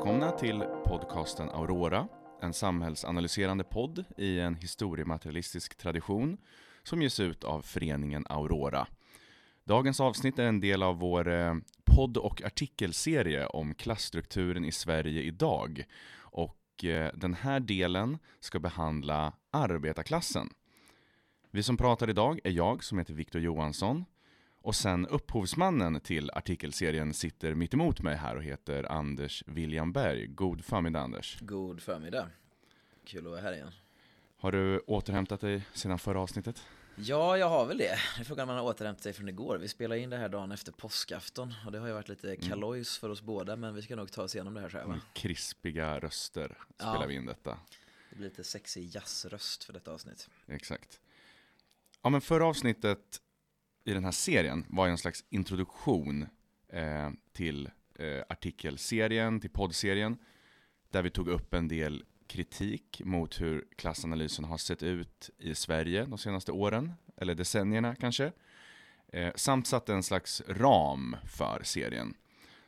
Välkomna till podcasten Aurora, en samhällsanalyserande podd i en historiematerialistisk tradition som ges ut av föreningen Aurora. Dagens avsnitt är en del av vår eh, podd och artikelserie om klassstrukturen i Sverige idag. Och eh, den här delen ska behandla arbetarklassen. Vi som pratar idag är jag som heter Viktor Johansson och sen upphovsmannen till artikelserien sitter mitt emot mig här och heter Anders William Berg. God förmiddag Anders. God förmiddag. Kul att vara här igen. Har du återhämtat dig sedan förra avsnittet? Ja, jag har väl det. Det är frågan om man har återhämtat sig från igår. Vi spelar in det här dagen efter påskafton och det har ju varit lite mm. kalojs för oss båda, men vi ska nog ta oss igenom det här själva. Med krispiga röster spelar ja. vi in detta. Det blir lite sexig jazzröst för detta avsnitt. Exakt. Ja, men förra avsnittet i den här serien var ju en slags introduktion eh, till eh, artikelserien, till poddserien, där vi tog upp en del kritik mot hur klassanalysen har sett ut i Sverige de senaste åren, eller decennierna kanske, eh, samt satte en slags ram för serien.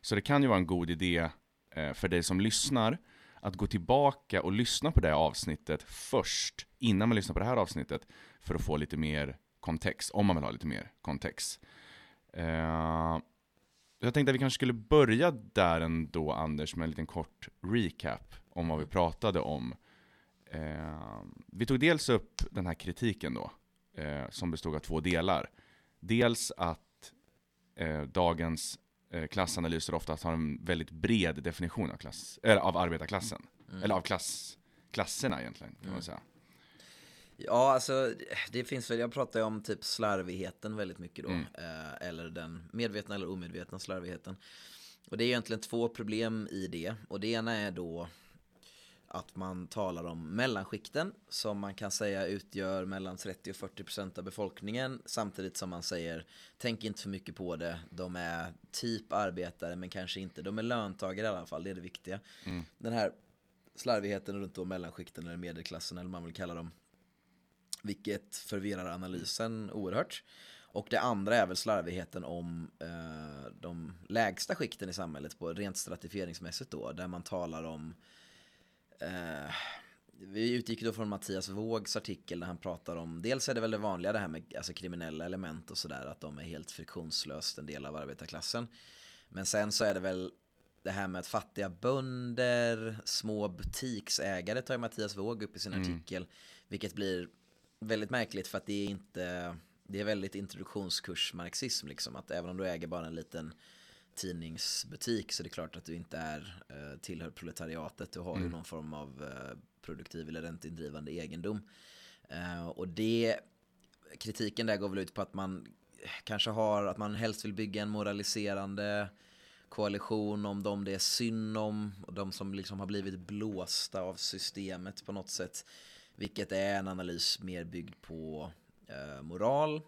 Så det kan ju vara en god idé eh, för dig som lyssnar att gå tillbaka och lyssna på det avsnittet först, innan man lyssnar på det här avsnittet, för att få lite mer kontext, om man vill ha lite mer kontext. Uh, jag tänkte att vi kanske skulle börja där ändå, Anders, med en liten kort recap om vad vi pratade om. Uh, vi tog dels upp den här kritiken då, uh, som bestod av två delar. Dels att dagens klassanalyser oftast har en väldigt bred definition av, klass, eller av arbetarklassen. Mm. Eller av klass, klasserna egentligen, kan man säga. Ja, alltså det finns väl, jag pratar ju om typ slarvigheten väldigt mycket då. Mm. Eh, eller den medvetna eller omedvetna slarvigheten. Och det är egentligen två problem i det. Och det ena är då att man talar om mellanskikten som man kan säga utgör mellan 30 och 40 procent av befolkningen samtidigt som man säger tänk inte för mycket på det, de är typ arbetare men kanske inte, de är löntagare i alla fall, det är det viktiga. Mm. Den här slarvigheten runt om mellanskikten eller medelklassen eller man vill kalla dem vilket förvirrar analysen oerhört. Och det andra är väl slarvigheten om eh, de lägsta skikten i samhället på rent stratifieringsmässigt då, där man talar om eh, vi utgick då från Mattias Vågs artikel där han pratar om, dels är det väl det vanliga det här med alltså kriminella element och sådär, att de är helt friktionslöst en del av arbetarklassen. Men sen så är det väl det här med att fattiga bönder, små butiksägare tar ju Mattias Våg upp i sin mm. artikel, vilket blir väldigt märkligt för att det är inte det är väldigt introduktionskursmarxism liksom att även om du äger bara en liten tidningsbutik så är det klart att du inte är eh, tillhör proletariatet. Du har mm. ju någon form av eh, produktiv eller räntindrivande egendom. Eh, och det kritiken där går väl ut på att man kanske har att man helst vill bygga en moraliserande koalition om de det är synd om och de som liksom har blivit blåsta av systemet på något sätt vilket är en analys mer byggd på eh, moral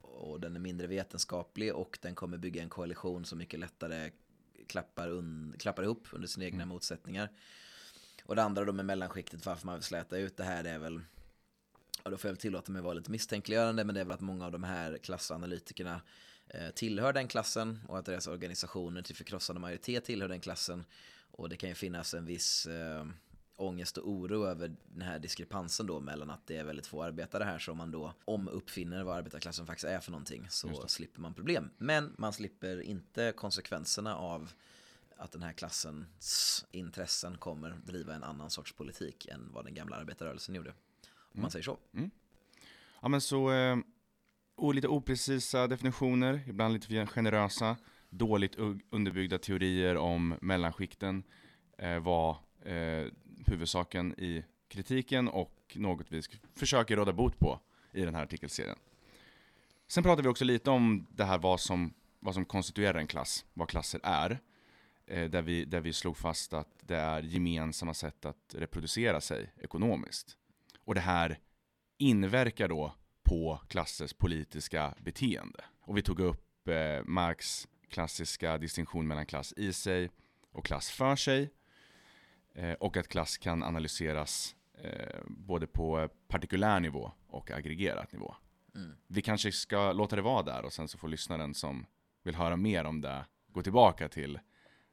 och den är mindre vetenskaplig och den kommer bygga en koalition som mycket lättare klappar, un, klappar ihop under sina egna mm. motsättningar. Och det andra då med mellanskiktet, varför man vill släta ut det här det är väl och då får jag väl tillåta mig att vara lite misstänkliggörande men det är väl att många av de här klassanalytikerna eh, tillhör den klassen och att deras organisationer till förkrossande majoritet tillhör den klassen och det kan ju finnas en viss eh, ångest och oro över den här diskrepansen då mellan att det är väldigt få arbetare här så om man då omuppfinner vad arbetarklassen faktiskt är för någonting så slipper man problem. Men man slipper inte konsekvenserna av att den här klassens intressen kommer driva en annan sorts politik än vad den gamla arbetarrörelsen gjorde. Om mm. man säger så. Mm. Ja men så, eh, lite oprecisa definitioner, ibland lite generösa, dåligt underbyggda teorier om mellanskikten eh, var eh, huvudsaken i kritiken och något vi försöker råda bot på i den här artikelserien. Sen pratar vi också lite om det här vad som, vad som konstituerar en klass, vad klasser är. Eh, där, vi, där vi slog fast att det är gemensamma sätt att reproducera sig ekonomiskt. Och det här inverkar då på klassers politiska beteende. Och vi tog upp eh, Marx klassiska distinktion mellan klass i sig och klass för sig. Eh, och att klass kan analyseras eh, både på partikulär nivå och aggregerat nivå. Mm. Vi kanske ska låta det vara där och sen så får lyssnaren som vill höra mer om det gå tillbaka till,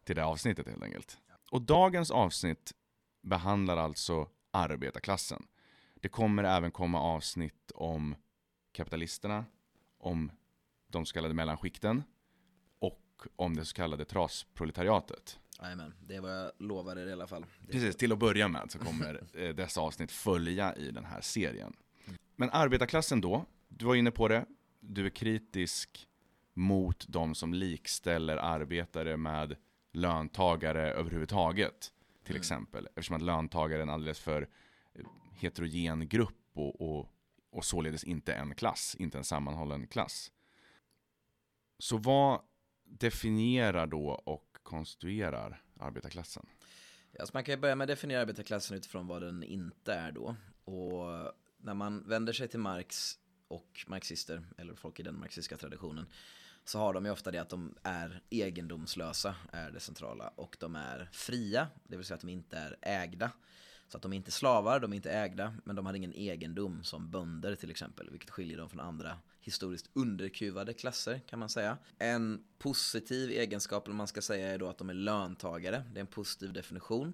till det avsnittet helt enkelt. Och dagens avsnitt behandlar alltså arbetarklassen. Det kommer även komma avsnitt om kapitalisterna, om de så kallade mellanskikten och om det så kallade trasproletariatet. Jajamän, det var jag lovade i alla fall. Precis, till att börja med så kommer eh, dessa avsnitt följa i den här serien. Men arbetarklassen då, du var inne på det, du är kritisk mot de som likställer arbetare med löntagare överhuvudtaget. Till mm. exempel, eftersom att löntagare är en alldeles för eh, heterogen grupp och, och, och således inte en klass, inte en sammanhållen klass. Så vad definierar då och konstruerar arbetarklassen? Alltså man kan ju börja med att definiera arbetarklassen utifrån vad den inte är då. Och när man vänder sig till Marx och marxister, eller folk i den marxistiska traditionen, så har de ju ofta det att de är egendomslösa, är det centrala. Och de är fria, det vill säga att de inte är ägda. Så att de är inte slavar, de är inte ägda, men de har ingen egendom som bönder till exempel, vilket skiljer dem från andra historiskt underkuvade klasser kan man säga. En positiv egenskap, eller man ska säga, är då att de är löntagare. Det är en positiv definition.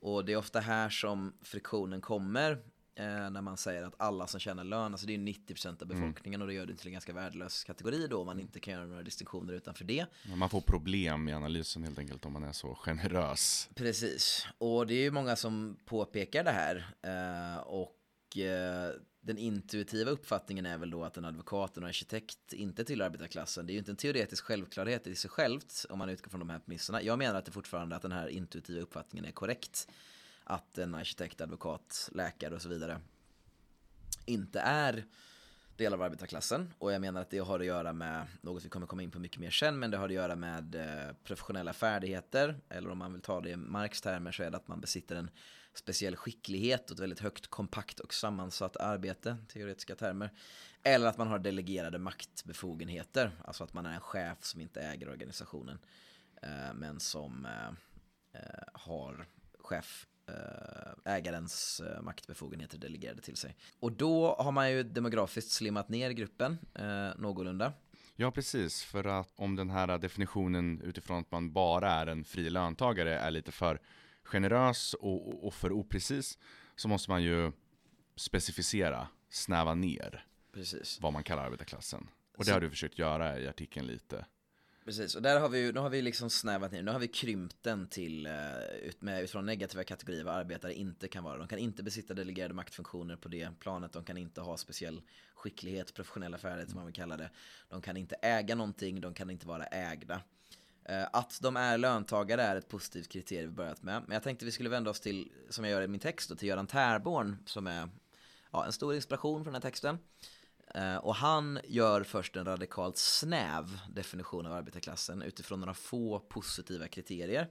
Och det är ofta här som friktionen kommer när man säger att alla som tjänar lön, alltså det är 90% av mm. befolkningen mm. och det gör det till en ganska värdelös kategori då om man inte kan göra några distinktioner utanför det. Man får problem i analysen helt enkelt om man är så generös. Precis, och det är ju många som påpekar det här eh, och eh, den intuitiva uppfattningen är väl då att en advokat och en arkitekt inte tillhör arbetarklassen. Det är ju inte en teoretisk självklarhet i sig självt om man utgår från de här premisserna. Jag menar att det fortfarande att den här intuitiva uppfattningen är korrekt att en arkitekt, advokat, läkare och så vidare inte är del av arbetarklassen. Och jag menar att det har att göra med något vi kommer komma in på mycket mer sen, men det har att göra med eh, professionella färdigheter. Eller om man vill ta det i Marx termer så är det att man besitter en speciell skicklighet och ett väldigt högt kompakt och sammansatt arbete, teoretiska termer. Eller att man har delegerade maktbefogenheter, alltså att man är en chef som inte äger organisationen, eh, men som eh, har chef ägarens eh, maktbefogenheter delegerade till sig. Och då har man ju demografiskt slimmat ner gruppen eh, någorlunda. Ja, precis. För att om den här definitionen utifrån att man bara är en fri löntagare är lite för generös och, och för oprecis så måste man ju specificera, snäva ner precis. vad man kallar arbetarklassen. Och det har du försökt göra i artikeln lite. Precis, och där har vi ju, nu har vi liksom snävat ner, nu har vi krympt den till, eh, ut med, utifrån negativa kategorier vad arbetare inte kan vara. De kan inte besitta delegerade maktfunktioner på det planet, de kan inte ha speciell skicklighet, professionella färdigheter som man vill kalla det. De kan inte äga någonting, de kan inte vara ägda. Eh, att de är löntagare är ett positivt kriterium vi börjat med. Men jag tänkte vi skulle vända oss till, som jag gör i min text, då, till Göran Tärborn som är ja, en stor inspiration från den här texten. Eh, och han gör först en radikalt snäv definition av arbetarklassen utifrån några få positiva kriterier.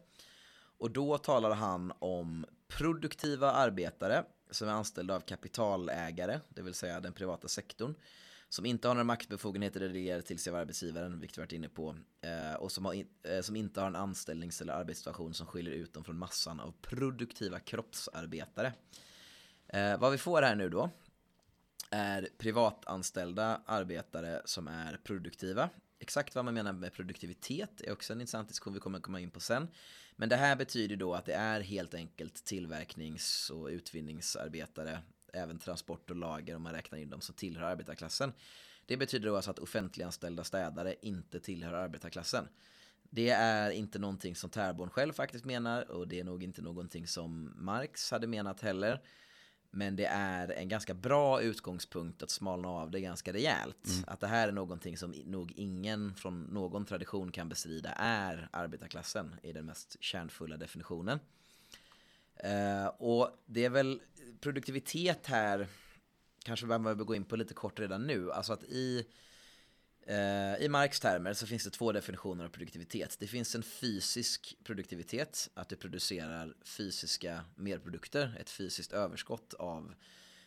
Och då talar han om produktiva arbetare som är anställda av kapitalägare, det vill säga den privata sektorn, som inte har några maktbefogenheter delegerade till sig av arbetsgivaren, vilket vi varit inne på, eh, och som, har eh, som inte har en anställnings eller arbetssituation som skiljer ut dem från massan av produktiva kroppsarbetare. vad vi får här nu då, är privatanställda arbetare som är produktiva. Exakt vad man menar med produktivitet är också en intressant diskussion vi kommer komma in på sen. Men det här betyder då att det är helt enkelt tillverknings och utvinningsarbetare, även transport och lager om man räknar in dem som tillhör arbetarklassen. Det betyder då alltså att offentliganställda städare inte tillhör arbetarklassen. Det är inte någonting som Terborn själv faktiskt menar och det är nog inte någonting som Marx hade menat heller. Men det är en ganska bra utgångspunkt att smalna av det ganska rejält. Mm. Att det här är någonting som nog ingen från någon tradition kan bestrida är arbetarklassen i den mest kärnfulla definitionen. Uh, och det är väl produktivitet här, kanske man behöver gå in på lite kort redan nu. Alltså att i Eh, I Marx termer så finns det två definitioner av produktivitet. Det finns en fysisk produktivitet, att du producerar fysiska merprodukter, ett fysiskt överskott av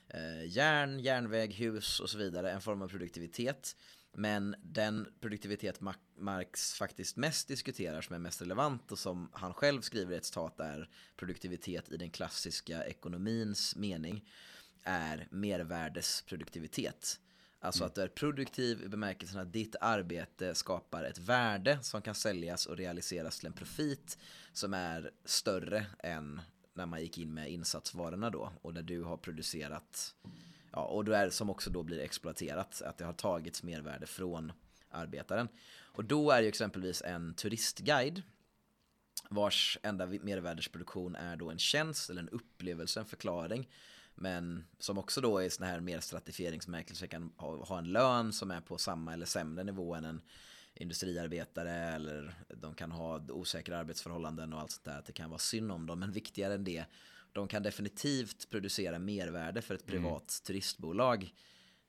eh, järn, järnväg, hus och så vidare, en form av produktivitet. Men den produktivitet Marx faktiskt mest diskuterar som är mest relevant och som han själv skriver i ett citat är produktivitet i den klassiska ekonomins mening är mervärdesproduktivitet. Alltså att du är produktiv i bemärkelsen att ditt arbete skapar ett värde som kan säljas och realiseras till en profit som är större än när man gick in med insatsvarorna då och där du har producerat ja, och du är som också då blir exploaterat att det har tagits mervärde från arbetaren. Och då är ju exempelvis en turistguide vars enda mervärdesproduktion är då en tjänst eller en upplevelse, en förklaring. Men som också då är sån här mer stratifieringsmärkelse kan ha, ha en lön som är på samma eller sämre nivå än en industriarbetare eller de kan ha osäkra arbetsförhållanden och allt sånt där. Att det kan vara synd om dem. Men viktigare än det, de kan definitivt producera mervärde för ett privat mm. turistbolag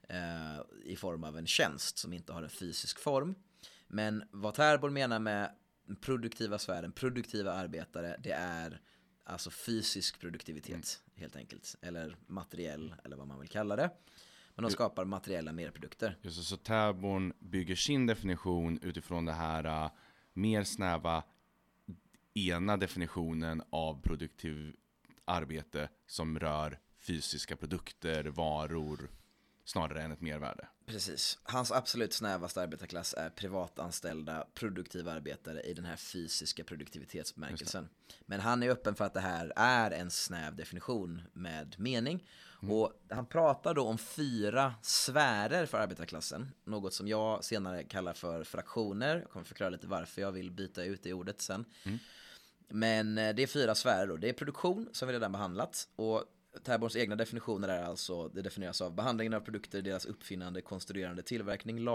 eh, i form av en tjänst som inte har en fysisk form. Men vad Tärbol menar med produktiva sfären, produktiva arbetare, det är alltså fysisk produktivitet mm. Helt enkelt. Eller materiell, eller vad man vill kalla det. Men de skapar materiella merprodukter. Just så, så Täborn bygger sin definition utifrån det här uh, mer snäva ena definitionen av produktiv arbete som rör fysiska produkter, varor, snarare än ett mervärde. Precis. Hans absolut snävaste arbetarklass är privatanställda produktiva arbetare i den här fysiska produktivitetsbemärkelsen. Men han är öppen för att det här är en snäv definition med mening. Mm. Och han pratar då om fyra sfärer för arbetarklassen. Något som jag senare kallar för fraktioner. Jag kommer förklara lite varför jag vill byta ut det ordet sen. Mm. Men eh, det är fyra sfärer då. Det är produktion som vi redan behandlat. Och Terborns egna definitioner är alltså, det definieras av behandlingen av produkter, deras uppfinnande, konstruerande, tillverkning,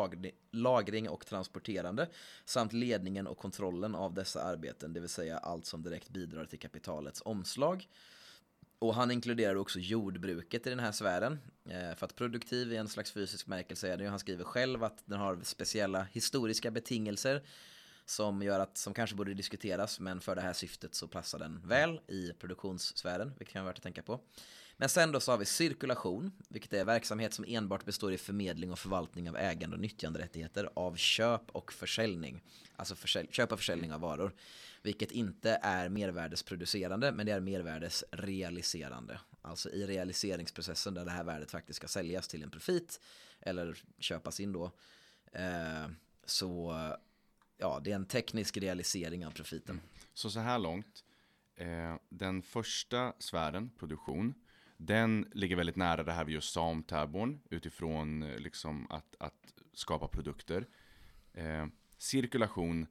lagring och transporterande samt ledningen och kontrollen av dessa arbeten, det vill säga allt som direkt bidrar till kapitalets omslag. Och han inkluderar också jordbruket i den här sfären. Eh, för att produktiv i en slags fysisk märkelse är det ju, han skriver själv att den har speciella historiska betingelser som gör att, som kanske borde diskuteras, men för det här syftet så passar den väl i produktionssfären, vilket kan vara värt att tänka på. Men sen då så har vi cirkulation, vilket är verksamhet som enbart består i förmedling och förvaltning av ägande och nyttjanderättigheter av köp och försäljning. Alltså försälj köp och försäljning av varor. Vilket inte är mervärdesproducerande, men det är mervärdesrealiserande. Alltså i realiseringsprocessen där det här värdet faktiskt ska säljas till en profit eller köpas in då. Eh, så ja, det är en teknisk realisering av profiten. Mm. Så så här långt, eh, den första sfären, produktion, den ligger väldigt nära det här vi just sa om Täborn utifrån eh, liksom att, att skapa produkter. Eh, cirkulation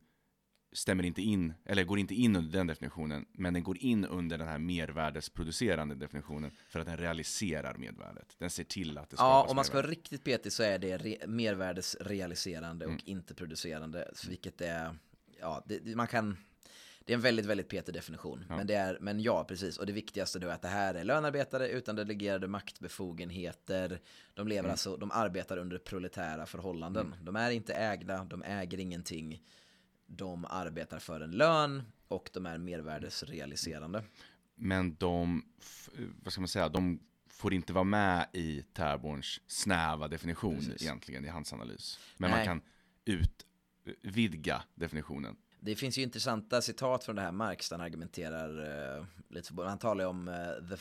stämmer inte in, eller går inte in under den definitionen, men den går in under den här mervärdesproducerande definitionen för att den realiserar mervärdet. Den ser till att det skapas Ja, om man ska vara riktigt petig så är det re mervärdesrealiserande mm. och inte producerande, vilket är, ja, det, man kan det är en väldigt, väldigt petig definition. Ja. Men, det är, men ja, precis. Och det viktigaste då är att det här är lönarbetare utan delegerade maktbefogenheter. De lever mm. alltså, de arbetar under proletära förhållanden. Mm. De är inte ägda, de äger ingenting de arbetar för en lön och de är mervärdesrealiserande. Men de, vad ska man säga, de får inte vara med i Terborns snäva definition Precis. egentligen i hans analys. Men Nej. man kan utvidga definitionen. Det finns ju intressanta citat från det här Marx där han argumenterar uh, lite han talar ju om uh, the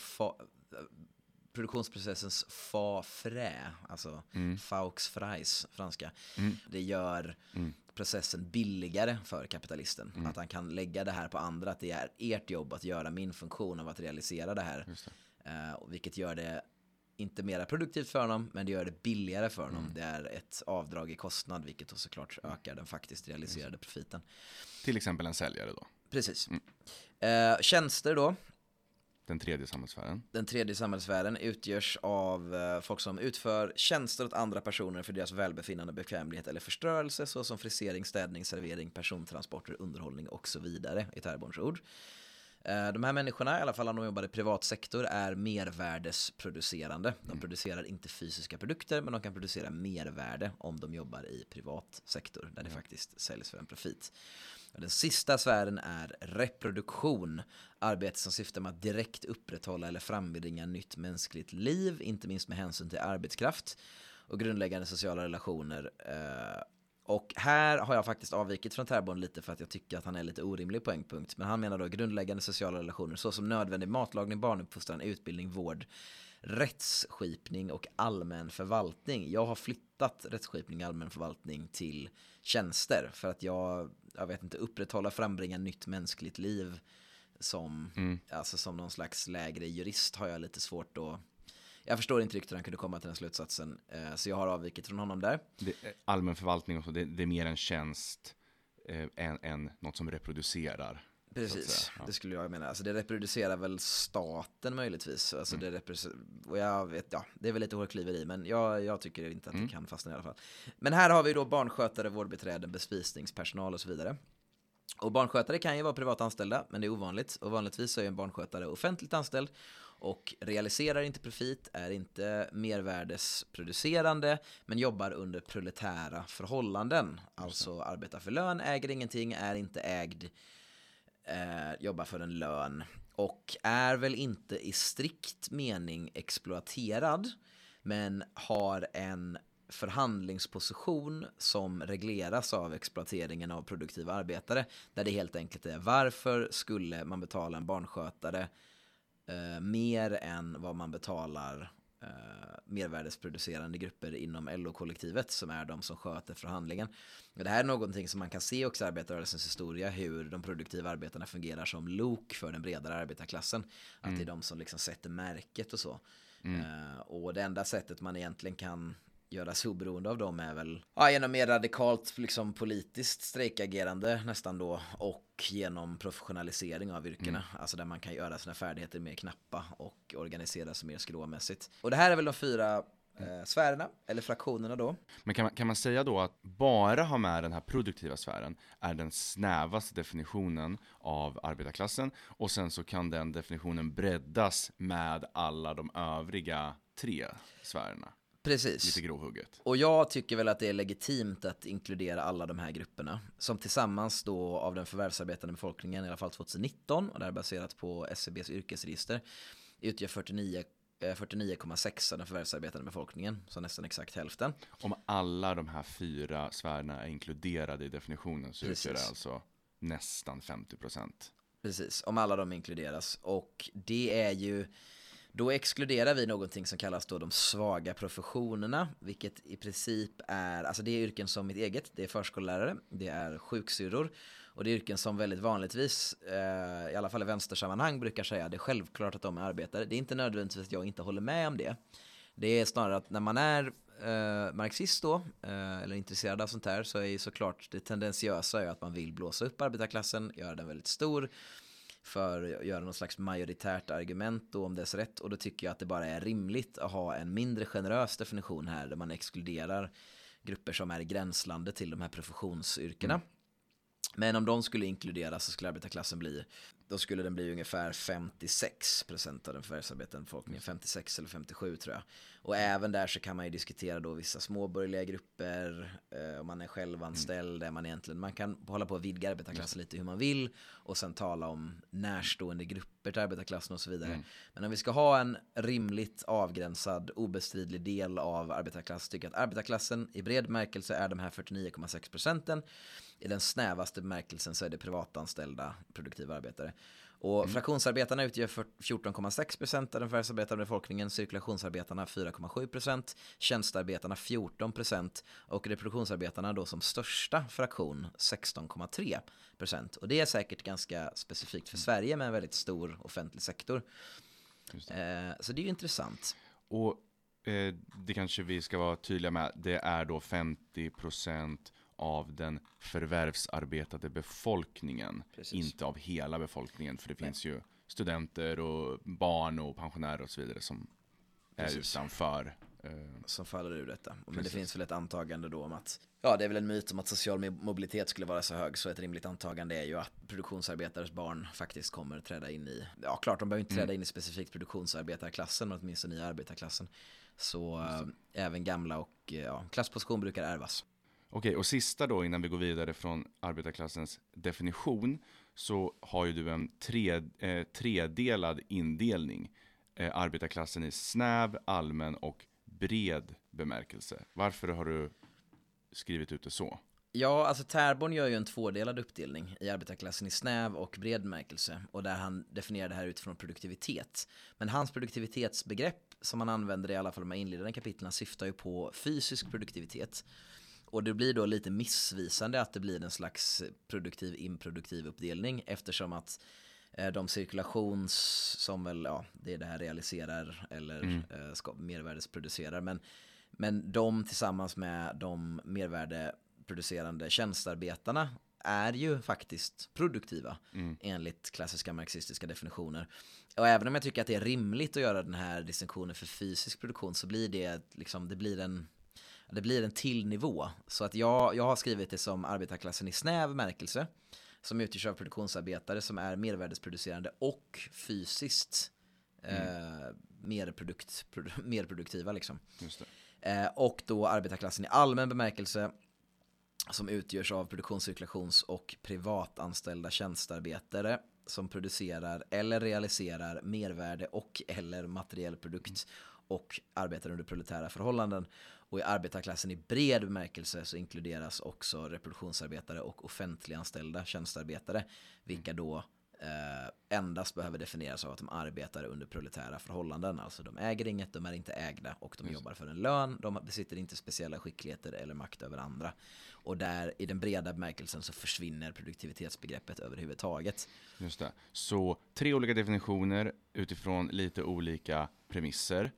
produktionsprocessens fa frä, alltså mm. faux frais, franska. Mm. Det gör mm processen billigare för kapitalisten. Mm. Att han kan lägga det här på andra, att det är ert jobb att göra min funktion av att realisera det här. Det. Uh, vilket gör det inte mera produktivt för honom, men det gör det billigare för honom. Mm. Det är ett avdrag i kostnad, vilket då såklart ökar den faktiskt realiserade profiten. Till exempel en säljare då? Precis. Mm. Uh, tjänster då, den tredje samhällssfären. Den tredje samhällssfären utgörs av eh, folk som utför tjänster åt andra personer för deras välbefinnande, bekvämlighet eller förstörelse såsom frisering, städning, servering, persontransporter, underhållning och så vidare i Terborns ord. Eh, de här människorna, i alla fall om de jobbar i privat sektor, är mervärdesproducerande. De mm. producerar inte fysiska produkter, men de kan producera mervärde om de jobbar i privat sektor, där det mm. faktiskt säljs för en profit. Den sista sfären är reproduktion, arbete som syftar med att direkt upprätthålla eller frambringa nytt mänskligt liv, inte minst med hänsyn till arbetskraft och grundläggande sociala relationer. Eh, och här har jag faktiskt avvikit från Terborn lite för att jag tycker att han är lite orimlig på en punkt. Men han menar då grundläggande sociala relationer såsom nödvändig matlagning, barnuppfostran, utbildning, vård, rättsskipning och allmän förvaltning. Jag har flyttat rättsskipning och allmän förvaltning till tjänster för att jag, jag vet inte, upprätthålla, frambringa nytt mänskligt liv som, mm. alltså som någon slags lägre jurist har jag lite svårt att jag förstår inte riktigt hur han kunde komma till den slutsatsen. Eh, så jag har avvikit från honom där. Det, allmän förvaltning och så, det, det är mer en tjänst eh, än, än något som reproducerar. Precis, ja. det skulle jag mena. Alltså det reproducerar väl staten möjligtvis. Alltså mm. det och jag vet, ja, det är väl lite hårkliveri, men jag, jag tycker inte att mm. det kan fastna i alla fall. Men här har vi då barnskötare, vårdbiträden, bespisningspersonal och så vidare. Och barnskötare kan ju vara privatanställda, men det är ovanligt. Och vanligtvis är en barnskötare offentligt anställd och realiserar inte profit, är inte mervärdesproducerande, men jobbar under proletära förhållanden. Alltså arbetar för lön, äger ingenting, är inte ägd, eh, jobbar för en lön och är väl inte i strikt mening exploaterad, men har en förhandlingsposition som regleras av exploateringen av produktiva arbetare. Där det helt enkelt är varför skulle man betala en barnskötare eh, mer än vad man betalar eh, mervärdesproducerande grupper inom LO-kollektivet som är de som sköter förhandlingen. Och det här är någonting som man kan se också i arbetarrörelsens historia hur de produktiva arbetarna fungerar som lok för den bredare arbetarklassen. Att mm. det är de som liksom sätter märket och så. Mm. Uh, och det enda sättet man egentligen kan göras oberoende av dem är väl ja, genom mer radikalt liksom, politiskt strejkagerande nästan då och genom professionalisering av yrkena. Mm. Alltså där man kan göra sina färdigheter mer knappa och organisera sig mer skråmässigt. Och det här är väl de fyra eh, sfärerna, eller fraktionerna då. Men kan man, kan man säga då att bara ha med den här produktiva sfären är den snävaste definitionen av arbetarklassen och sen så kan den definitionen breddas med alla de övriga tre sfärerna? Precis. Lite grovhugget. Och jag tycker väl att det är legitimt att inkludera alla de här grupperna. Som tillsammans då av den förvärvsarbetande befolkningen, i alla fall 2019, och det här är baserat på SCBs e yrkesregister, utgör 49 49,6 av den förvärvsarbetande befolkningen, så nästan exakt hälften. Om alla de här fyra sfärerna är inkluderade i definitionen så Precis. utgör det alltså nästan 50 procent. Precis, om alla de inkluderas. Och det är ju då exkluderar vi någonting som kallas då de svaga professionerna, vilket i princip är, alltså det är yrken som mitt eget, det är förskollärare, det är sjuksyrror och det är yrken som väldigt vanligtvis, eh, i alla fall i vänstersammanhang, brukar säga det är självklart att de är arbetare. Det är inte nödvändigtvis att jag inte håller med om det. Det är snarare att när man är eh, marxist då, eh, eller intresserad av sånt här, så är ju såklart det tendensiösa är att man vill blåsa upp arbetarklassen, göra den väldigt stor för att göra något slags majoritärt argument då om dess rätt och då tycker jag att det bara är rimligt att ha en mindre generös definition här där man exkluderar grupper som är i gränslandet till de här professionsyrkena. Mm. Men om de skulle inkluderas så skulle arbetarklassen bli då skulle den bli ungefär 56% av den förvärvsarbetande befolkningen, 56 eller 57 tror jag. Och även där så kan man ju diskutera då vissa småborgerliga grupper, eh, om man är självanställd, mm. är man egentligen, man kan hålla på att vidga arbetarklassen lite hur man vill och sen tala om närstående grupper till arbetarklassen och så vidare. Mm. Men om vi ska ha en rimligt avgränsad, obestridlig del av arbetarklassen, tycker jag att arbetarklassen i bred märkelse är de här 49,6 procenten. I den snävaste bemärkelsen så är det privatanställda produktiva arbetare. Och mm. fraktionsarbetarna utgör 14,6% av den förvärvsarbetande befolkningen, cirkulationsarbetarna 4,7%, tjänstearbetarna 14% och reproduktionsarbetarna då som största fraktion 16,3%. Och det är säkert ganska specifikt för mm. Sverige med en väldigt stor offentlig sektor. Det. Eh, så det är ju intressant. Och eh, det kanske vi ska vara tydliga med, det är då 50% av den förvärvsarbetade befolkningen, Precis. inte av hela befolkningen. För det Nej. finns ju studenter och barn och pensionärer och så vidare som Precis. är utanför. Eh, som faller ur detta. Men Precis. det finns väl ett antagande då om att, ja det är väl en myt om att social mobilitet skulle vara så hög, så ett rimligt antagande är ju att produktionsarbetares barn faktiskt kommer träda in i, ja klart de behöver inte träda mm. in i specifikt produktionsarbetarklassen, men åtminstone i arbetarklassen. Så äh, även gamla och ja, klassposition brukar ärvas. Okej, och sista då innan vi går vidare från arbetarklassens definition så har ju du en tre, eh, tredelad indelning. Eh, arbetarklassen i snäv, allmän och bred bemärkelse. Varför har du skrivit ut det så? Ja, alltså Terborn gör ju en tvådelad uppdelning i arbetarklassen i snäv och bred bemärkelse och där han definierar det här utifrån produktivitet. Men hans produktivitetsbegrepp som han använder i alla fall de här inledande kapitlen syftar ju på fysisk produktivitet. Och det blir då lite missvisande att det blir en slags produktiv improduktiv uppdelning eftersom att eh, de cirkulations som väl, ja, det är det här realiserar eller mm. eh, ska, mervärdesproducerar. Men, men de tillsammans med de mervärdeproducerande tjänstearbetarna är ju faktiskt produktiva mm. enligt klassiska marxistiska definitioner. Och även om jag tycker att det är rimligt att göra den här distinktionen för fysisk produktion så blir det liksom, det blir en det blir en till nivå. Så att jag, jag har skrivit det som arbetarklassen i snäv märkelse. Som utgörs av produktionsarbetare som är mervärdesproducerande och fysiskt mm. eh, merprodukt, merproduktiva. Liksom. Eh, och då arbetarklassen i allmän bemärkelse som utgörs av produktionscirkulations och privatanställda tjänstearbetare som producerar eller realiserar mervärde och eller materiell produkt och arbetar under proletära förhållanden. Och i arbetarklassen i bred bemärkelse så inkluderas också reproduktionsarbetare och offentliganställda tjänstearbetare, vilka då eh, endast behöver definieras av att de arbetar under proletära förhållanden. Alltså de äger inget, de är inte ägda och de Just. jobbar för en lön. De besitter inte speciella skickligheter eller makt över andra. Och där i den breda bemärkelsen så försvinner produktivitetsbegreppet överhuvudtaget. Just det. Så tre olika definitioner utifrån lite olika premisser.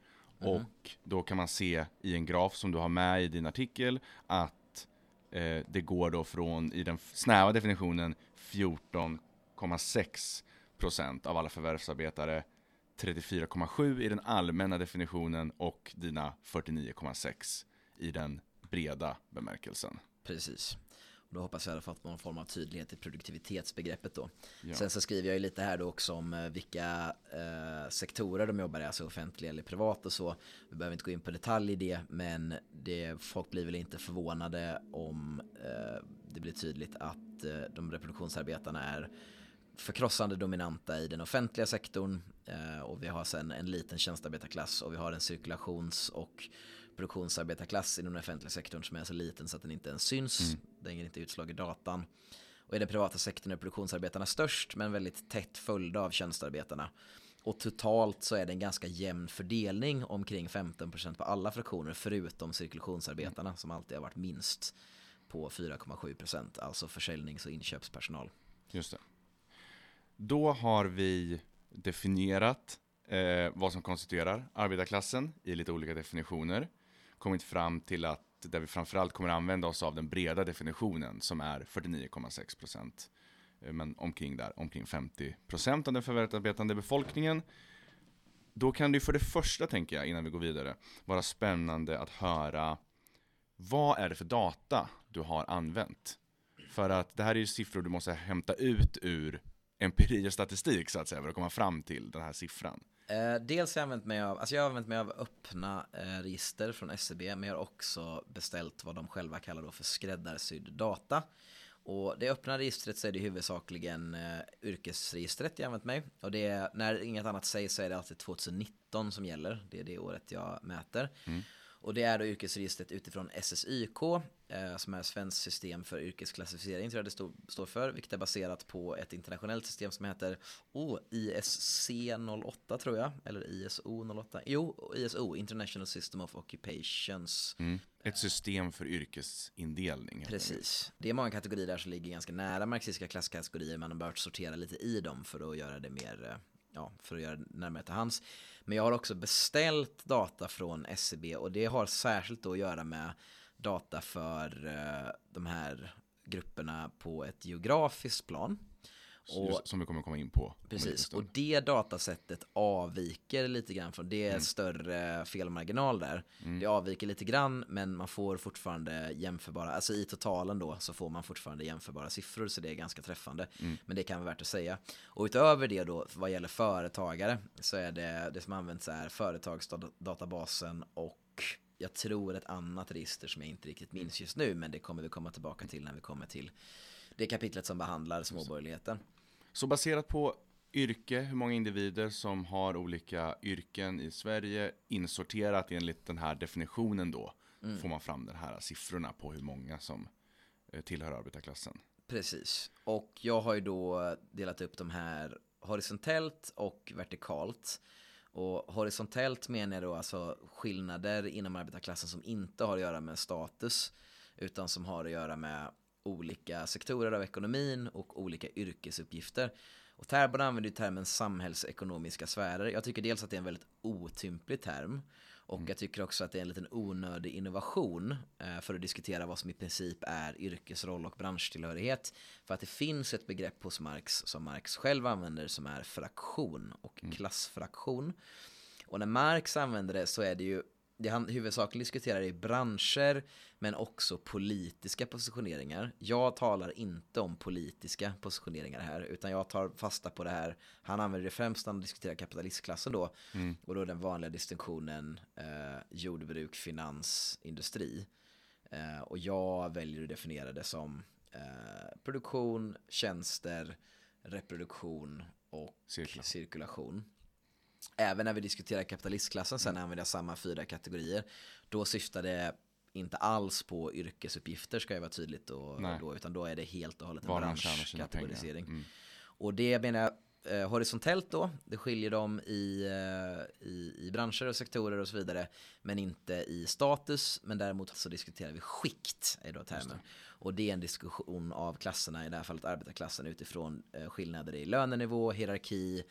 Mm. Och då kan man se i en graf som du har med i din artikel att eh, det går då från, i den snäva definitionen, 14,6 procent av alla förvärvsarbetare 34,7 i den allmänna definitionen och dina 49,6 i den breda bemärkelsen. Precis. Då hoppas jag att fått någon form av tydlighet i produktivitetsbegreppet då. Ja. Sen så skriver jag ju lite här då också om eh, vilka eh, sektorer de jobbar i, alltså offentlig eller privat och så. Vi behöver inte gå in på detalj i det, men det, folk blir väl inte förvånade om eh, det blir tydligt att eh, de reproduktionsarbetarna är förkrossande dominanta i den offentliga sektorn eh, och vi har sen en liten tjänstearbetarklass och vi har en cirkulations och produktionsarbetarklass inom den offentliga sektorn som är så liten så att den inte ens syns. Mm. Den ger inte utslag i datan. Och i den privata sektorn är produktionsarbetarna störst men väldigt tätt följda av tjänstearbetarna. Och totalt så är det en ganska jämn fördelning omkring 15% på alla fraktioner förutom cirkulationsarbetarna mm. som alltid har varit minst på 4,7% alltså försäljnings och inköpspersonal. Just det. Då har vi definierat eh, vad som konstituerar arbetarklassen i lite olika definitioner kommit fram till att där vi framförallt kommer använda oss av den breda definitionen som är 49,6 procent. Eh, men omkring där, omkring 50 procent av den förvärvsarbetande befolkningen. Då kan det för det första, tänker jag, innan vi går vidare, vara spännande att höra vad är det för data du har använt? För att det här är ju siffror du måste hämta ut ur empiri och statistik så att säga för att komma fram till den här siffran. Eh, dels har jag använt mig av, alltså jag har använt mig av öppna eh, register från SCB e men jag har också beställt vad de själva kallar då för skräddarsydd data. Och det öppna registret så är det huvudsakligen eh, yrkesregistret jag använt mig. Och det är, när inget annat sägs så är det alltid 2019 som gäller. Det är det året jag mäter. Mm. Och det är då yrkesregistret utifrån SSYK som är svenskt system för yrkesklassificering tror jag det stå, står för. Vilket är baserat på ett internationellt system som heter oh, ISC 08 tror jag. Eller ISO 08. Jo, ISO, International System of Occupations. Mm. Ett system för yrkesindelning. Precis. Det är många kategorier där som ligger ganska nära marxistiska klasskategorier. Man har behövt sortera lite i dem för att göra det mer eh, ja, för att göra det närmare till hands. Men jag har också beställt data från SCB e och det har särskilt då att göra med data för uh, de här grupperna på ett geografiskt plan. Och, som vi kommer komma in på. Precis, och det datasättet avviker lite grann från, det är mm. större felmarginal där. Mm. Det avviker lite grann men man får fortfarande jämförbara, alltså i totalen då så får man fortfarande jämförbara siffror så det är ganska träffande. Mm. Men det kan vara värt att säga. Och utöver det då vad gäller företagare så är det det som används är företagsdatabasen och jag tror ett annat register som jag inte riktigt minns just nu men det kommer vi komma tillbaka till när vi kommer till det kapitlet som behandlar småborgerligheten. Så baserat på yrke, hur många individer som har olika yrken i Sverige insorterat enligt den här definitionen då mm. får man fram de här siffrorna på hur många som eh, tillhör arbetarklassen. Precis, och jag har ju då delat upp de här horisontellt och vertikalt. Och horisontellt menar jag då alltså skillnader inom arbetarklassen som inte har att göra med status utan som har att göra med olika sektorer av ekonomin och olika yrkesuppgifter. Och Terborn använder ju termen samhällsekonomiska sfärer. Jag tycker dels att det är en väldigt otymplig term och mm. jag tycker också att det är en liten onödig innovation eh, för att diskutera vad som i princip är yrkesroll och branschtillhörighet. För att det finns ett begrepp hos Marx som Marx själv använder som är fraktion och mm. klassfraktion. Och när Marx använder det så är det ju det han huvudsakligen diskuterar är branscher men också politiska positioneringar. Jag talar inte om politiska positioneringar här utan jag tar fasta på det här. Han använder det främst när han diskuterar kapitalistklassen då mm. och då den vanliga distinktionen eh, jordbruk, finans, industri. Eh, och jag väljer att definiera det som eh, produktion, tjänster, reproduktion och Cirkla. cirkulation även när vi diskuterar kapitalistklassen sen använder jag samma fyra kategorier. Då syftar det inte alls på yrkesuppgifter ska jag vara tydligt då, då utan då är det helt och hållet en branschkategorisering. Mm. Och det menar jag eh, horisontellt då, det skiljer dem i, eh, i, i branscher och sektorer och så vidare, men inte i status, men däremot så diskuterar vi skikt, är då termen. Och det är en diskussion av klasserna, i det här fallet arbetarklassen, utifrån eh, skillnader i lönenivå, hierarki,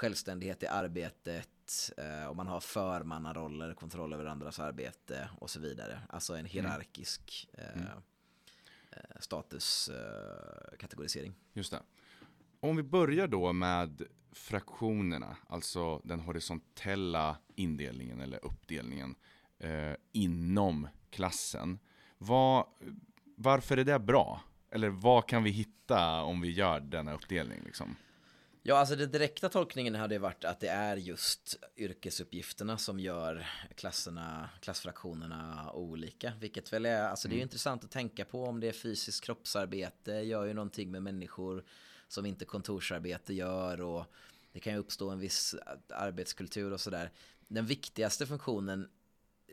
självständighet i arbetet eh, och man har förmannaroller, kontroll över andras arbete och så vidare. Alltså en hierarkisk eh, mm. eh, statuskategorisering. Just det. Om vi börjar då med fraktionerna, alltså den horisontella indelningen eller uppdelningen eh, inom klassen. Vad, varför är det bra? Eller vad kan vi hitta om vi gör denna uppdelning? Liksom? Ja, alltså den direkta tolkningen hade varit att det är just yrkesuppgifterna som gör klasserna, klassfraktionerna olika. Vilket väl är, alltså det är ju mm. intressant att tänka på om det är fysiskt kroppsarbete, gör ju någonting med människor som inte kontorsarbete gör och det kan ju uppstå en viss arbetskultur och sådär. Den viktigaste funktionen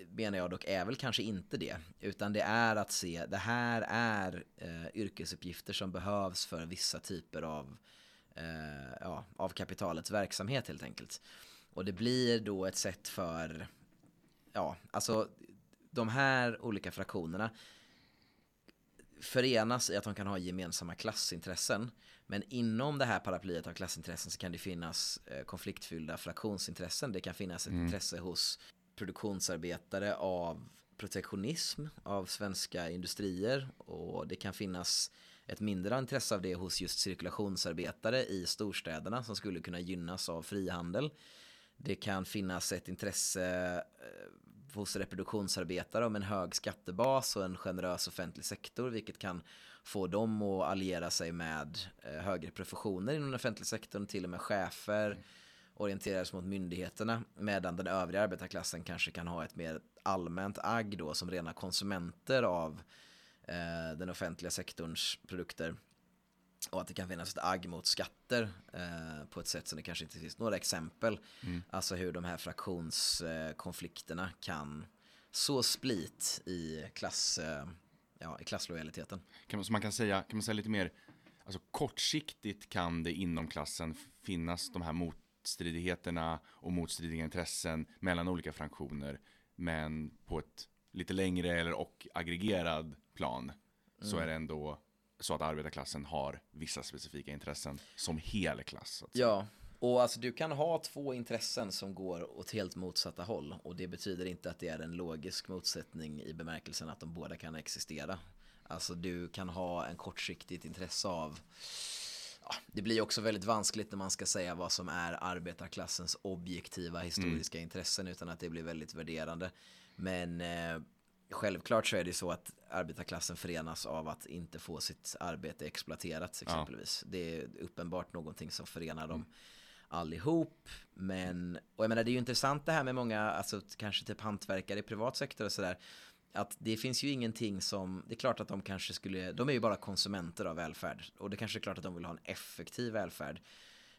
menar jag dock är väl kanske inte det, utan det är att se, det här är eh, yrkesuppgifter som behövs för vissa typer av eh, ja, av kapitalets verksamhet helt enkelt. Och det blir då ett sätt för, ja, alltså de här olika fraktionerna förenas i att de kan ha gemensamma klassintressen. Men inom det här paraplyet av klassintressen så kan det finnas eh, konfliktfyllda fraktionsintressen. Det kan finnas ett mm. intresse hos produktionsarbetare av protektionism av svenska industrier och det kan finnas ett mindre intresse av det hos just cirkulationsarbetare i storstäderna som skulle kunna gynnas av frihandel. Det kan finnas ett intresse eh, hos reproduktionsarbetare om en hög skattebas och en generös offentlig sektor vilket kan få dem att alliera sig med eh, högre professioner inom den offentliga sektorn, till och med chefer orienteras mot myndigheterna medan den övriga arbetarklassen kanske kan ha ett mer allmänt agg då som rena konsumenter av eh, den offentliga sektorns produkter. Och att det kan finnas ett agg mot skatter eh, på ett sätt som det kanske inte finns några exempel. Mm. Alltså hur de här fraktionskonflikterna kan så split i, klass, eh, ja, i klasslojaliteten. Kan man, så man kan säga, kan man säga lite mer, alltså kortsiktigt kan det inom klassen finnas de här motstridigheterna och motstridiga intressen mellan olika fraktioner. Men på ett lite längre eller och aggregerad plan mm. så är det ändå så att arbetarklassen har vissa specifika intressen som hel klass. Ja, och alltså du kan ha två intressen som går åt helt motsatta håll och det betyder inte att det är en logisk motsättning i bemärkelsen att de båda kan existera. Alltså du kan ha en kortsiktigt intresse av ja, det blir också väldigt vanskligt när man ska säga vad som är arbetarklassens objektiva historiska mm. intressen utan att det blir väldigt värderande. Men eh, Självklart så är det så att arbetarklassen förenas av att inte få sitt arbete exploaterat exempelvis. Ja. Det är uppenbart någonting som förenar dem allihop. Men, och jag menar det är ju intressant det här med många, alltså kanske typ hantverkare i privat sektor och sådär. Att det finns ju ingenting som, det är klart att de kanske skulle, de är ju bara konsumenter av välfärd. Och det kanske är klart att de vill ha en effektiv välfärd.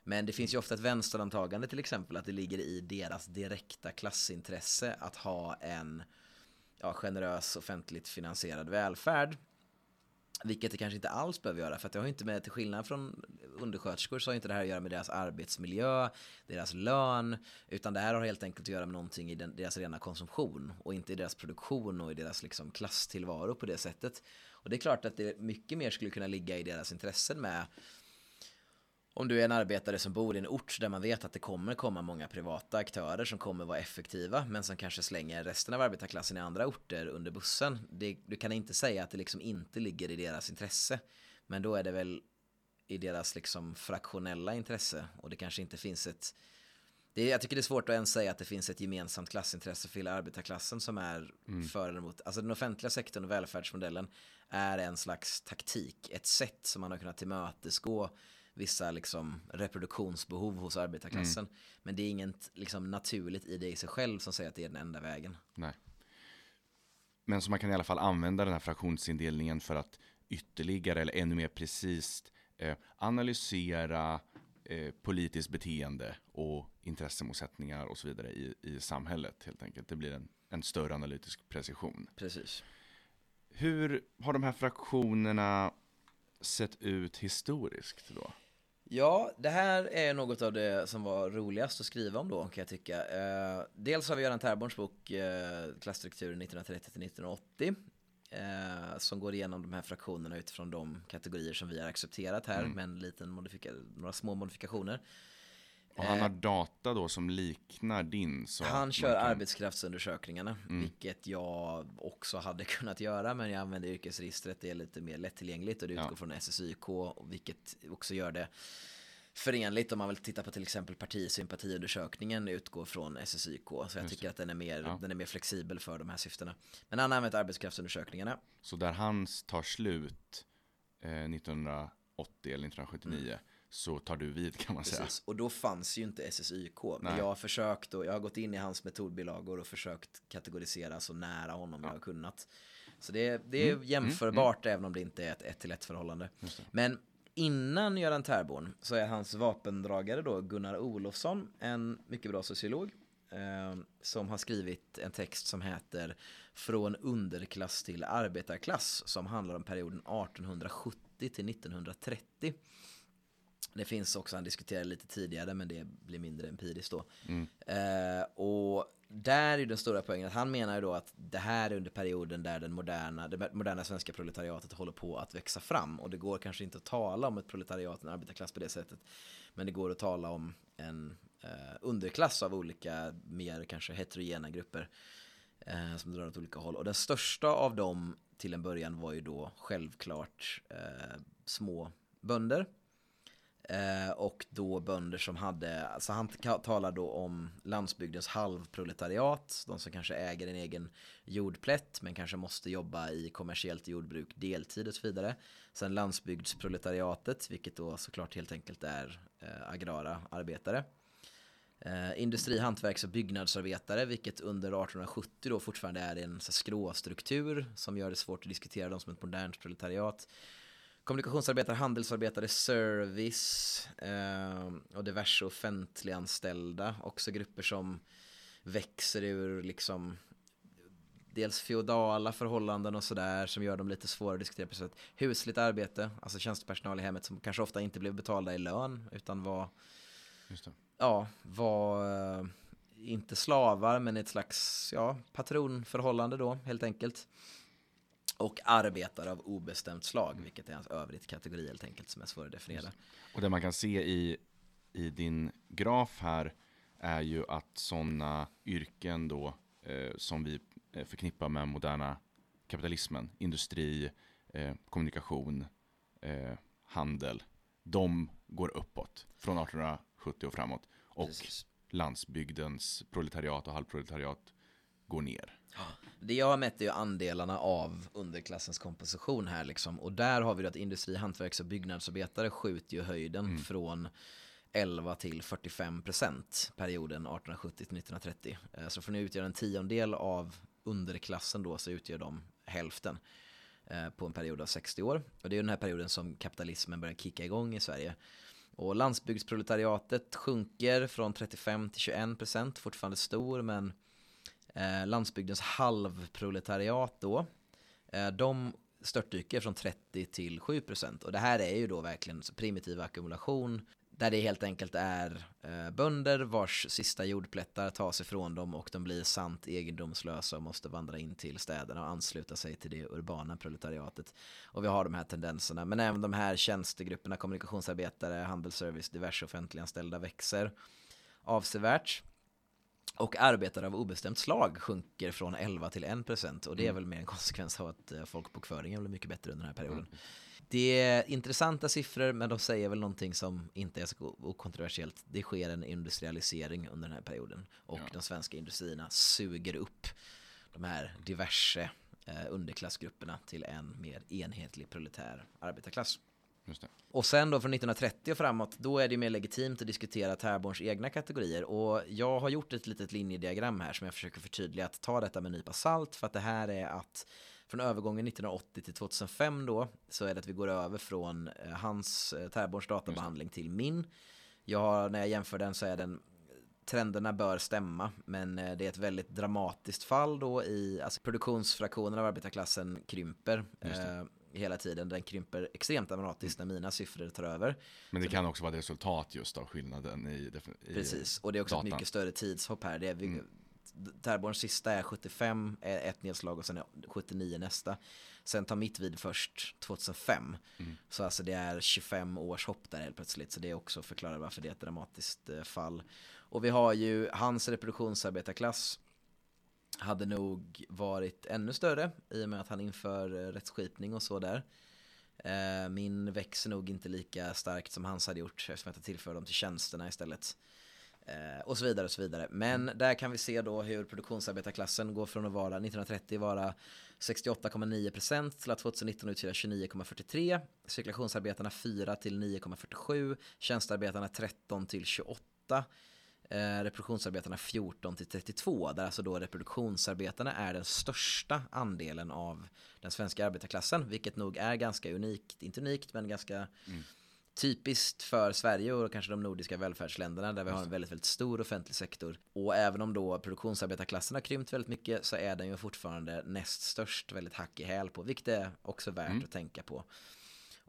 Men det finns ju ofta ett vänsterantagande till exempel att det ligger i deras direkta klassintresse att ha en ja, generös offentligt finansierad välfärd. Vilket det kanske inte alls behöver göra, för att det har inte med, till skillnad från undersköterskor så har inte det här att göra med deras arbetsmiljö, deras lön, utan det här har helt enkelt att göra med någonting i den, deras rena konsumtion och inte i deras produktion och i deras liksom klasstillvaro på det sättet. Och det är klart att det mycket mer skulle kunna ligga i deras intressen med om du är en arbetare som bor i en ort där man vet att det kommer komma många privata aktörer som kommer vara effektiva men som kanske slänger resten av arbetarklassen i andra orter under bussen. Det, du kan inte säga att det liksom inte ligger i deras intresse. Men då är det väl i deras liksom fraktionella intresse och det kanske inte finns ett det jag tycker det är svårt att ens säga att det finns ett gemensamt klassintresse för hela arbetarklassen som är mm. för eller emot. Alltså den offentliga sektorn och välfärdsmodellen är en slags taktik, ett sätt som man har kunnat tillmötesgå vissa liksom reproduktionsbehov hos arbetarklassen. Mm. Men det är inget liksom naturligt i det i sig själv som säger att det är den enda vägen. Nej. Men så man kan i alla fall använda den här fraktionsindelningen för att ytterligare eller ännu mer precis eh, analysera eh, politiskt beteende och intressemotsättningar och så vidare i, i samhället helt enkelt. Det blir en, en större analytisk precision. Precis. Hur har de här fraktionerna sett ut historiskt då? Ja, det här är något av det som var roligast att skriva om då kan jag tycka. Eh, dels har vi Göran Terborns bok eh, Klassstrukturen 1930-1980 eh, som går igenom de här fraktionerna utifrån de kategorier som vi har accepterat här mm. med en liten några små modifikationer. Och han har data då som liknar din? Så han kör kan... arbetskraftsundersökningarna, mm. vilket jag också hade kunnat göra, men jag använder yrkesregistret, det är lite mer lättillgängligt och det utgår ja. från SSYK, vilket också gör det förenligt om man vill titta på till exempel partisympatiundersökningen utgår från SSYK. Så jag tycker att den är, mer, ja. den är mer flexibel för de här syftena. Men han har använt arbetskraftsundersökningarna. Så där hans tar slut eh, 1980 eller 1979 mm så tar du vid kan man Precis. säga. Och då fanns ju inte SSYK. Men jag har försökt och jag har gått in i hans metodbilagor och försökt kategorisera så nära honom ja. jag har kunnat. Så det, det är mm. mm. jämförbart mm. även om det inte är ett ett till ett förhållande. Men innan Göran Terborn så är hans vapendragare då Gunnar Olofsson en mycket bra sociolog. Eh, som har skrivit en text som heter Från underklass till arbetarklass som handlar om perioden 1870 till 1930. Det finns också, han diskuterade lite tidigare men det blir mindre empiriskt då. Mm. Eh, och där är den stora poängen att han menar ju då att det här är under perioden där den moderna, det moderna svenska proletariatet håller på att växa fram. Och det går kanske inte att tala om ett proletariat, en arbetarklass på det sättet. Men det går att tala om en eh, underklass av olika mer kanske heterogena grupper. Eh, som drar åt olika håll. Och den största av dem till en början var ju då självklart eh, små bönder Eh, och då bönder som hade, alltså han talar då om landsbygdens halvproletariat, de som kanske äger en egen jordplätt men kanske måste jobba i kommersiellt jordbruk deltid och så vidare. Sen landsbygdsproletariatet, vilket då såklart helt enkelt är eh, agrara arbetare. Eh, industri, hantverks och byggnadsarbetare, vilket under 1870 då fortfarande är en så, skråstruktur som gör det svårt att diskutera dem som ett modernt proletariat kommunikationsarbetare, handelsarbetare, service eh, och diverse offentliganställda. Också grupper som växer ur liksom dels feodala förhållanden och sådär som gör dem lite svårare att diskutera på sätt. Husligt arbete, alltså tjänstepersonal i hemmet som kanske ofta inte blev betalda i lön utan var, ja, var eh, inte slavar men ett slags ja, patronförhållande då helt enkelt. Och arbetare av obestämt slag, vilket är hans övrigt kategori helt enkelt som är svår att definiera. Och det man kan se i, i din graf här är ju att sådana yrken då eh, som vi eh, förknippar med moderna kapitalismen, industri, eh, kommunikation, eh, handel, de går uppåt från 1870 och framåt. Och Precis. landsbygdens proletariat och halvproletariat går ner. Det jag har mätt är ju andelarna av underklassens komposition här liksom. Och där har vi då att industri, hantverks och byggnadsarbetare skjuter ju höjden mm. från 11 till 45 procent perioden 1870 till 1930. Eh, så för nu utgör en tiondel av underklassen då så utgör de hälften eh, på en period av 60 år. Och det är den här perioden som kapitalismen börjar kicka igång i Sverige. Och landsbygdsproletariatet sjunker från 35 till 21 procent, fortfarande stor men eh, landsbygdens halvproletariat då. Eh, de störtdyker från 30 till 7 procent. Och det här är ju då verkligen primitiv ackumulation där det helt enkelt är eh, bönder vars sista jordplättar tas ifrån dem och de blir sant egendomslösa och måste vandra in till städerna och ansluta sig till det urbana proletariatet. Och vi har de här tendenserna, men även de här tjänstegrupperna, kommunikationsarbetare, handelsservice, diverse offentliganställda växer avsevärt. Och arbetare av obestämt slag sjunker från 11 till 1 procent och det är mm. väl mer en konsekvens av att eh, folkbokföringen blir mycket bättre under den här perioden. Mm. Det är intressanta siffror men de säger väl någonting som inte är så okontroversiellt. Det sker en industrialisering under den här perioden och ja. de svenska industrierna suger upp de här diverse eh, underklassgrupperna till en mer enhetlig proletär arbetarklass. Och sen då från 1930 och framåt, då är det mer legitimt att diskutera Terborns egna kategorier. Och jag har gjort ett litet linjediagram här som jag försöker förtydliga att ta detta med en nypa salt. För att det här är att från övergången 1980 till 2005 då, så är det att vi går över från eh, hans eh, Terborns databehandling till min. Jag har, när jag jämför den så är den trenderna bör stämma, men eh, det är ett väldigt dramatiskt fall då i, alltså produktionsfraktionen av arbetarklassen krymper hela tiden. Den krymper extremt dramatiskt mm. när mina siffror tar över. Men det kan också vara ett resultat just av skillnaden i, i Precis, och det är också datan. ett mycket större tidshopp här. Det är, mm. Terborns sista är 75, ett nedslag och sen är 79 nästa. Sen tar mitt vid först 2005. Mm. Så alltså det är 25 års hopp där helt plötsligt. Så det är också förklarar varför det är ett dramatiskt eh, fall. Och vi har ju hans reproduktionsarbetarklass hade nog varit ännu större i och med att han inför eh, rättsskipning och så där. Eh, min växer nog inte lika starkt som hans hade gjort eftersom jag tillför dem till tjänsterna istället. Eh, och så vidare och så vidare. Men mm. där kan vi se då hur produktionsarbetarklassen går från att vara 1930 vara 68,9% till att 2019 utgöra 29,43. Cirkulationsarbetarna 4 till 9,47. Tjänstearbetarna 13 till 28 eh, reproduktionsarbetarna 14 till 32 där alltså då reproduktionsarbetarna är den största andelen av den svenska arbetarklassen vilket nog är ganska unikt, inte unikt men ganska mm. typiskt för Sverige och kanske de nordiska välfärdsländerna där vi har en väldigt, väldigt stor offentlig sektor och även om då produktionsarbetarklassen har krympt väldigt mycket så är den ju fortfarande näst störst väldigt hack i häl på vilket är också värt mm. att tänka på.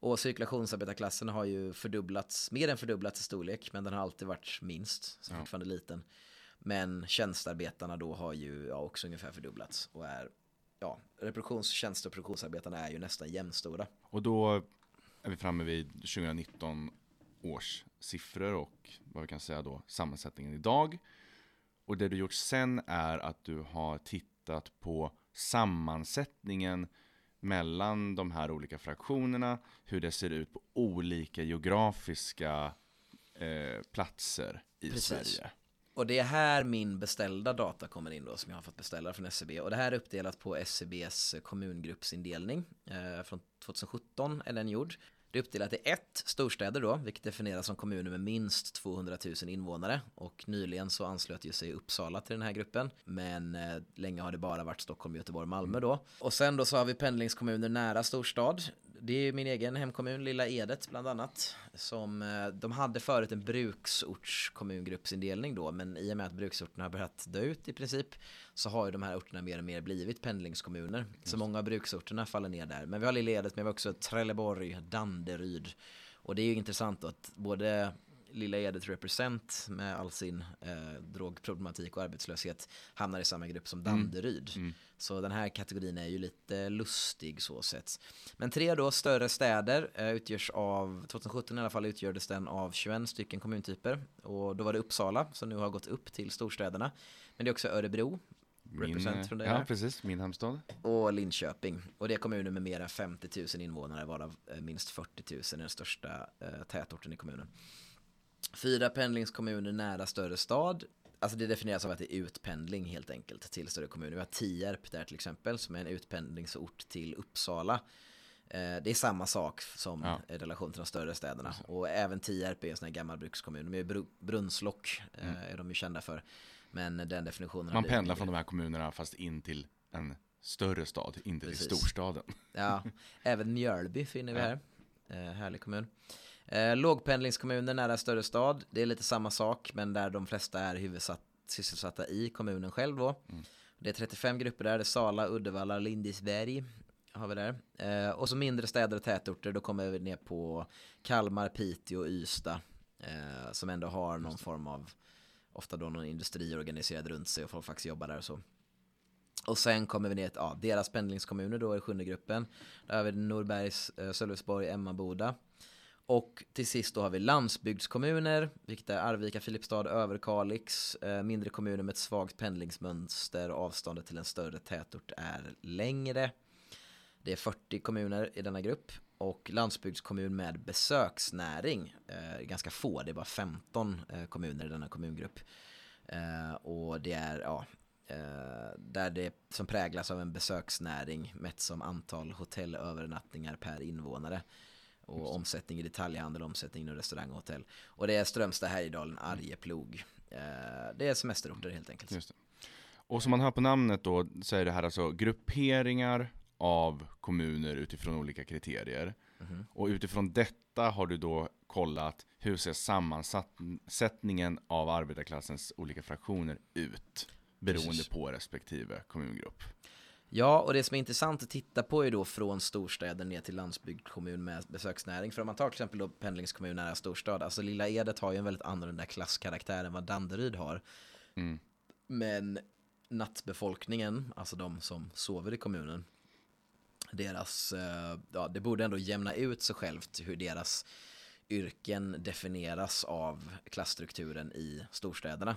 Och cirkulationsarbetarklassen har ju fördubblats, mer än fördubblats i storlek, men den har alltid varit minst, så ja. fortfarande liten. Men tjänstearbetarna då har ju ja, också ungefär fördubblats och är, ja, reproduktionstjänst och produktionsarbetarna är ju nästan jämnstora. Och då är vi framme vid 2019 års siffror och vad vi kan säga då sammansättningen idag. Och det du gjort sen är att du har tittat på sammansättningen mellan de här olika fraktionerna, hur det ser ut på olika geografiska eh, platser i Precis. Sverige. Och det är här min beställda data kommer in då som jag har fått beställa från SCB. Och det här är uppdelat på SCBs kommungruppsindelning. Eh, från 2017 är den gjord. Det är uppdelat i ett storstäder då, vilket definieras som kommuner med minst 200 000 invånare. Och nyligen så anslöt ju sig Uppsala till den här gruppen. Men eh, länge har det bara varit Stockholm, Göteborg, Malmö då. Och sen då så har vi pendlingskommuner nära storstad det är min egen hemkommun, Lilla Edet bland annat. Som, eh, de hade förut en bruksortskommunggruppsindelning då, men i och med att bruksorterna har börjat dö ut i princip så har ju de här orterna mer och mer blivit pendlingskommuner. Så många av bruksorterna faller ner där. Men vi har Lilla Edet, men vi har också Trelleborg, Danderyd. Och det är ju intressant då att både Lilla Edet Represent med all sin eh, drogproblematik och arbetslöshet hamnar i samma grupp som mm. Danderyd. Mm. Mm. Så den här kategorin är ju lite lustig så sett. Men tre då större städer eh, utgörs av, 2017 i alla fall utgjordes den av 21 stycken kommuntyper. Och då var det Uppsala som nu har gått upp till storstäderna. Men det är också Örebro, min, från ja, precis. Min hemstad. Och Linköping. Och det är kommuner med mer än 50 000 invånare, varav eh, minst 40 000 är den största eh, tätorten i kommunen. Fyra pendlingskommuner nära större stad. Alltså det definieras av att det är utpendling helt enkelt till större kommuner. Vi har Tierp där till exempel som är en utpendlingsort till Uppsala. Eh, det är samma sak som ja. i relation till de större städerna. Och även Tierp är en sån här gammal brukskommun. De är Brunnslock mm. är de ju kända för. Men den definitionen. Man pendlar från de här kommunerna fast in till en större stad, inte Precis. till storstaden. Ja, även Mjölby finner vi här. Eh, härlig kommun. Eh, lågpendlingskommuner nära större stad, det är lite samma sak, men där de flesta är huvudsatt sysselsatta i kommunen själv då. Mm. Det är 35 grupper där, det är Sala, Uddevalla, Lindisberg, har vi där. Eh, och så mindre städer och tätorter, då kommer vi ner på Kalmar, Piteå, Ystad. Eh, som ändå har någon form av, ofta då någon industri organiserad runt sig och folk faktiskt jobbar där och så. Och sen kommer vi ner till ja, deras pendlingskommuner då i sjunde gruppen. Där har vi Norbergs, eh, Sölvesborg, Emmaboda. Och till sist då har vi landsbygdskommuner, vilket är Arvika, Filipstad, Överkalix, eh, mindre kommuner med ett svagt pendlingsmönster och avståndet till en större tätort är längre. Det är 40 kommuner i denna grupp och landsbygdskommun med besöksnäring, eh, ganska få, det är bara 15 eh, kommuner i denna kommungrupp. Och det är, ja, där det som präglas av en besöksnäring mätt som antal hotellövernattningar per invånare och omsättning i detaljhandel, omsättning i restaurang och hotell. Och det är Strömstad, Härjedalen, Arjeplog. Eh, det är semesterorter helt enkelt. Just. Och som man hör på namnet då så är det här alltså grupperingar av kommuner utifrån olika kriterier. Mhm. Och utifrån detta har du då kollat hur ser sammansättningen av arbetarklassens olika fraktioner ut beroende Precis. på respektive kommungrupp. Ja, och det som är intressant att titta på är då från storstäder ner till landsbygdskommun med besöksnäring. För om man tar till exempel då pendlingskommun nära storstad, alltså Lilla Edet har ju en väldigt annorlunda klasskaraktär än vad Danderyd har. Mm. Men nattbefolkningen, alltså de som sover i kommunen, deras, eh, ja det borde ändå jämna ut sig självt hur deras yrken definieras av klassstrukturen i storstäderna.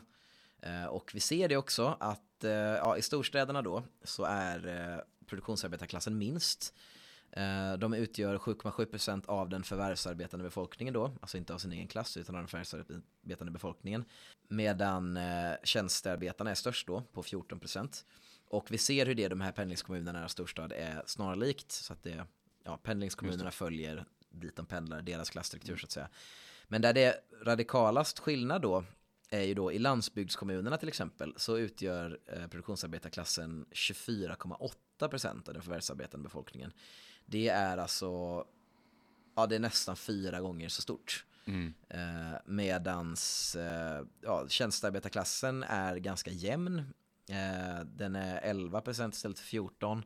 Eh, Och vi ser det också att eh, ja, i storstäderna då så är eh, produktionsarbetarklassen minst. Eh, De utgör 7,7% av den förvärvsarbetande befolkningen då, alltså inte av sin egen klass utan av den förvärvsarbetande befolkningen. Medan tjänstearbetarna är störst då på 14%. Och vi ser hur det de här pendlingskommunerna nära storstad är snarlikt. Så att det, ja, pendlingskommunerna följer dit de pendlar, deras klassstruktur så att säga. Men där det är radikalast skillnad då är ju då i landsbygdskommunerna till exempel så utgör eh, produktionsarbetarklassen 24,8% av den förvärvsarbetande befolkningen. Det är alltså, ja det är nästan fyra gånger så stort. Mm. Eh, medans eh, ja, tjänstearbetarklassen är ganska jämn. Eh, den är 11% istället för 14%.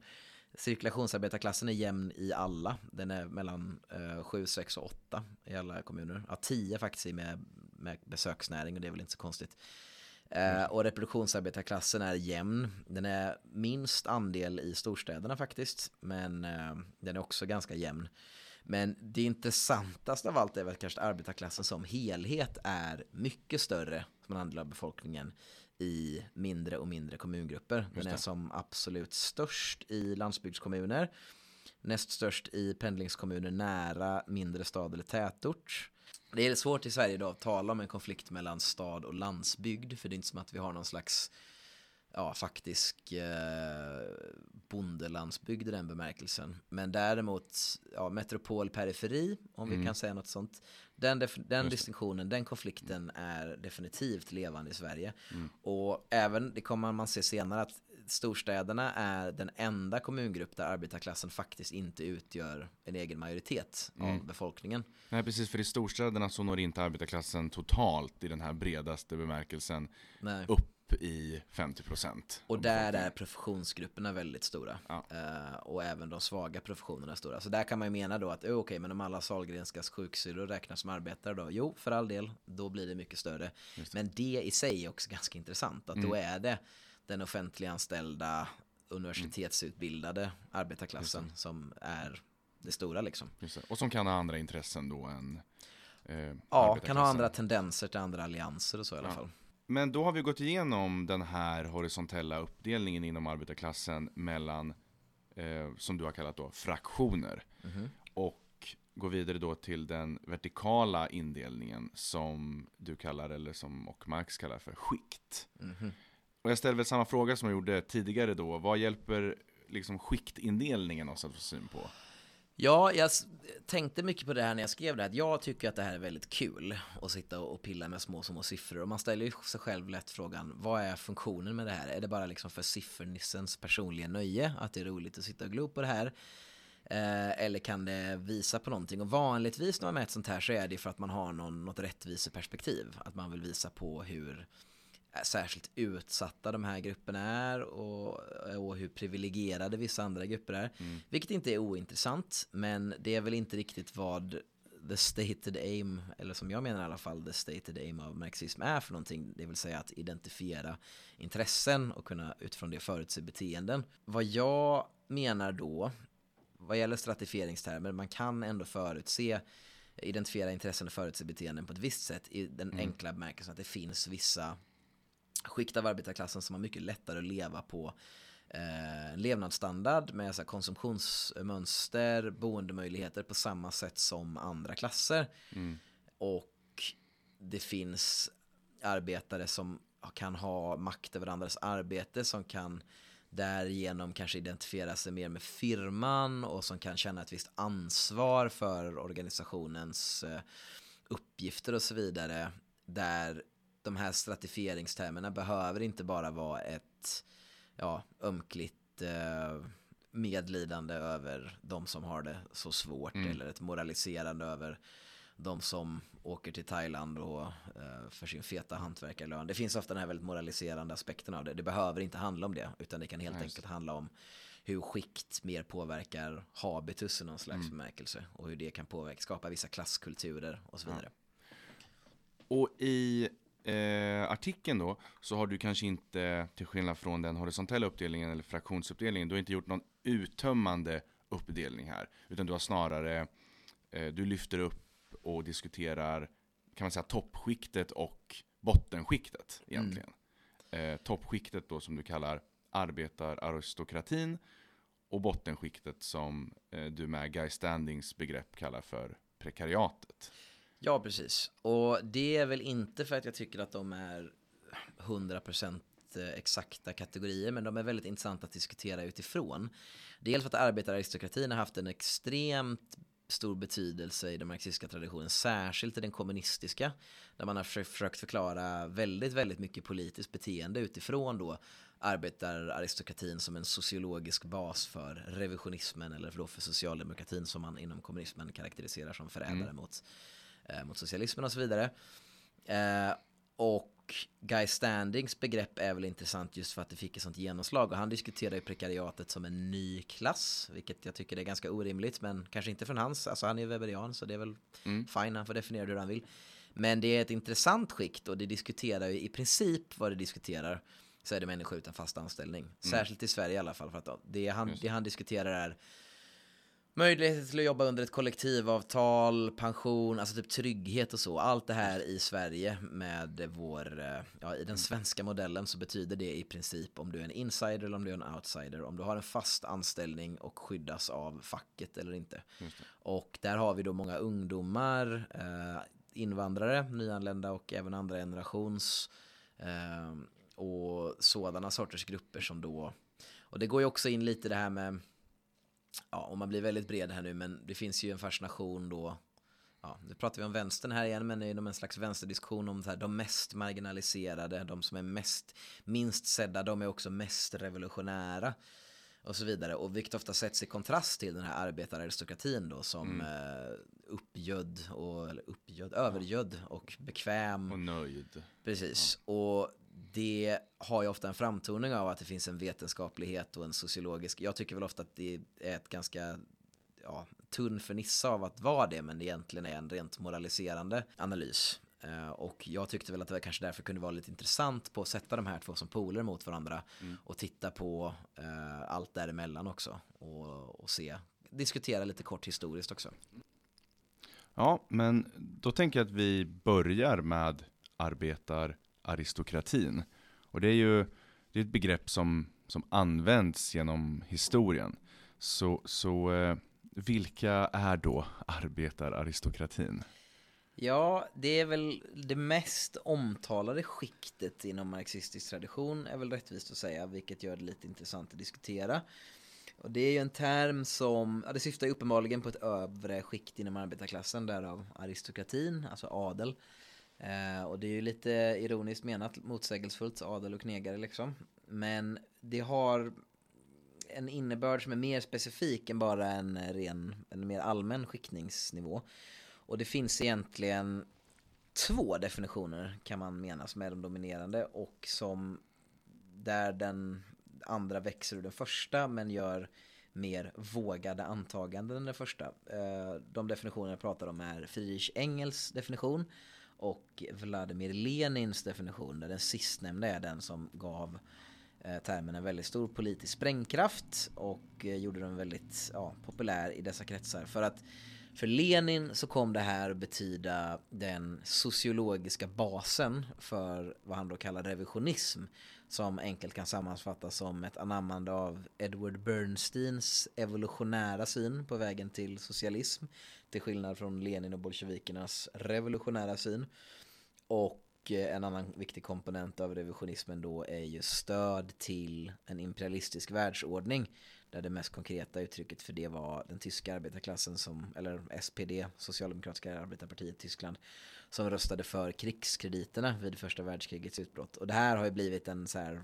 Cirkulationsarbetarklassen är jämn i alla. Den är mellan eh, 7, 6 och 8 i alla kommuner. Ja, 10 faktiskt i med, med besöksnäring och det är väl inte så konstigt. Eh, och reproduktionsarbetarklassen är jämn. Den är minst andel i storstäderna faktiskt. Men eh, den är också ganska jämn. Men det intressantaste av allt är väl kanske att arbetarklassen som helhet är mycket större som en andel av befolkningen i mindre och mindre kommungrupper. Den är som absolut störst i landsbygdskommuner. Näst störst i pendlingskommuner nära mindre stad eller tätort. Det är svårt i Sverige idag att tala om en konflikt mellan stad och landsbygd. För det är inte som att vi har någon slags ja, faktisk eh, bondelandsbygd i den bemärkelsen. Men däremot ja, metropol, periferi, om vi kan säga något sånt. Den, den distinktionen, den konflikten är definitivt levande i Sverige. Och även, det kommer man se senare, att storstäderna är den enda kommungrupp där arbetarklassen faktiskt inte utgör en egen majoritet av befolkningen. Nej, precis, för i storstäderna så når inte arbetarklassen totalt i den här bredaste bemärkelsen Nej. upp i 50%. Och av där är professionsgrupperna väldigt stora. Ja. Eh, och även de svaga professionerna är stora. Så där kan man ju mena då att, oh, okej, men om alla Sahlgrenskas sjuksyrror räknas som arbetare då? Jo, för all del, då blir det mycket större. Men det i sig är också ganska intressant. Att då är det den offentliga anställda, universitetsutbildade arbetarklassen som är det stora liksom. Det. Och som kan ha andra intressen då än eh, Ja, kan ha andra tendenser till andra allianser och så i alla Ja. fall. Men då har vi gått igenom den här horisontella uppdelningen inom arbetarklassen mellan, eh, som du har kallat då, fraktioner. Mhm. Och går vidare då till den vertikala indelningen som du kallar, eller som och Marx kallar för skikt. Mhm. Och jag ställer väl samma fråga som jag gjorde tidigare då. Vad hjälper liksom skiktindelningen oss att få syn på? Ja, jag tänkte mycket på det här när jag skrev det här. Jag tycker att det här är väldigt kul att sitta och pilla med små, små siffror. Och man ställer ju sig själv lätt frågan, vad är funktionen med det här? Är det bara liksom för siffernissens personliga nöje? Att det är roligt att sitta och glo på det här? Eh, eller kan det visa på någonting? Och vanligtvis när man mäter sånt här så är det för att man har någon, något rättviseperspektiv. Att man vill visa på hur särskilt utsatta de här grupperna är och, och hur privilegierade vissa andra grupper är. Mm. Vilket inte är ointressant, men det är väl inte riktigt vad the stated aim, eller som jag menar i alla fall, the stated aim av marxism är för någonting. Det vill säga att identifiera intressen och kunna utifrån det förutse beteenden. Vad jag menar då, vad gäller stratifieringstermer, man kan ändå förutse identifiera intressen och förutse beteenden på ett visst sätt i den mm. enkla bemärkelsen att det finns vissa skikt av arbetarklassen som har mycket lättare att leva på eh, levnadsstandard med så här, konsumtionsmönster, boendemöjligheter på samma sätt som andra klasser. Mm. Och det finns arbetare som kan ha makt över andras arbete, som kan därigenom kanske identifiera sig mer med firman och som kan känna ett visst ansvar för organisationens eh, uppgifter och så vidare. Där de här stratifieringstermerna behöver inte bara vara ett ja, ömkligt eh, medlidande över de som har det så svårt mm. eller ett moraliserande över de som åker till Thailand och, eh, för sin feta hantverkarlön. Det finns ofta den här väldigt moraliserande aspekten av det. Det behöver inte handla om det, utan det kan helt nice. enkelt handla om hur skikt mer påverkar habitus i någon slags mm. bemärkelse och hur det kan påverka, skapa vissa klasskulturer och så vidare. Ja. Och i eh, artikeln då, så har du kanske inte, till skillnad från den horisontella uppdelningen eller fraktionsuppdelningen, du har inte gjort någon uttömmande uppdelning här, utan du har snarare, eh, du lyfter upp och diskuterar, kan man säga toppskiktet och bottenskiktet egentligen. Mm. Eh, toppskiktet då som du kallar arbetararistokratin och bottenskiktet som eh, du med Guy Standings begrepp kallar för prekariatet. Ja, precis. Och det är väl inte för att jag tycker att de är 100% eh, exakta kategorier, men de är väldigt intressanta att diskutera utifrån. Dels för att arbetararistokratin har haft en extremt stor betydelse i den marxistiska traditionen, särskilt i den kommunistiska, där man har försökt förklara väldigt, väldigt mycket politiskt beteende utifrån då arbetararistokratin som en sociologisk bas för revisionismen eller för, då för socialdemokratin som man inom kommunismen karaktäriserar som förrädare mm. mot mot socialismen och så vidare. Eh, och Guy Standings begrepp är väl intressant just för att det fick ett sånt genomslag och han diskuterar ju prekariatet som en ny klass, vilket jag tycker är ganska orimligt, men kanske inte från hans, alltså han är ju weberian så det är väl mm. fine, han får definiera hur han vill. Men det är ett intressant skikt och det diskuterar ju i princip vad det diskuterar så är det människor utan fast anställning. Mm. Särskilt i Sverige i alla fall för att det han, det han diskuterar är Möjligheter till att jobba under ett kollektivavtal, pension, alltså typ trygghet och så. Allt det här i Sverige med vår, eh, ja i den svenska modellen så betyder det i princip om du är en insider eller om du är en outsider. Om du har en fast anställning och skyddas av facket eller inte. Och där har vi då många ungdomar, eh, invandrare, nyanlända och även andra generations eh, och sådana sorters grupper som då, och det går ju också in lite det här med ja, om man blir väldigt bred här nu, men det finns ju en fascination då ja, nu pratar vi om vänstern här igen, men inom en slags vänsterdiskussion om här, de mest marginaliserade, de som är mest, minst sedda, de är också mest revolutionära och så vidare. Och vilket ofta sätts i kontrast till den här arbetararistokratin då som mm. eh, uppgödd och, eller uppgödd, övergödd och bekväm. Och nöjd. Precis. Ja. Och det har ju ofta en framtoning av att det finns en vetenskaplighet och en sociologisk. Jag tycker väl ofta att det är ett ganska ja, tunn fernissa av att vara det, men det egentligen är en rent moraliserande analys. Uh, och jag tyckte väl att det kanske därför kunde vara lite intressant på att sätta de här två som poler mot varandra mm. och titta på uh, allt däremellan också och, och se, diskutera lite kort historiskt också. Ja, men då tänker jag att vi börjar med arbetar aristokratin. Och det är ju det är ett begrepp som, som används genom historien. Så, så eh, vilka är då arbetararistokratin? Ja, det är väl det mest omtalade skiktet inom marxistisk tradition är väl rättvist att säga, vilket gör det lite intressant att diskutera. Och det är ju en term som, ja, det syftar ju uppenbarligen på ett övre skikt inom arbetarklassen, därav aristokratin, alltså adel. Eh, och det är ju lite ironiskt menat, motsägelsefullt, adel och knegare liksom. Men det har en innebörd som är mer specifik än bara en ren, en mer allmän skiktningsnivå. Och det finns egentligen två definitioner kan man mena som är de dominerande och som där den andra växer ur den första men gör mer vågade antaganden än den första. Eh, de definitioner jag pratar om är Friedrich Engels definition och Vladimir Lenins definition där den sistnämnda är den som gav eh, termen en väldigt stor politisk sprängkraft och eh, gjorde den väldigt ja, populär i dessa kretsar. För att för Lenin så kom det här betyda den sociologiska basen för vad han då kallar revisionism som enkelt kan sammanfattas som ett anammande av Edward Bernsteins evolutionära syn på vägen till socialism till skillnad från Lenin och bolsjevikernas revolutionära syn och eh, en annan viktig komponent av revisionismen då är ju stöd till en imperialistisk världsordning där det mest konkreta uttrycket för det var den tyska arbetarklassen som, eller SPD, Socialdemokratiska arbetarpartiet Tyskland, som röstade för krigskrediterna vid första världskrigets utbrott. Och det här har ju blivit en så här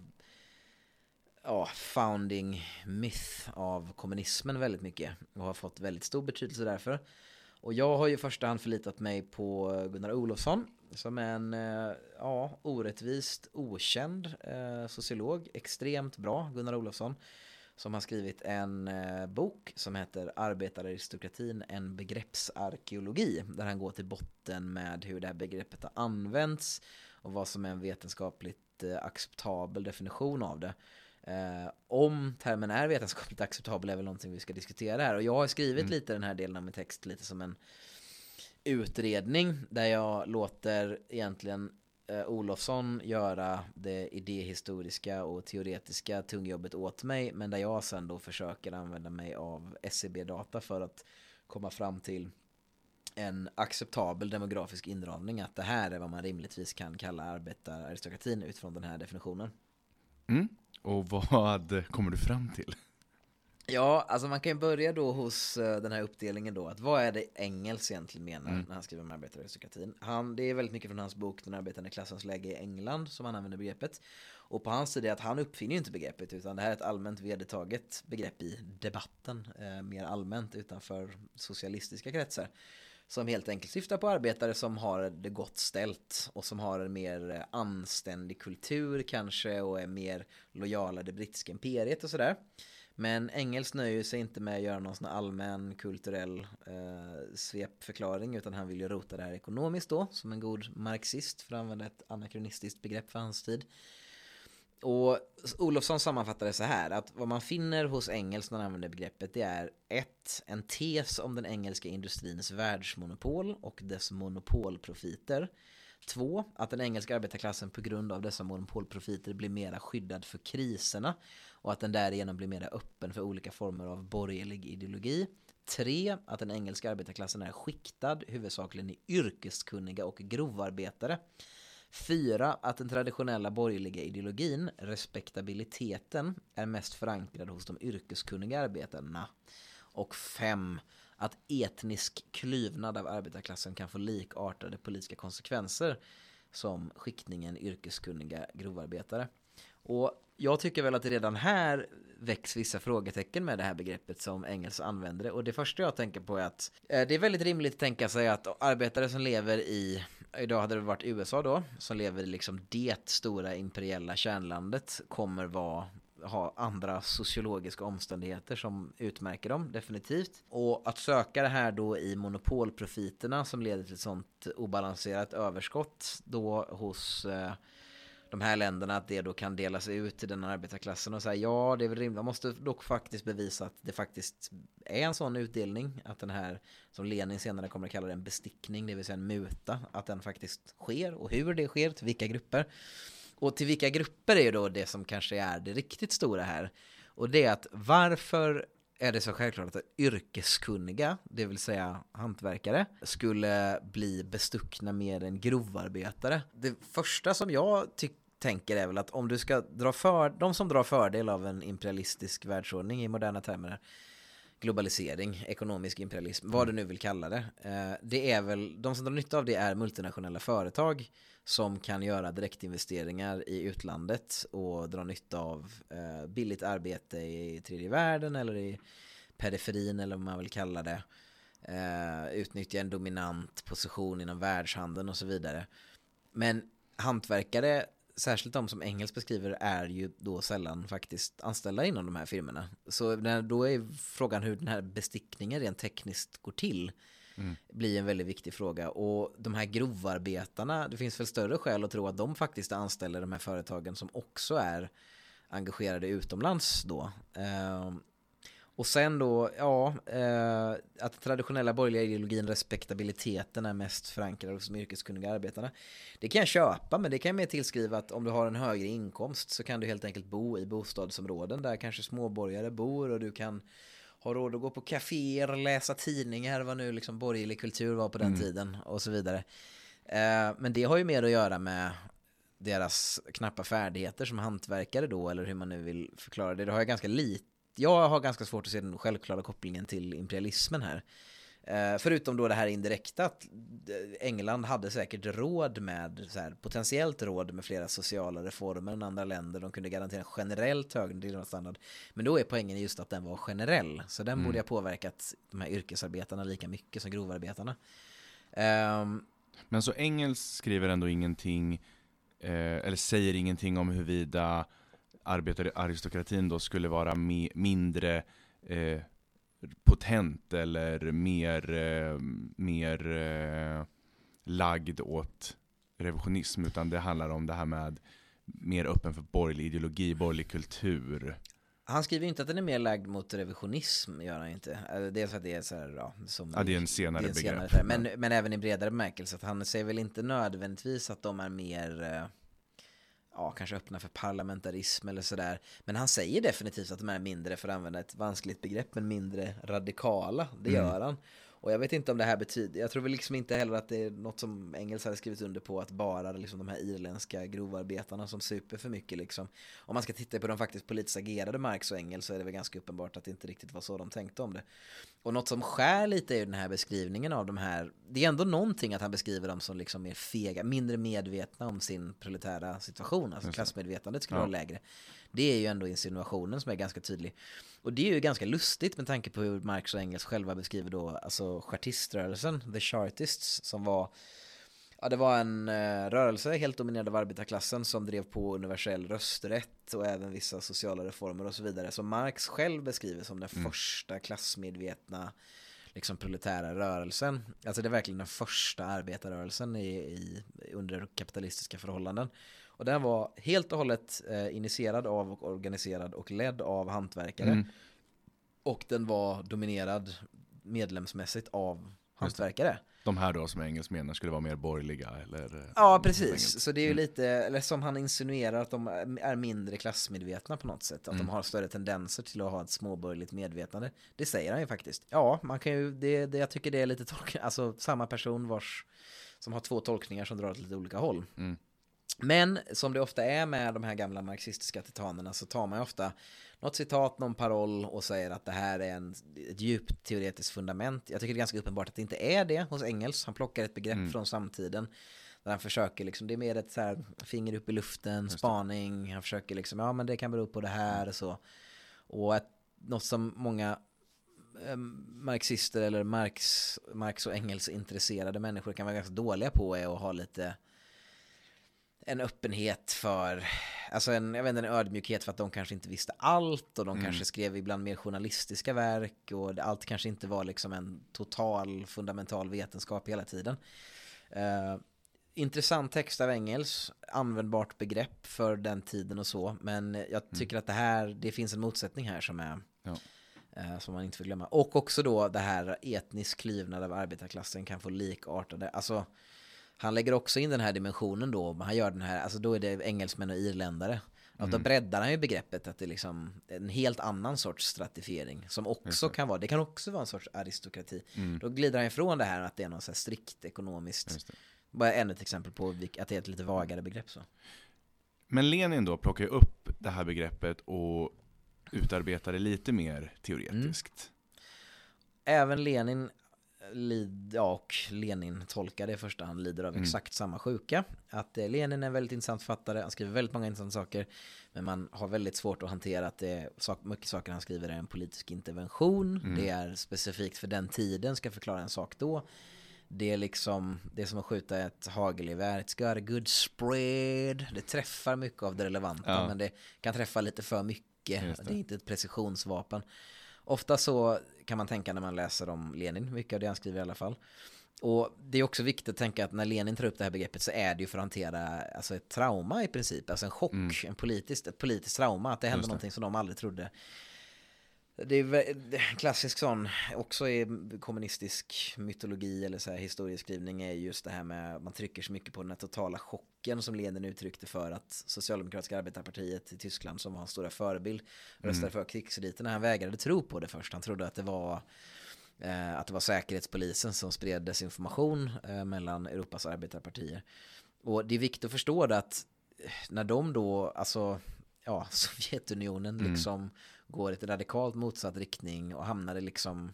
ja, founding myth av kommunismen väldigt mycket och har fått väldigt stor betydelse därför. Och jag har ju i första hand förlitat mig på Gunnar Olofsson som är en eh, ja, orättvist okänd eh, sociolog, extremt bra Gunnar Olofsson som har skrivit en eh, bok som heter Arbetararistokratin, en begreppsarkeologi där han går till botten med hur det här begreppet har använts och vad som är en vetenskapligt eh, acceptabel definition av det. Eh, om termen är vetenskapligt acceptabel är väl någonting vi ska diskutera här och jag har skrivit mm. lite den här delen av min text lite som en utredning där jag låter egentligen eh, Olofsson göra det idéhistoriska och teoretiska tungjobbet åt mig men där jag sen då försöker använda mig av SCB-data för att komma fram till en acceptabel demografisk inramning att det här är vad man rimligtvis kan kalla arbetararistokratin utifrån den här definitionen. Mm. Och vad kommer du fram till? Ja, alltså man kan ju börja då hos uh, den här uppdelningen då, att vad är det Engels egentligen menar mm. när han skriver om arbetararistokratin? Han, det är väldigt mycket från hans bok Den arbetande klassens läge i England som han använder begreppet. Och på hans sida är att han uppfinner ju inte begreppet utan det här är ett allmänt vedertaget begrepp i debatten, uh, mer allmänt utanför socialistiska kretsar. Som helt enkelt syftar på arbetare som har det gott ställt och som har en mer anständig kultur kanske och är mer lojala det brittiska imperiet och sådär. Men Engels nöjer sig inte med att göra någon sån allmän kulturell eh, svepförklaring utan han vill ju rota det här ekonomiskt då som en god marxist för att använda ett anakronistiskt begrepp för hans tid. Och Olofsson sammanfattar det så här att vad man finner hos Engels när han använder begreppet det är ett, en tes om den engelska industrins världsmonopol och dess monopolprofiter. Två, att den engelska arbetarklassen på grund av dessa monopolprofiter blir mera skyddad för kriserna och att den därigenom blir mera öppen för olika former av borgerlig ideologi. Tre, att den engelska arbetarklassen är skiktad huvudsakligen i yrkeskunniga och grovarbetare. Fyra, att den traditionella borgerliga ideologin, respektabiliteten, är mest förankrad hos de yrkeskunniga arbetarna. Och fem, att etnisk klyvnad av arbetarklassen kan få likartade politiska konsekvenser som skiktningen yrkeskunniga grovarbetare. Och jag tycker väl att det redan här väcks vissa frågetecken med det här begreppet som Engels använder det. Och det första jag tänker på är att eh, det är väldigt rimligt att tänka sig att arbetare som lever i, idag hade det varit USA då, som lever i liksom det stora imperiella kärnlandet kommer vara ha andra sociologiska omständigheter som utmärker dem, definitivt. Och att söka det här då i monopolprofiterna som leder till ett sånt obalanserat överskott då hos eh, de här länderna att det då kan delas ut till den arbetarklassen och säga ja det är väl rimligt. Man måste dock faktiskt bevisa att det faktiskt är en sån utdelning att den här som Lenin senare kommer att kalla det en bestickning det vill säga en muta att den faktiskt sker och hur det sker till vilka grupper. Och till vilka grupper är då det som kanske är det riktigt stora här. Och det är att varför är det så självklart att yrkeskunniga, det vill säga hantverkare, skulle bli bestuckna mer än grovarbetare. Det första som jag tycker tänker är väl att om du ska dra för, de som drar fördel av en imperialistisk världsordning i moderna termer, globalisering, ekonomisk imperialism, vad du nu vill kalla det. Eh, det är väl, de som drar nytta av det är multinationella företag som kan göra direktinvesteringar i utlandet och dra nytta av eh, billigt arbete i tredje världen eller i periferin eller vad man vill kalla det. Eh, utnyttja en dominant position inom världshandeln och så vidare. Men hantverkare, särskilt de som Engels beskriver, är ju då sällan faktiskt anställda inom de här firmorna. Så när, då är frågan hur den här bestickningen rent tekniskt går till mm. blir en väldigt viktig fråga. Och de här grovarbetarna, det finns väl större skäl att tro att de faktiskt anställer de här företagen som också är engagerade utomlands då. Och sen då, ja, eh, att traditionella borgerliga ideologin, respektabiliteten är mest förankrad hos de yrkeskunniga arbetarna. Det kan jag köpa, men det kan jag mer tillskriva att om du har en högre inkomst så kan du helt enkelt bo i bostadsområden där kanske småborgare bor och du kan ha råd att gå på kaféer, läsa tidningar, vad nu liksom borgerlig kultur var på den mm. tiden och så vidare. Eh, men det har ju mer att göra med deras knappa färdigheter som hantverkare då, eller hur man nu vill förklara det. Det har jag ganska lite jag har ganska svårt att se den självklara kopplingen till imperialismen här. Eh, förutom då det här indirekta att eh, England hade säkert råd med, så här, potentiellt råd med flera sociala reformer än andra länder. De kunde garantera generellt högre levnadsstandard. Men då är poängen just att den var generell. Så den mm. borde ha påverkat de här yrkesarbetarna lika mycket som grovarbetarna. Um, Men så Engels skriver ändå ingenting, eh, eller säger ingenting om huruvida arbetararistokratin då skulle vara me, mindre eh, potent eller mer, eh, mer eh, lagd åt revisionism, utan det handlar om det här med mer öppen för borgerlig ideologi, borgerlig kultur. Han skriver inte att den är mer lagd mot revisionism, gör han inte. Dels att det är så här, ja, som ja, det är en senare, är en begrepp. men, men även i bredare bemärkelse, att han säger väl inte nödvändigtvis att de är mer eh, ja, kanske öppna för parlamentarism eller sådär. Men han säger definitivt att de är mindre, för att använda ett vanskligt begrepp, men mindre radikala. Det mm. gör han. Och jag vet inte om det här betyder, jag tror väl liksom inte heller att det är något som Engels hade skrivit under på att bara liksom de här irländska grovarbetarna som super för mycket liksom. Om man ska titta på de faktiskt politiskt agerade Marx och Engels så är det väl ganska uppenbart att det inte riktigt var så de tänkte om det. Och något som skär lite är ju den här beskrivningen av de här, det är ändå någonting att han beskriver dem som liksom mer fega, mindre medvetna om sin proletära situation, alltså klassmedvetandet skulle ja. vara lägre. Det är ju ändå insinuationen som är ganska tydlig. Och det är ju ganska lustigt med tanke på hur Marx och Engels själva beskriver då, alltså chartiströrelsen, the chartists, som var Ja, det var en eh, rörelse helt dominerad av arbetarklassen som drev på universell rösträtt och även vissa sociala reformer och så vidare. Som Marx själv beskriver som den mm. första klassmedvetna liksom proletära rörelsen. Alltså det är verkligen den första arbetarrörelsen i, i, under kapitalistiska förhållanden. Och den var helt och hållet eh, initierad av och organiserad och ledd av hantverkare. Mm. Och den var dominerad medlemsmässigt av hantverkare. De här då som Engels menar skulle vara mer borgerliga eller? Eh, ja, precis. Så det är ju mm. lite, eller som han insinuerar att de är mindre klassmedvetna på något sätt. Att mm. de har större tendenser till att ha ett småborgerligt medvetande. Det säger han ju faktiskt. Ja, man kan ju, det, det jag tycker det är lite tolk, alltså samma person vars, som har två tolkningar som drar åt lite olika håll. Mm. Men som det ofta är med de här gamla marxistiska titanerna så tar man ju ofta något citat, någon paroll och säger att det här är en, ett djupt teoretiskt fundament. Jag tycker det är ganska uppenbart att det inte är det hos Engels. Han plockar ett begrepp mm. från samtiden. Där han försöker liksom, det är mer ett så här finger upp i luften, spaning. Han försöker liksom, ja men det kan bero på det här och så. Och ett, något som många eh, marxister eller Marx, Marx och Engels intresserade människor kan vara ganska dåliga på är att ha lite en öppenhet för, alltså en, jag vet inte, en ödmjukhet för att de kanske inte visste allt och de mm. kanske skrev ibland mer journalistiska verk och allt kanske inte var liksom en total fundamental vetenskap hela tiden. Uh, intressant text av Engels, användbart begrepp för den tiden och så, men jag mm. tycker mm. att det här, det finns en motsättning här som är ja. uh, som man inte får glömma. Och också då det här etnisk klyvnad av arbetarklassen kan få likartade, alltså han lägger också in den här dimensionen då, han gör den här, alltså då är det engelsmän och irländare. Mm. Då breddar han ju begreppet att det är liksom en helt annan sorts stratifiering som också kan vara, det kan också vara en sorts aristokrati. Mm. Då glider han ifrån det här att det är något så strikt ekonomiskt. Bara ännu ett exempel på att det är ett lite vagare begrepp så. Men Lenin då plockar ju upp det här begreppet och utarbetar det lite mer teoretiskt. Mm. Även Lenin lid, ja, och Lenin-tolkare i första hand lider av exakt samma sjuka. Att eh, Lenin är en väldigt intressant författare, han skriver väldigt många intressanta saker. Men man har väldigt svårt att hantera att det är, sak, mycket saker han skriver är en politisk intervention. Det är specifikt för den tiden, ska förklara en sak då. Det är liksom, det är som att skjuta ett hagelgevär. It's got a good spread. Det träffar mycket av det relevanta, Ja. men det kan träffa lite för mycket. Det. det. är inte ett precisionsvapen. Ofta så kan man tänka när man läser om Lenin, mycket av det han skriver i alla fall. Och det är också viktigt att tänka att när Lenin tar upp det här begreppet så är det ju för att hantera alltså ett trauma i princip, alltså en chock, en politiskt, ett politiskt trauma, att det hände Mm. Någonting som de aldrig trodde. Det är en klassisk sån, också i kommunistisk mytologi eller så här historieskrivning är just det här med, man trycker så mycket på den här totala chocken som Lenin uttryckte för att Socialdemokratiska arbetarpartiet i Tyskland som var hans stora förebild röstade för krigsriterna. Han vägrade tro på det först, han trodde att det var eh, att det var säkerhetspolisen som spred desinformation eh, mellan Europas arbetarpartier. Och det är viktigt att förstå det att eh, när de då, alltså ja, Sovjetunionen liksom går i ett radikalt motsatt riktning och hamnar i liksom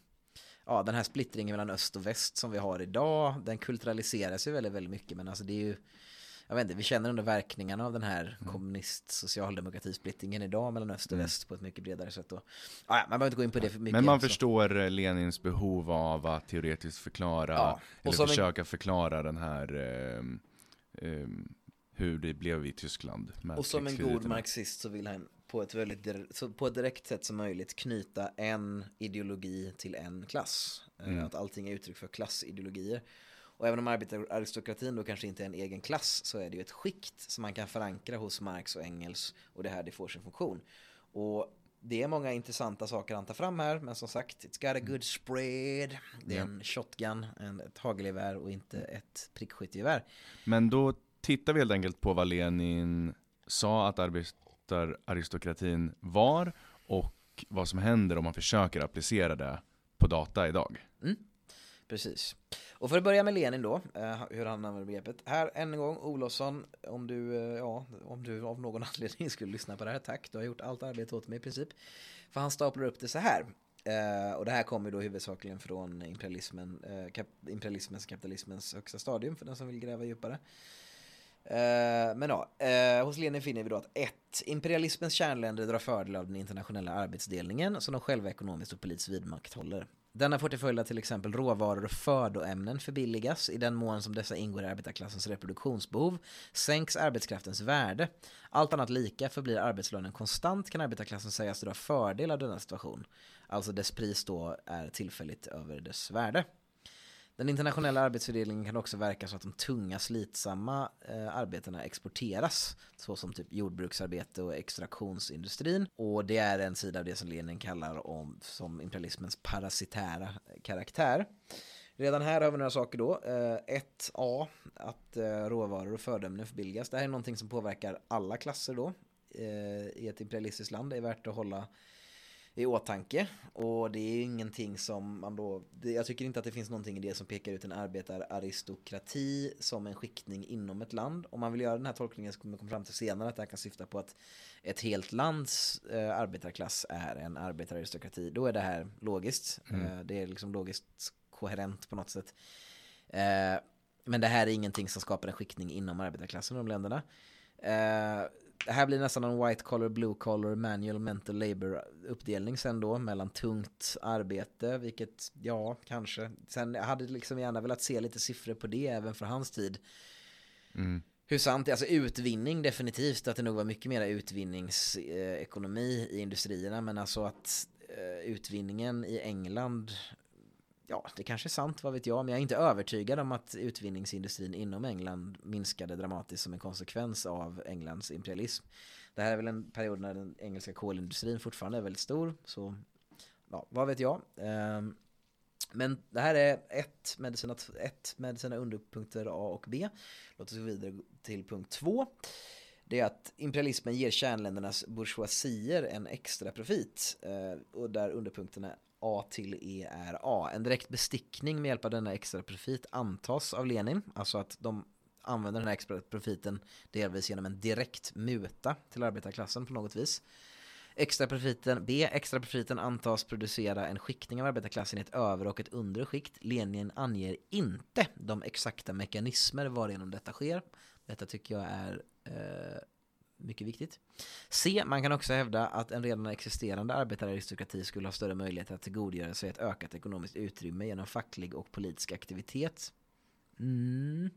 ja, den här splittringen mellan öst och väst som vi har idag, den kulturaliseras ju väldigt, väldigt mycket, men alltså det är ju jag vet inte, vi känner under verkningarna av den här kommunist socialdemokratisplittringen idag mellan öst och väst på ett mycket bredare sätt. Och, ja, man behöver inte gå in på det för mycket. Men man så. förstår eh, Lenins behov av att teoretiskt förklara, Ja, eller som en- försöka förklara den här, ehm, ehm, hur det blev i Tyskland. Och som en god marxist så vill han på ett, väldigt, på ett direkt sätt som möjligt knyta en ideologi till en klass. Eh, Att allting är uttryck för klassideologier. Och även om arbetararistokratin då kanske inte är en egen klass så är det ju ett skikt som man kan förankra hos Marx och Engels och det här det får sin funktion. Och det är många intressanta saker han tar fram här, men som sagt, it's got a good spread. Det är en shotgun, en, ett hagelgevär och inte ett prickskyttegevär. Men då tittar vi helt enkelt på vad Lenin sa att arbetararistokratin var och vad som händer om man försöker applicera det på data idag. Precis. Och för att börja med Lenin då, eh, hur han använder begreppet. Här än en gång, Olofsson, om du, eh, ja, om du av någon anledning skulle lyssna på det här, tack. Du har gjort allt arbete åt mig i princip. För han staplar upp det så här. Eh, och det här kommer då huvudsakligen från imperialismen, kap, imperialismens, kapitalismens högsta stadium för den som vill gräva djupare. Men ja, hos Lenin finner vi då att 1. Imperialismens kärnländer drar fördel av den internationella arbetsdelningen som de själva ekonomiskt och politiskt vidmakthåller. Denna får till följd att till exempel råvaror och födoämnen förbilligas i den mån som dessa ingår i arbetarklassens reproduktionsbehov sänks arbetskraftens värde. Allt annat lika förblir arbetslönen konstant kan arbetarklassen sägas dra fördel av denna situation. Alltså dess pris då är tillfälligt över dess värde. Den internationella arbetsfördelningen kan också verka så att de tunga slitsamma eh, arbetena exporteras. Såsom typ jordbruksarbete och extraktionsindustrin. Och det är en sida av det som Lenin kallar om som imperialismens parasitära karaktär. Redan här har vi några saker då. Eh, Ett A, att eh, råvaror och födoämnen förbilligas. Det här är någonting som påverkar alla klasser då eh, i ett imperialistiskt land. Det är värt att hålla i åtanke. Och det är ingenting som man då, det, jag tycker inte att det finns någonting i det som pekar ut en arbetararistokrati som en skiktning inom ett land. Om man vill göra den här tolkningen så kommer man komma fram till senare att det här kan syfta på att ett helt lands eh, arbetarklass är en arbetararistokrati. Då är det här logiskt. Eh, det är liksom logiskt koherent på något sätt. Eh, men det här är ingenting som skapar en skiktning inom arbetarklassen i de länderna. Det här blir nästan en white collar, blue collar, manual, mental labor uppdelning sen då mellan tungt arbete, vilket ja, kanske. Sen jag hade liksom gärna velat se lite siffror på det även för hans tid. Mm. Hur sant det är, alltså utvinning definitivt, att det nog var mycket mer utvinningsekonomi i industrierna, men alltså att eh, utvinningen i England, ja det kanske är sant, vad vet jag, men jag är inte övertygad om att utvinningsindustrin inom England minskade dramatiskt som en konsekvens av Englands imperialism. Det här är väl en period när den engelska kolindustrin fortfarande är väldigt stor, så ja, vad vet jag. Ehm, men det här är ett med, sina, ett med sina underpunkter A och B. Låt oss gå vidare till punkt två. Det är att imperialismen ger kärnländernas bourgeoisier en extra profit. Eh, och där underpunkterna A till E är A. En direkt bestickning med hjälp av denna extra profit antas av Lenin. Alltså att de använder den här extra profiten delvis genom en direkt muta till arbetarklassen på något vis. Extra profiten B. Extra profiten antas producera en skiktning av arbetarklassen i ett över och ett undre skikt. Lenin anger inte de exakta mekanismer varigenom detta sker. Detta tycker jag är eh, mycket viktigt. C. Man kan också hävda att en redan existerande arbetararistokrati skulle ha större möjlighet att tillgodogöra sig ett ökat ekonomiskt utrymme genom facklig och politisk aktivitet. Mm.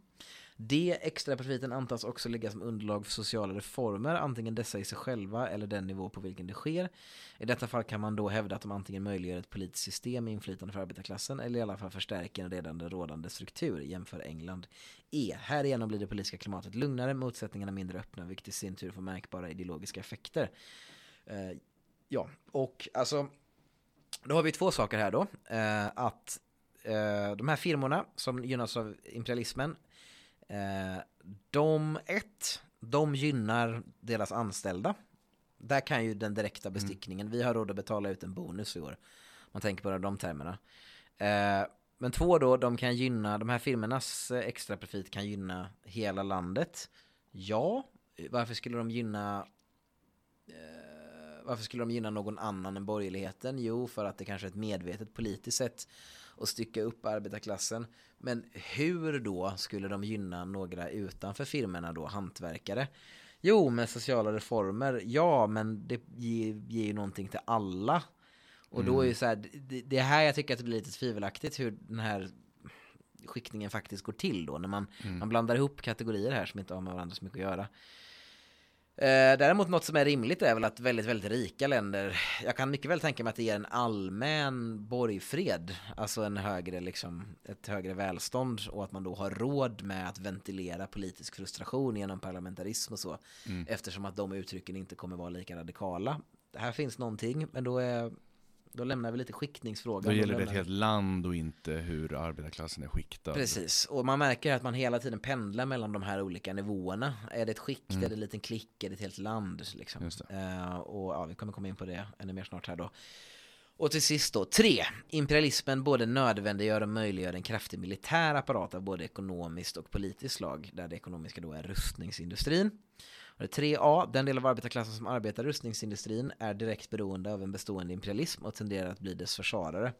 D. Extraprofiten antas också ligga som underlag för sociala reformer, antingen dessa i sig själva eller den nivå på vilken det sker. I detta fall kan man då hävda att de antingen möjliggör ett politiskt system med inflytande för arbetarklassen eller i alla fall förstärker en redan rådande struktur, jämför England. E. Härigenom blir det politiska klimatet lugnare, motsättningarna mindre öppna, vilket i sin tur får märkbara ideologiska effekter. Uh, ja, och alltså, då har vi två saker här då. Uh, att uh, de här firmorna som gynnas av imperialismen Eh, de, ett, de gynnar deras anställda. Där kan ju den direkta mm. bestickningen, mm. vi har råd att betala ut en bonus i år. Man tänker på de termerna. Eh, men två då, de kan gynna, de här firmornas extra profit kan gynna hela landet. Ja, varför skulle de gynna eh, varför skulle de gynna någon annan än borgerligheten? Jo, för att det kanske är ett medvetet politiskt sätt att stycka upp arbetarklassen. Men hur då skulle de gynna några utanför firmorna då, hantverkare? Jo, med sociala reformer, ja, men det ger, ger ju någonting till alla. Och mm. då är ju mm. så här, det, det här jag tycker att det blir lite tvivelaktigt hur den här skiktningen faktiskt går till då, när man, mm. man blandar ihop kategorier här som inte har med varandra så mycket att göra. Eh, däremot något som är rimligt är väl att väldigt, väldigt rika länder, jag kan mycket väl tänka mig att det ger en allmän borgfred, alltså en högre, liksom, ett högre välstånd och att man då har råd med att ventilera politisk frustration genom parlamentarism och så, mm. eftersom att de uttrycken inte kommer vara lika radikala. Det här finns någonting, men då är då lämnar vi lite skiktningsfrågan. Då gäller det ett helt land och inte hur arbetarklassen är skiktad. Precis, och man märker att man hela tiden pendlar mellan de här olika nivåerna. Är det ett skikt, mm. är det en liten klick, är det ett helt land? Liksom. Uh, och ja, vi kommer komma in på det ännu mer snart här då. Och till sist då, tre. Imperialismen både nödvändiggör och möjliggör en kraftig militär apparat av både ekonomiskt och politiskt slag, där det ekonomiska då är rustningsindustrin. 3A. Den del av arbetarklassen som arbetar i rustningsindustrin är direkt beroende av en bestående imperialism och tenderar att bli dess försvarare.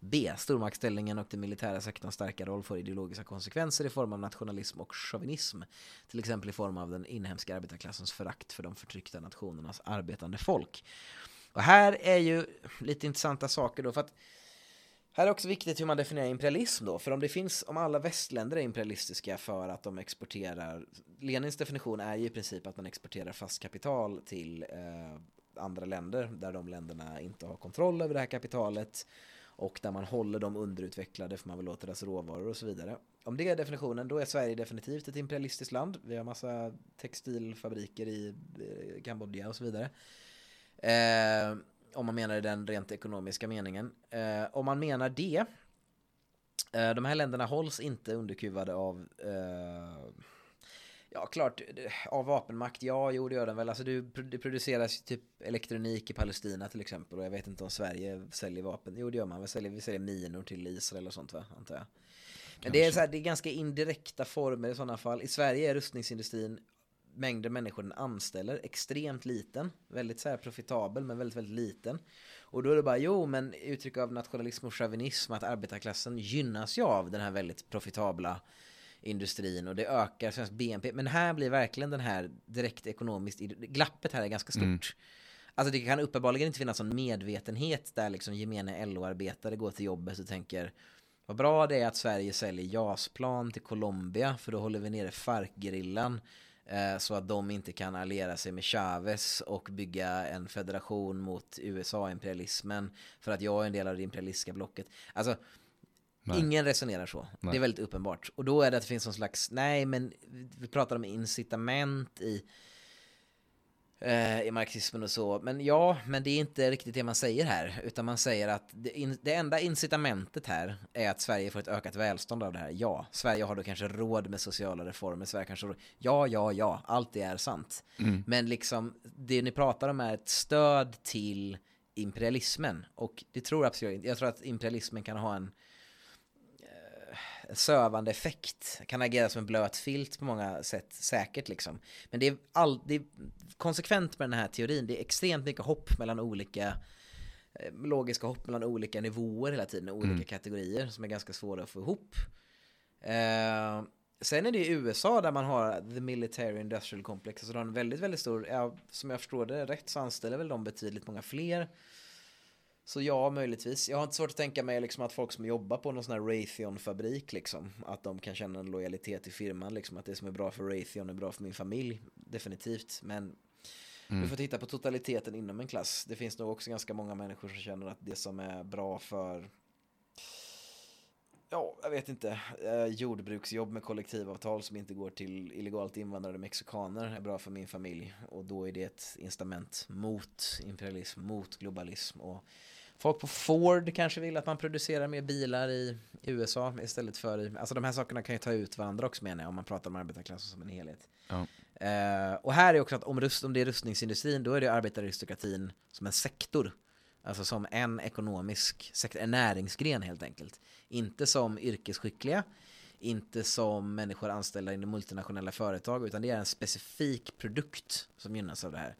B. Stormaktsställningen och den militära sektorns starka roll får ideologiska konsekvenser i form av nationalism och chauvinism. Till exempel i form av den inhemska arbetarklassens förakt för de förtryckta nationernas arbetande folk. Och här är ju lite intressanta saker då för att här är också viktigt hur man definierar imperialism då, för om det finns, om alla västländer är imperialistiska för att de exporterar, Lenins definition är ju i princip att man exporterar fast kapital till eh, andra länder där de länderna inte har kontroll över det här kapitalet och där man håller dem underutvecklade för man vill åt deras råvaror och så vidare. Om det är definitionen, då är Sverige definitivt ett imperialistiskt land. Vi har massa textilfabriker i eh, Kambodja och så vidare. Eh, om man menar den rent ekonomiska meningen. Eh, om man menar det, eh, de här länderna hålls inte underkuvade av eh, Ja, klart, av vapenmakt, ja, jo det gör den väl. Alltså du, det produceras typ elektronik i Palestina till exempel och jag vet inte om Sverige säljer vapen. Jo, det gör man. Vi säljer, vi säljer minor till Israel och sånt va, antar jag. Men det är, så här, det är ganska indirekta former i sådana fall. I Sverige är rustningsindustrin mängden människor den anställer extremt liten. Väldigt så här profitabel men väldigt, väldigt liten. Och då är det bara, jo men uttryck av nationalism och chauvinism att arbetarklassen gynnas ju av den här väldigt profitabla industrin och det ökar svensk BNP. Men här blir verkligen den här direkt ekonomiskt, glappet här är ganska stort. Mm. Alltså det kan uppenbarligen inte finnas någon medvetenhet där liksom gemene LO-arbetare går till jobbet och tänker vad bra det är att Sverige säljer JAS-plan till Colombia för då håller vi nere FARC-gerillan så att de inte kan alliera sig med Chavez och bygga en federation mot USA-imperialismen för att jag är en del av det imperialistiska blocket. Alltså, nej. ingen resonerar så. Nej. Det är väldigt uppenbart. Och då är det att det finns någon slags, nej men vi pratar om incitament i eh, i marxismen och så. Men ja, men det är inte riktigt det man säger här, utan man säger att det, in, det, enda incitamentet här är att Sverige får ett ökat välstånd av det här. Ja, Sverige har då kanske råd med sociala reformer, Sverige kanske råd. Ja, ja, ja, allt det är sant. Mm. Men liksom, det ni pratar om är ett stöd till imperialismen och det tror jag absolut Jag tror att imperialismen kan ha en sövande effekt. Kan agera som en blöt filt på många sätt säkert liksom. Men det är, all, det är konsekvent med den här teorin. Det är extremt mycket hopp mellan olika eh, logiska hopp mellan olika nivåer hela tiden, olika Mm. kategorier som är ganska svåra att få ihop. Eh, sen är det i USA där man har the military industrial complex, alltså de har en väldigt, väldigt stor, ja, som jag förstår det rätt så anställer väl de betydligt många fler. Så ja, möjligtvis. Jag har inte svårt att tänka mig liksom att folk som jobbar på någon sån här Raytheon-fabrik liksom, att de kan känna en lojalitet till firman, liksom att det som är bra för Raytheon är bra för min familj, definitivt. Men Mm. du får titta på totaliteten inom en klass. Det finns nog också ganska många människor som känner att det som är bra för Ja, jag vet inte. Eh, jordbruksjobb med kollektivavtal som inte går till illegalt invandrade mexikaner är bra för min familj. Och då är det ett incitament mot imperialism, mot globalism. Och folk på Ford kanske vill att man producerar mer bilar i USA istället för i... Alltså de här sakerna kan ju ta ut varandra också menar jag om man pratar om arbetarklassen som en helhet. Ja. Eh, och här är också att om, rust, om det är rustningsindustrin då är det arbetararistokratin som en sektor. Alltså som en ekonomisk sektor, en näringsgren helt enkelt. Inte som yrkesskickliga, inte som människor anställda inom multinationella företag, utan det är en specifik produkt som gynnas av det här.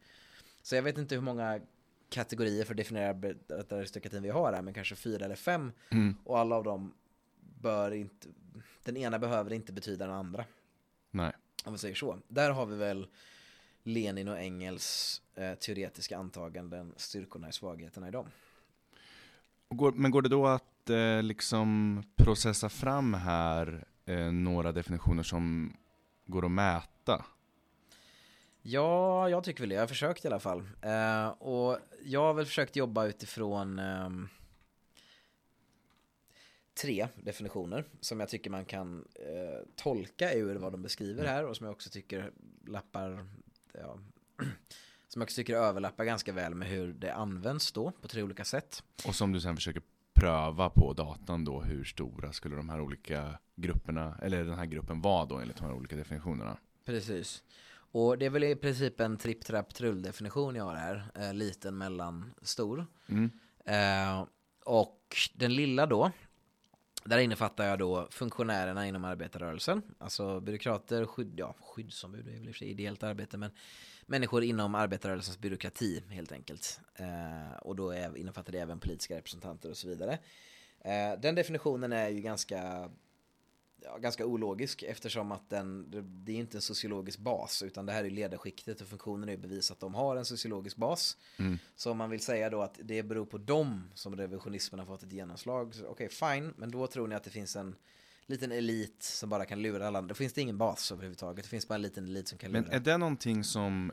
Så jag vet inte hur många kategorier för att definiera arbetararistokratin vi har här, men kanske fyra eller fem. Mm. Och alla av dem bör inte, den ena behöver inte betyda den andra. Nej. Om vi säger så. Där har vi väl Lenin och Engels eh, teoretiska antaganden, styrkorna och svagheterna i dem. Går, men går det då att eh, liksom processa fram här eh, några definitioner som går att mäta? Ja, jag tycker väl det. Jag har försökt i alla fall. Eh, och jag har väl försökt jobba utifrån ehm, tre definitioner som jag tycker man kan eh, tolka ur vad de beskriver här och som jag också tycker lappar, ja, som jag också tycker överlappar ganska väl med hur det används då på tre olika sätt. Och som du sen försöker pröva på datan då, hur stora skulle de här olika grupperna, eller den här gruppen vara då enligt de här olika definitionerna? Precis. Och det är väl i princip en tripp, trapp, trull definition jag har här. Eh, liten, mellan, stor. Mm. Eh, och den lilla då, där innefattar jag då funktionärerna inom arbetarrörelsen. Alltså byråkrater, skydd, ja, skyddsombud är väl i och för sig ideellt arbete, men människor inom arbetarrörelsens byråkrati helt enkelt. Eh, och då är, innefattar det även politiska representanter och så vidare. Eh, den definitionen är ju ganska ja, ganska ologisk eftersom att den, det- är inte en sociologisk bas utan det här är ledarskiktet och funktionen är bevis att de har en sociologisk bas. Mm. Så om man vill säga då att det beror på dem som revisionismen har fått ett genomslag, okej fine, men då tror ni att det finns en liten elit som bara kan lura alla andra. Då finns det ingen bas överhuvudtaget, det finns bara en liten elit som kan lura. Men är det någonting som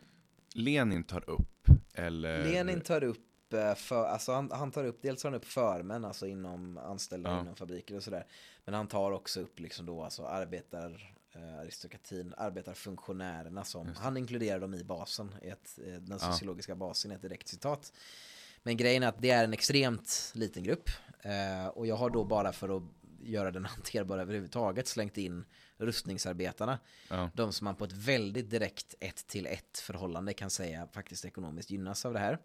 Lenin tar upp? Eller? Lenin tar upp, eh, för, alltså han, han tar upp, dels tar han upp förmän, alltså inom anställda Ja. inom fabriker och sådär. Men han tar också upp liksom då alltså arbetar, eh, aristokratin, arbetarfunktionärerna som, han inkluderar dem i basen, i ett, eh, den sociologiska basen i ett direkt citat. Men grejen är att det är en extremt liten grupp. Eh, och jag har då bara för att göra den hanterbar överhuvudtaget slängt in rustningsarbetarna. Ja. De som man på ett väldigt direkt ett till ett förhållande kan säga faktiskt ekonomiskt gynnas av det här.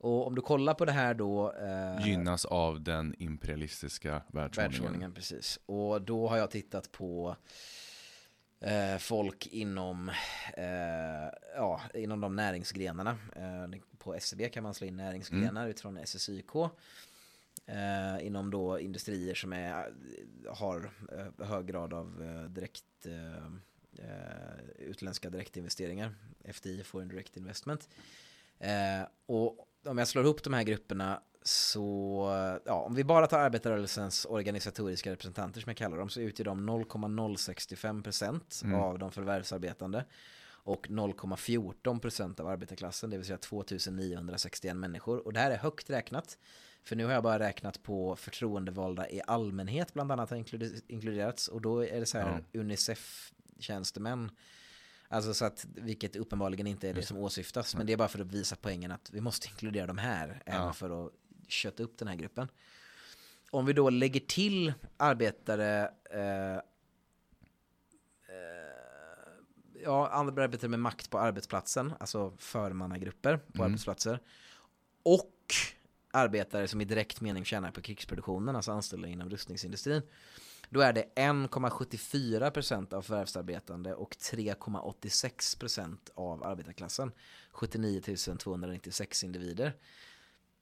Och om du kollar på det här då... Eh, Gynnas av den imperialistiska världsordningen. världsordningen, precis. Och då har jag tittat på eh, folk inom, eh, ja, inom de näringsgrenarna. Eh, på SCB kan man slå in näringsgrenar utifrån SSYK. Eh, inom då industrier som är, har eh, hög grad av direkt utländska direktinvesteringar. FDI, Foreign Direct Investment. Eh, och om jag slår ihop de här grupperna så, ja, om vi bara tar arbetarrörelsens organisatoriska representanter som jag kallar dem så utgör de 0,065% Mm. av de förvärvsarbetande och 0,14% av arbetarklassen, det vill säga 2961 människor. Och det här är högt räknat, för nu har jag bara räknat på förtroendevalda i allmänhet bland annat har inkluder- inkluderats och då är det så här Unicef-tjänstemän Alltså så att, vilket uppenbarligen inte är det som åsyftas, men det är bara för att visa poängen att vi måste inkludera de här, även Ja. för att köta upp den här gruppen. Om vi då lägger till arbetare, eh, eh, ja, andra arbetare med makt på arbetsplatsen, alltså förmannagrupper på Mm. arbetsplatser, och arbetare som i direkt mening tjänar på krigsproduktionen, alltså anställda inom rustningsindustrin, då är det 1,74% av förvärvsarbetande och 3,86% av arbetarklassen. 79 296 individer.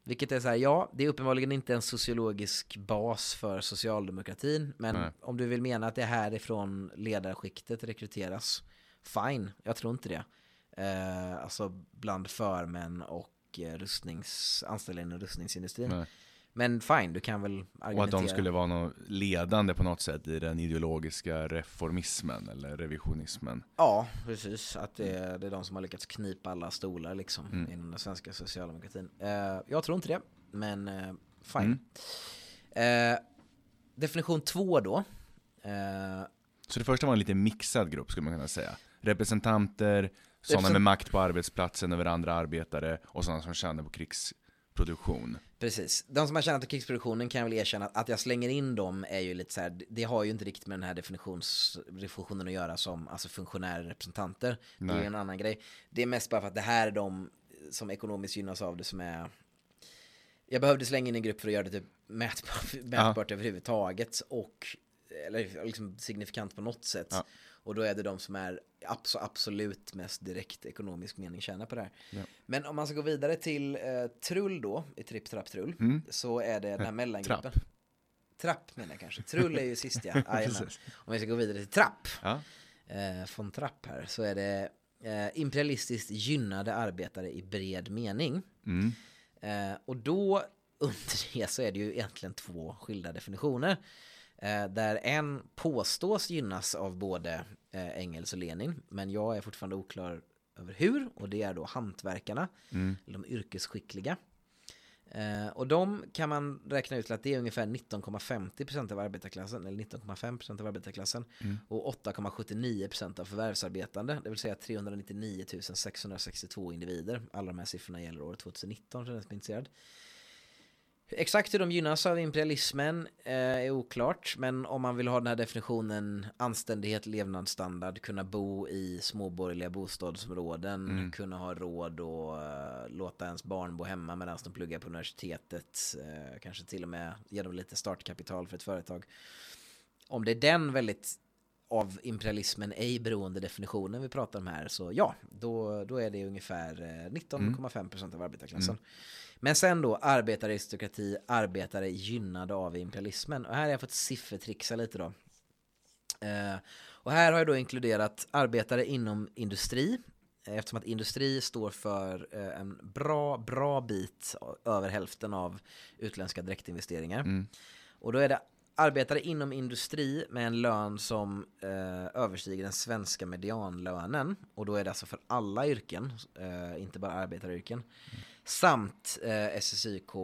Vilket är så här, ja, det är uppenbarligen inte en sociologisk bas för socialdemokratin. Men Nej. om du vill mena att det är härifrån ledarskiktet rekryteras, fine, jag tror inte det. Eh, alltså bland förmän och eh, rustnings, anställda inom rustningsindustrin. Nej. Men fine, du kan väl argumentera. Och att de skulle vara något ledande på något sätt i den ideologiska reformismen eller revisionismen. Ja, precis. Att det är, det är de som har lyckats knipa alla stolar liksom Mm. inom den svenska socialdemokratin. Eh, jag tror inte det, men eh, fine. Mm. Eh, definition två då. Så det första var en lite mixad grupp skulle man kunna säga. Representanter, sådana med makt på arbetsplatsen över andra arbetare och sådana som tjänar på krigsproduktion. Precis. De som har tjänat på krigsproduktionen kan jag väl erkänna att, jag slänger in dem är ju lite så här, det har ju inte riktigt med den här definitionen att göra som alltså funktionärer representanter. Det är en annan grej. Det är mest bara för att det här är de som ekonomiskt gynnas av det som är jag behövde slänga in en grupp för att göra det typ mätbart, mätbart överhuvudtaget och eller liksom signifikant på något sätt. Ja. Och då är det de som är abso- absolut mest direkt ekonomisk mening tjänar på det här. Ja. Men om man ska gå vidare till eh, trull då, i tripp, trapp, trull, Mm. så är det den här mellangruppen. Trapp. Trapp menar jag kanske. Trull är ju sist ja. Om vi ska gå vidare till trapp, Ja. eh, från trapp här, så är det eh, imperialistiskt gynnade arbetare i bred mening. Mm. Eh, och då under det så är det ju egentligen två skilda definitioner. Eh, där en påstås gynnas av både eh, Engels och Lenin, men jag är fortfarande oklar över hur, och det är då hantverkarna, Mm. eller de yrkesskickliga. Eh, och de kan man räkna ut till att det är ungefär 19,50% av arbetarklassen, eller 19,5% av arbetarklassen, Mm. och 8,79% av förvärvsarbetande, det vill säga 399 662 individer. Alla de här siffrorna gäller år 2019 för den som är intresserad. Exakt hur de gynnas av imperialismen eh, är oklart, men om man vill ha den här definitionen anständighet, levnadsstandard, kunna bo i småborgerliga bostadsområden, Mm. kunna ha råd och eh, låta ens barn bo hemma medan de pluggar på universitetet, eh, kanske till och med ge dem lite startkapital för ett företag. Om det är den väldigt av imperialismen ej beroende definitionen vi pratar om här, så ja, då, då är det ungefär eh, 19,5% av arbetarklassen. Men sen då arbetararistokrati, arbetare gynnade av imperialismen. Och här har jag fått siffertrixa lite då. Eh, och här har jag då inkluderat arbetare inom industri. Eftersom att industri står för eh, en bra, bra bit över hälften av utländska direktinvesteringar. Mm. Och då är det arbetare inom industri med en lön som eh, överstiger den svenska medianlönen. Och då är det alltså för alla yrken, eh, inte bara arbetaryrken. Samt eh, SSIK,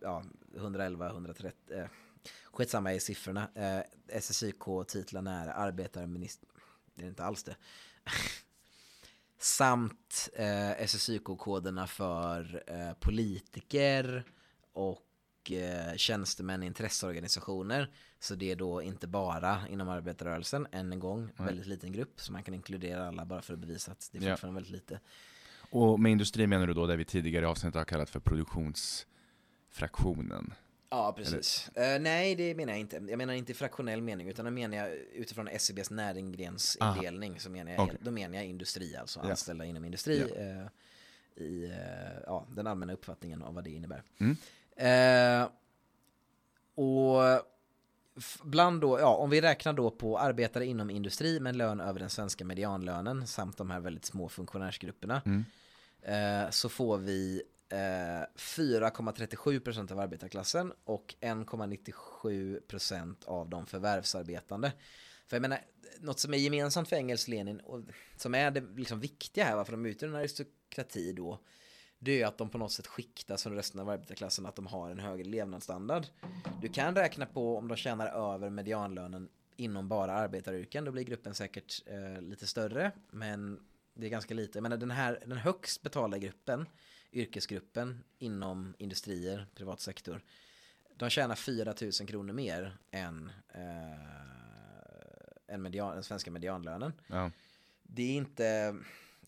ja, 111, 130, eh, skitsamma i siffrorna. Eh, SSIK-titlarn är arbetarminister, det är inte alls det. Samt eh, SSIK-koderna för eh, politiker och eh, tjänstemän i intresseorganisationer. Så det är då inte bara inom arbetarrörelsen, än en gång, Nej. väldigt liten grupp. Så man kan inkludera alla bara för att bevisa att det är fortfarande väldigt lite. Och med industri menar du då det vi tidigare i avsnittet har kallat för produktionsfraktionen? Ja, precis. Eh, nej, det menar jag inte. Jag menar inte i fraktionell mening, utan då menar jag utifrån SCBs näringrensindelning så menar jag, Okej. då menar jag industri, alltså Ja. anställda inom industri. Ja. eh, I eh, ja, den allmänna uppfattningen av vad det innebär. Mm. Eh, och bland då, ja, om vi räknar då på arbetare inom industri med lön över den svenska medianlönen samt de här väldigt små funktionärsgrupperna Mm eh, så får vi eh, 4,37% av arbetarklassen och 1,97% av de förvärvsarbetande. För jag menar, något som är gemensamt för Engels Lenin och som är det liksom viktiga här, varför de utgör en aristokrati då, det är att de på något sätt skiktas från resten av arbetarklassen, att de har en högre levnadsstandard. Du kan räkna på om de tjänar över medianlönen inom bara arbetaryrken, då blir gruppen säkert eh, lite större, men det är ganska lite. Menar den här, den högst betalda gruppen, yrkesgruppen inom industrier, privat sektor, de tjänar 4 000 kronor mer än, eh, än median, den svenska medianlönen. Ja. Det är inte,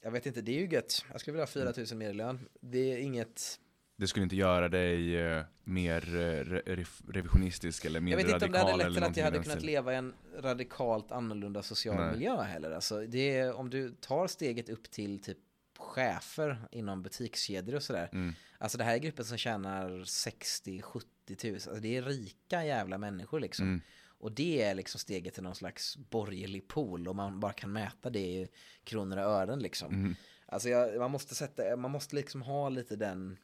jag vet inte, det är ju gött. Jag skulle vilja ha 4 000 mer i lön. Det är inget, det skulle inte göra dig eh, mer eh, re revisionistisk eller mer radikal? Jag vet inte om det hade lett till att jag hade kunnat leva i en radikalt annorlunda social Nej. miljö heller. Alltså, det är, om du tar steget upp till typ chefer inom butikskedjor och sådär. Mm. Alltså det här är gruppen som tjänar 60-70 tusen. Alltså det är rika jävla människor liksom. Mm. Och det är liksom steget till någon slags borgerlig pool och man bara kan mäta det i kronor och ören liksom. Mm. Alltså jag, man måste sätta, man måste liksom ha lite den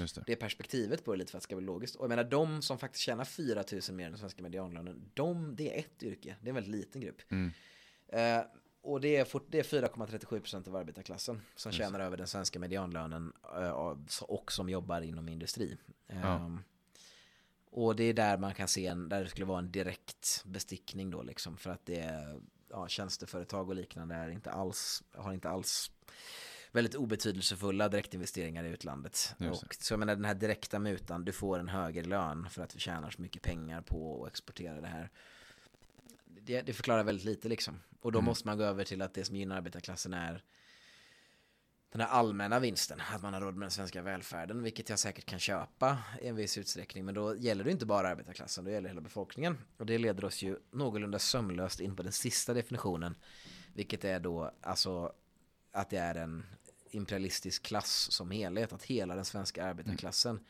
det. det. perspektivet på det lite för att det ska bli logiskt. Och jag menar de som faktiskt tjänar 4 000 mer än den svenska medianlönen, de, det är ett yrke, det är en väldigt liten grupp. Mm. Uh, och det är, det är 4,37% av arbetarklassen som tjänar över den svenska medianlönen uh, och som jobbar inom industri. Ja. Um, och det är där man kan se en, där det skulle vara en direkt bestickning då liksom för att det är ja, tjänsteföretag och liknande är inte alls, har inte alls väldigt obetydelsefulla direktinvesteringar i utlandet. Och, så jag menar den här direkta mutan, du får en högre lön för att vi tjänar så mycket pengar på att exportera det här. Det, det förklarar väldigt lite liksom. Och då mm. måste man gå över till att det som gynnar arbetarklassen är den här allmänna vinsten, att man har råd med den svenska välfärden, vilket jag säkert kan köpa i en viss utsträckning, men då gäller det inte bara arbetarklassen, då gäller hela befolkningen. Och det leder oss ju någorlunda sömlöst in på den sista definitionen, vilket är då alltså att det är en imperialistisk klass som helhet, att hela den svenska arbetarklassen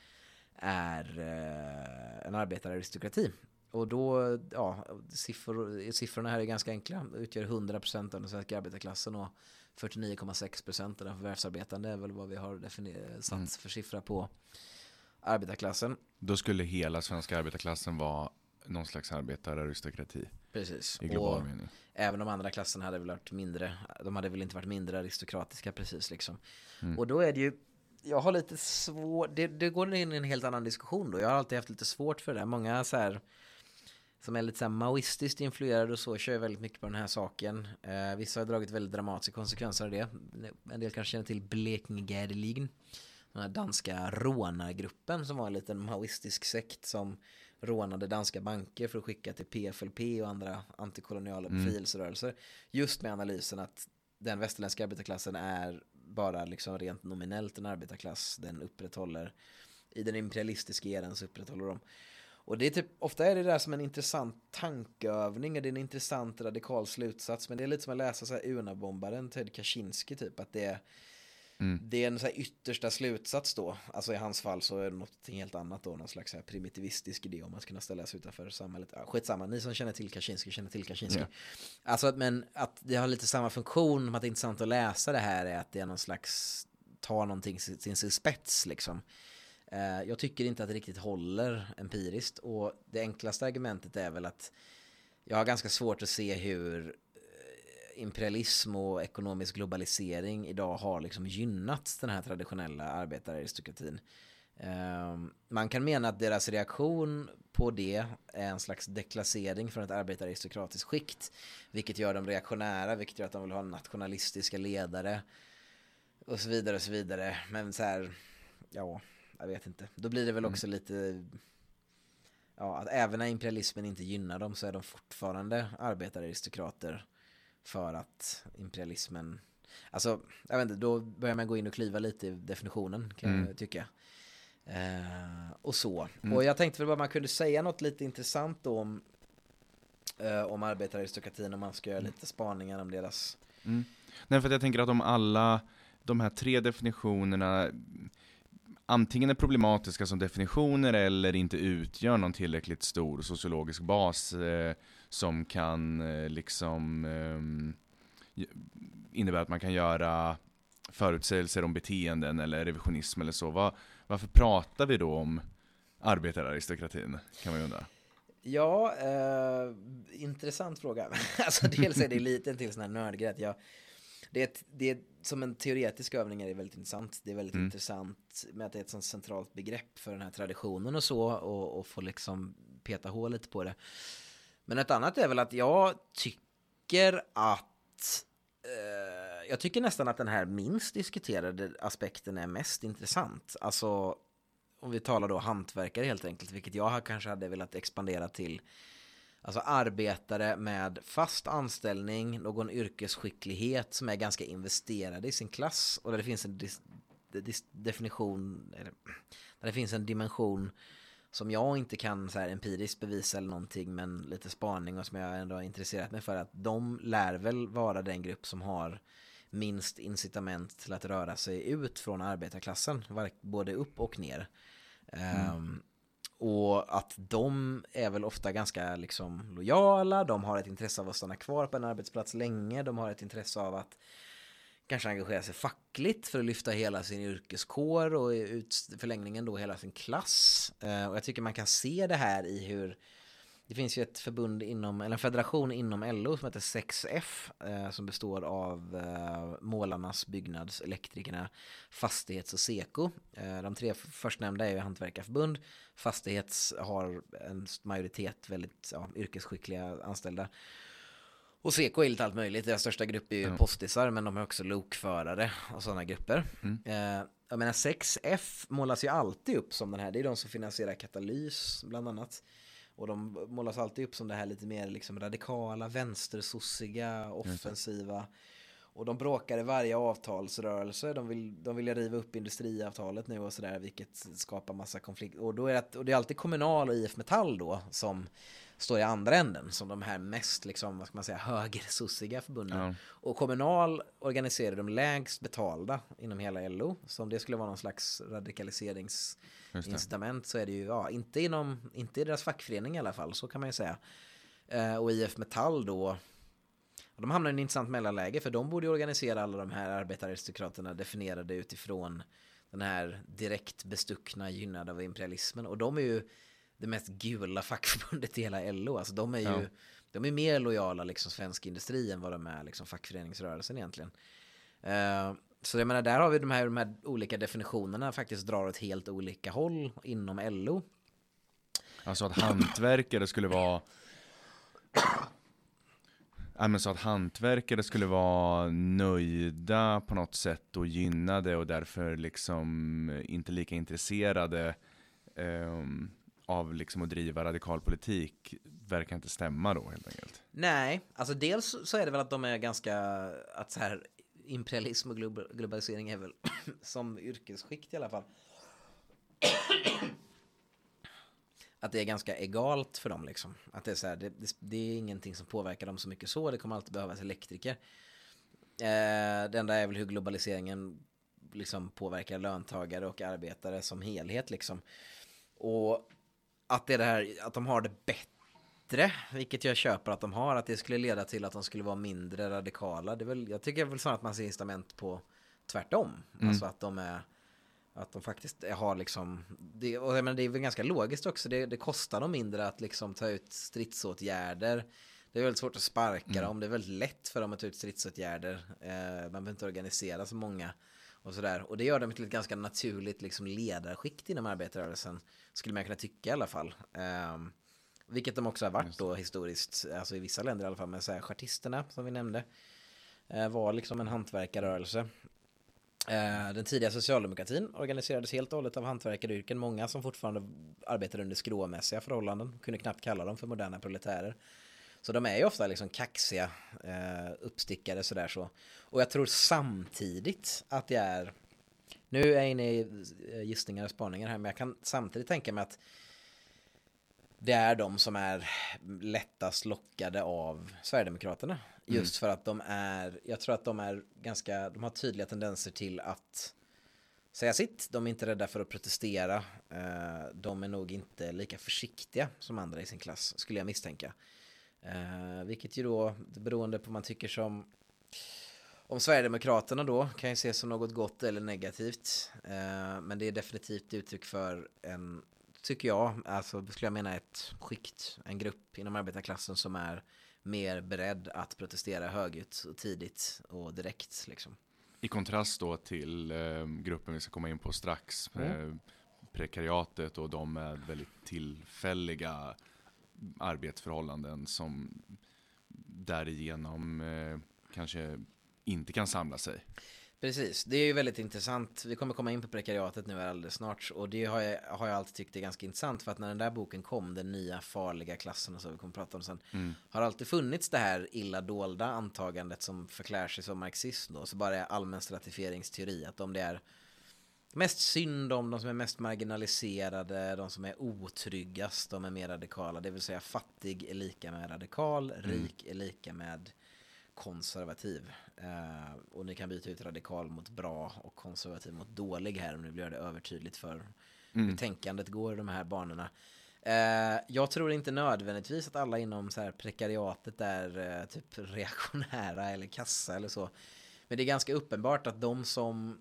är eh, en arbetararistokrati. Och då, ja, siffror, siffrorna här är ganska enkla, utgör 100% av den svenska arbetarklassen och 49,6% av den förvärvsarbetande är väl vad vi har satt mm. för siffra på arbetarklassen. Då skulle hela svenska arbetarklassen vara någon slags arbetararistokrati. Precis. I global och mening. Även de andra klasserna hade väl varit mindre, de hade väl inte varit mindre aristokratiska precis liksom. Mm. Och då är det ju, jag har lite svårt, det, det går in i en helt annan diskussion då. Jag har alltid haft lite svårt för det. Många så här som är lite så här maoistiskt influerade och så, kör väldigt mycket på den här saken. Eh, vissa har dragit väldigt dramatiska konsekvenser av det. En del kanske känner till Blekinge-Gärligen. Den här danska rånargruppen som var en liten maoistisk sekt som rånade danska banker för att skicka till PFLP och andra antikoloniala mm. befrielserörelser. Just med analysen att den västerländska arbetarklassen är bara liksom rent nominellt en arbetarklass. Den upprätthåller, i den imperialistiska eran så upprätthåller de och det är typ, ofta är det där som en intressant tankeövning och det är en intressant radikal slutsats. Men det är lite som att läsa så här Una-bombaren Ted Kaczynski typ. Att det är, mm. det är en så här yttersta slutsats då. Alltså i hans fall så är det något helt annat då. Någon slags här primitivistisk idé om ska kunna ställa sig utanför samhället. Ja, skitsamma, ni som känner till Kaczynski känner till Kaczynski. Yeah. Alltså men att det har lite samma funktion. Att det är intressant att läsa det här är att det är någon slags, ta någonting till sin spets liksom. Eh, jag tycker inte att det riktigt håller empiriskt och det enklaste argumentet är väl att jag har ganska svårt att se hur imperialism och ekonomisk globalisering idag har liksom gynnat den här traditionella arbetararistokratin. Ehm, man kan mena att deras reaktion på det är en slags deklassering från ett arbetararistokratiskt skikt. Vilket gör dem reaktionära, vilket gör att de vill ha nationalistiska ledare. Och så vidare och så vidare. Men så här, ja, jag vet inte. Då blir det väl också mm. lite, ja, att även när imperialismen inte gynnar dem så är de fortfarande arbetararistokrater för att imperialismen, alltså, jag vet inte, då börjar man gå in och kliva lite i definitionen kan mm. jag tycka. Eh, och så. Mm. Och jag tänkte väl bara man kunde säga något lite intressant då om, eh, om arbetararistokratin om man ska göra mm. lite spaningar om deras... Mm. Nej, för att jag tänker att om alla de här tre definitionerna antingen är problematiska som definitioner eller inte utgör någon tillräckligt stor sociologisk bas eh, som kan eh, liksom eh, innebära att man kan göra förutsägelser om beteenden eller revisionism eller så. Var, varför pratar vi då om arbetararistokratin, kan man ju undra. Ja, eh, intressant fråga. alltså dels är det lite till sån här nördgrej jag det är, ett, det är som en teoretisk övning är det väldigt intressant. Det är väldigt mm. intressant med att det är ett sånt centralt begrepp för den här traditionen och så och, och få liksom peta hål lite på det. Men ett annat är väl att jag tycker att eh, jag tycker nästan att den här minst diskuterade aspekten är mest intressant. Alltså om vi talar då hantverkare helt enkelt, vilket jag kanske hade velat expandera till Alltså arbetare med fast anställning, någon yrkesskicklighet som är ganska investerad i sin klass och där det finns en definition, eller, där det finns en dimension som jag inte kan så här empiriskt bevisa eller någonting men lite spaning och som jag ändå har intresserat mig för att de lär väl vara den grupp som har minst incitament till att röra sig ut från arbetarklassen, både upp och ner. Mm. Um, och att de är väl ofta ganska liksom lojala, de har ett intresse av att stanna kvar på en arbetsplats länge, de har ett intresse av att kanske engagera sig fackligt för att lyfta hela sin yrkeskår och i förlängningen då hela sin klass. Eh, och jag tycker man kan se det här i hur det finns ju ett förbund inom, eller en federation inom LO som heter 6F eh, som består av eh, målarnas, byggnads, elektrikerna, fastighets och seko. De tre förstnämnda är ju hantverkarförbund. Fastighets har en majoritet väldigt ja, yrkesskickliga anställda. Och Seko är lite allt möjligt. Deras största grupp är ju mm. postisar men de har också lokförare och sådana grupper. Mm. Eh, jag menar 6F målas ju alltid upp som den här. Det är de som finansierar katalys bland annat. Och de målas alltid upp som det här lite mer liksom radikala, vänstersossiga, offensiva. Och de bråkar i varje avtalsrörelse. De vill, de vill riva upp industriavtalet nu och sådär, vilket skapar massa konflikt. Och, då är det, och det är alltid Kommunal och IF Metall då som står i andra änden som de här mest liksom, vad ska man säga, högersossiga förbunden. Ja. Och Kommunal organiserar de lägst betalda inom hela LO. Så om det skulle vara någon slags radikaliseringsincitament så är det ju, ja, inte, inom, inte i deras fackförening i alla fall, så kan man ju säga. Eh, och IF Metall då, de hamnar i en intressant mellanläge för de borde ju organisera alla de här arbetararistokraterna definierade utifrån den här direkt bestuckna gynnade av imperialismen. Och de är ju det mest gula fackförbundet i hela LO. Alltså de är ju ja. de är mer lojala liksom svensk industri än vad de är liksom fackföreningsrörelsen egentligen. Uh, så jag menar, där har vi de här, de här olika definitionerna faktiskt drar åt helt olika håll inom LO. Alltså att hantverkare skulle vara Ja, men så att hantverkare skulle vara nöjda på något sätt och gynnade och därför liksom inte lika intresserade um, av liksom att driva radikal politik verkar inte stämma då helt enkelt. Nej, alltså dels så är det väl att de är ganska, att så här imperialism och globalisering är väl som yrkesskikt i alla fall. att det är ganska egalt för dem liksom. Att det är så här, det, det, det, är ingenting som påverkar dem så mycket så, det kommer alltid behövas elektriker. Eh, det enda är väl hur globaliseringen liksom påverkar löntagare och arbetare som helhet liksom. Och att det är det här, att de har det bättre, vilket jag köper att de har, att det skulle leda till att de skulle vara mindre radikala. Det är väl, jag tycker väl snarare att man ser incitament på tvärtom. Mm. Alltså att de är, att de faktiskt har liksom, det, och jag menar, det är väl ganska logiskt också, det, det kostar dem mindre att liksom ta ut stridsåtgärder. Det är väldigt svårt att sparka mm. dem, det är väldigt lätt för dem att ta ut stridsåtgärder. Eh, man behöver inte organisera så många och sådär. Och det gör dem till ett ganska naturligt liksom ledarskikt inom arbetarrörelsen. Skulle man kunna tycka i alla fall. Um, vilket de också har varit då historiskt, alltså i vissa länder i alla fall. Men så här, chartisterna som vi nämnde uh, var liksom en hantverkarrörelse. Uh, den tidiga socialdemokratin organiserades helt och hållet av hantverkaryrken. Många som fortfarande arbetade under skråmässiga förhållanden. Kunde knappt kalla dem för moderna proletärer. Så de är ju ofta liksom kaxiga, eh, uppstickade sådär så. Och jag tror samtidigt att det är, nu är jag inne i eh, gissningar och spaningar här, men jag kan samtidigt tänka mig att det är de som är lättast lockade av Sverigedemokraterna. Mm. Just mm. för att de är, jag tror att de är ganska, de har tydliga tendenser till att säga sitt. De är inte rädda för att protestera. Eh, de är nog inte lika försiktiga som andra i sin klass, skulle jag misstänka. Eh, vilket ju då, beroende på vad man tycker som om Sverigedemokraterna då kan ju ses som något gott eller negativt. Eh, men det är definitivt uttryck för en, tycker jag, alltså skulle jag mena ett skikt, en grupp inom arbetarklassen som är mer beredd att protestera högljutt och tidigt och direkt liksom. I kontrast då till eh, gruppen vi ska komma in på strax, mm. prekariatet och de med väldigt tillfälliga arbetsförhållanden som därigenom eh, kanske inte kan samla sig. Precis, det är ju väldigt intressant. Vi kommer komma in på prekariatet nu alldeles snart och det har jag, har jag alltid tyckt är ganska intressant för att när den där boken kom, den nya farliga klassen och så vi kommer prata om sen, mm. har alltid funnits det här illa dolda antagandet som förklär sig som marxism då, så bara är allmän stratifieringsteori, att om det är mest synd om, de som är mest marginaliserade, de som är otryggast, de är mer radikala. Det vill säga fattig är lika med radikal, rik är lika med konservativ. Eh, och ni kan byta ut radikal mot bra och konservativ mot dålig här om ni vill göra det övertydligt för hur tänkandet går i de här banorna. Eh, jag tror inte nödvändigtvis att alla inom så här prekariatet är eh, typ reaktionära eller kassa eller så. Men det är ganska uppenbart att de som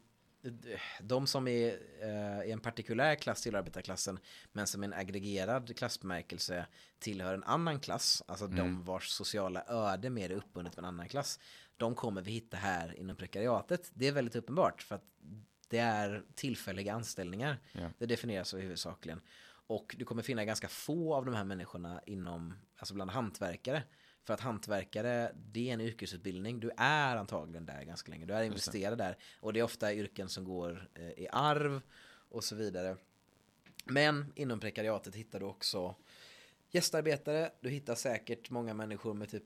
de som är eh, i en partikulär klass till arbetarklassen men som en aggregerad klassbemärkelse tillhör en annan klass, alltså de vars sociala öde mer är uppbundet med en annan klass, de kommer vi hitta här inom prekariatet. Det är väldigt uppenbart för att det är tillfälliga anställningar. Ja. Det definieras så huvudsakligen. Och du kommer finna ganska få av de här människorna inom, alltså bland hantverkare. För att hantverkare, det är en yrkesutbildning. Du är antagligen där ganska länge. Du är investerad där. Och det är ofta yrken som går eh, i arv och så vidare. Men inom prekariatet hittar du också gästarbetare. Du hittar säkert många människor med typ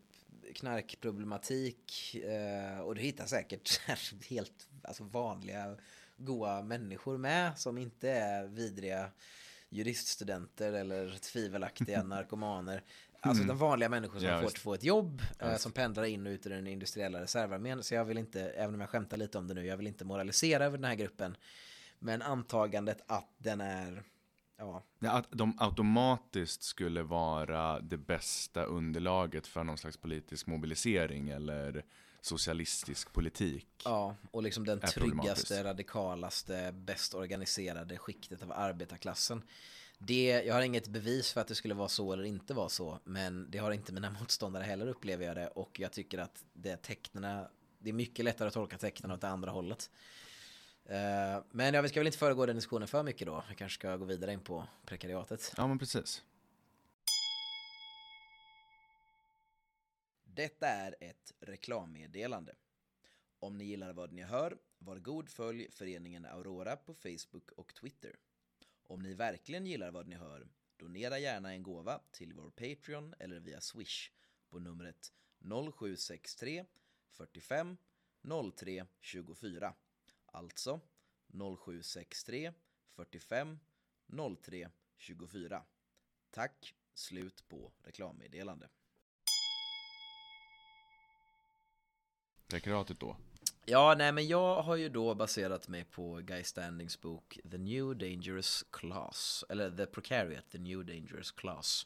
knarkproblematik. Eh, och du hittar säkert helt alltså vanliga goa människor med som inte är vidriga juriststudenter eller tvivelaktiga narkomaner. Alltså de vanliga människor som Ja, att få ett jobb, eh, visst. som pendlar in och ut ur den industriella reservarmén. Så jag vill inte, även om jag skämtar lite om det nu, jag vill inte moralisera över den här gruppen. Men antagandet att den är, ja, Ja, Att de automatiskt skulle vara det bästa underlaget för någon slags politisk mobilisering eller socialistisk politik. ja och liksom den tryggaste, radikalaste, bäst organiserade skiktet av arbetarklassen. Det, jag har inget bevis för att det skulle vara så eller inte vara så, men det har inte mina motståndare heller upplever jag det och jag tycker att det tecknena, det är mycket lättare att tolka tecknen åt det andra hållet. Eh, men ja, vi ska väl inte föregå den diskussionen för mycket då. Vi kanske ska gå vidare in på prekariatet. Ja, men precis. Detta är ett reklammeddelande. Om ni gillar vad ni hör, var god följ föreningen Aurora på Facebook och Twitter. Om ni verkligen gillar vad ni hör, donera gärna en gåva till vår Patreon eller via Swish på numret 0763 45 03 24. Alltså 0763 45 03 24. Tack, slut på reklammeddelande. Prekariatet då. Ja, nej men jag har ju då baserat mig på Guy Standings bok The New Dangerous Class, eller The Precariat, The New Dangerous Class.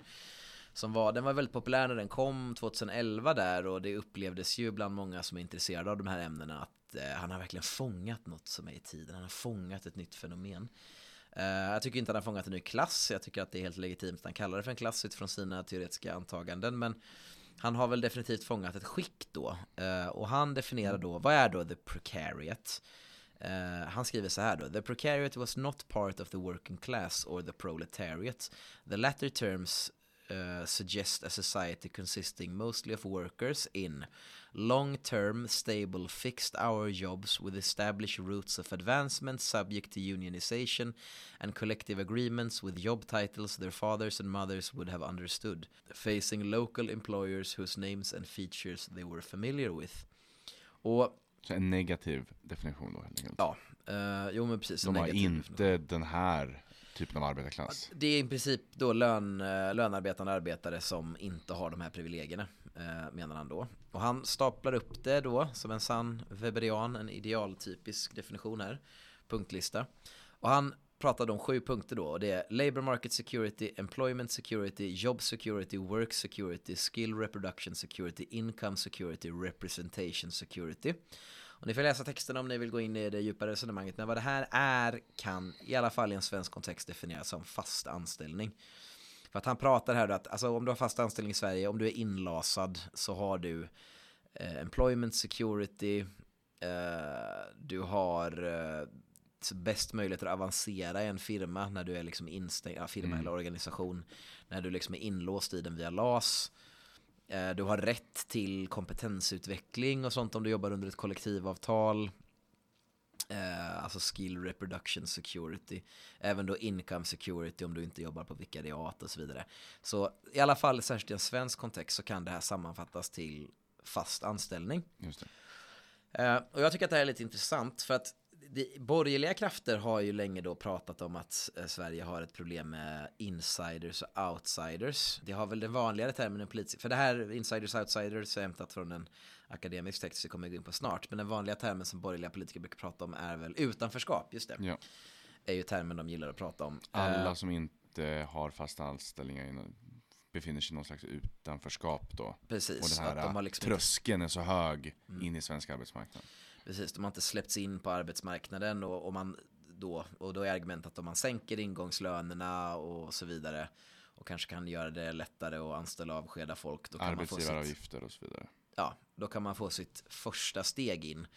Som var, den var väldigt populär när den kom 2011 där och det upplevdes ju bland många som är intresserade av de här ämnena att eh, han har verkligen fångat något som är i tiden, han har fångat ett nytt fenomen. Eh, jag tycker inte han har fångat en ny klass, jag tycker att det är helt legitimt att han kallar det för en klass utifrån sina teoretiska antaganden, men han har väl definitivt fångat ett skikt då. Eh, och han definierar då, vad är då the precariat? Uh, han skriver så här då. The precariat was not part of the working class or the proletariat. The latter terms uh, suggest a society consisting mostly of workers in long-term, stable, fixed-hour jobs with established routes of advancement subject to unionization and collective agreements with job titles their fathers and mothers would have understood, facing local employers whose names and features they were familiar with. Och Så en negativ definition då helt enkelt. ja, eh, jo men precis. De har inte definition. den här typen av arbetarklass. Det är i princip då lön, eh, lönarbetande arbetare som inte har de här privilegierna, eh, menar han då. Och han staplar upp det då som en sann weberian, en idealtypisk definition här, punktlista. Och han pratade om sju punkter då, och det är labor market security, employment security, job security, work security, skill reproduction security, income security, representation security. Och ni får läsa texten om ni vill gå in i det djupare resonemanget. Men vad det här är kan i alla fall i en svensk kontext definieras som fast anställning. För att han pratar här då att alltså, om du har fast anställning i Sverige, om du är inlasad så har du eh, employment security, eh, du har eh, bäst möjligheter att avancera i en firma när du är liksom instängd, ja, firma Mm. eller organisation, när du liksom är inlåst i den via LAS. Eh, Du har rätt till kompetensutveckling och sånt om du jobbar under ett kollektivavtal. Eh, alltså skill reproduction security. Även då income security om du inte jobbar på vikariat och så vidare. Så i alla fall, särskilt i en svensk kontext så kan det här sammanfattas till fast anställning. Eh, och jag tycker att det här är lite intressant för att det, borgerliga krafter har ju länge då pratat om att eh, Sverige har ett problem med insiders och outsiders. Det har väl den vanligare termen politisk, för det här insiders och outsiders är hämtat från en akademisk text vi kommer gå in på snart. Men den vanliga termen som borgerliga politiker brukar prata om är väl utanförskap, just det. Ja. Är ju termen de gillar att prata om. Alla Eh, som inte har fasta anställningar befinner sig i någon slags utanförskap då. Och Precis, den här att de liksom inte Mm. tröskeln är så hög in i svensk arbetsmarknad. Precis, de har inte släppts in på arbetsmarknaden och, och, man då, och då är argumentet att om man sänker ingångslönerna och så vidare och kanske kan göra det lättare att anställa och avskeda folk. Då kan man få sitt, Arbetsgivaravgifter och så vidare. ja, då kan man få sitt första steg in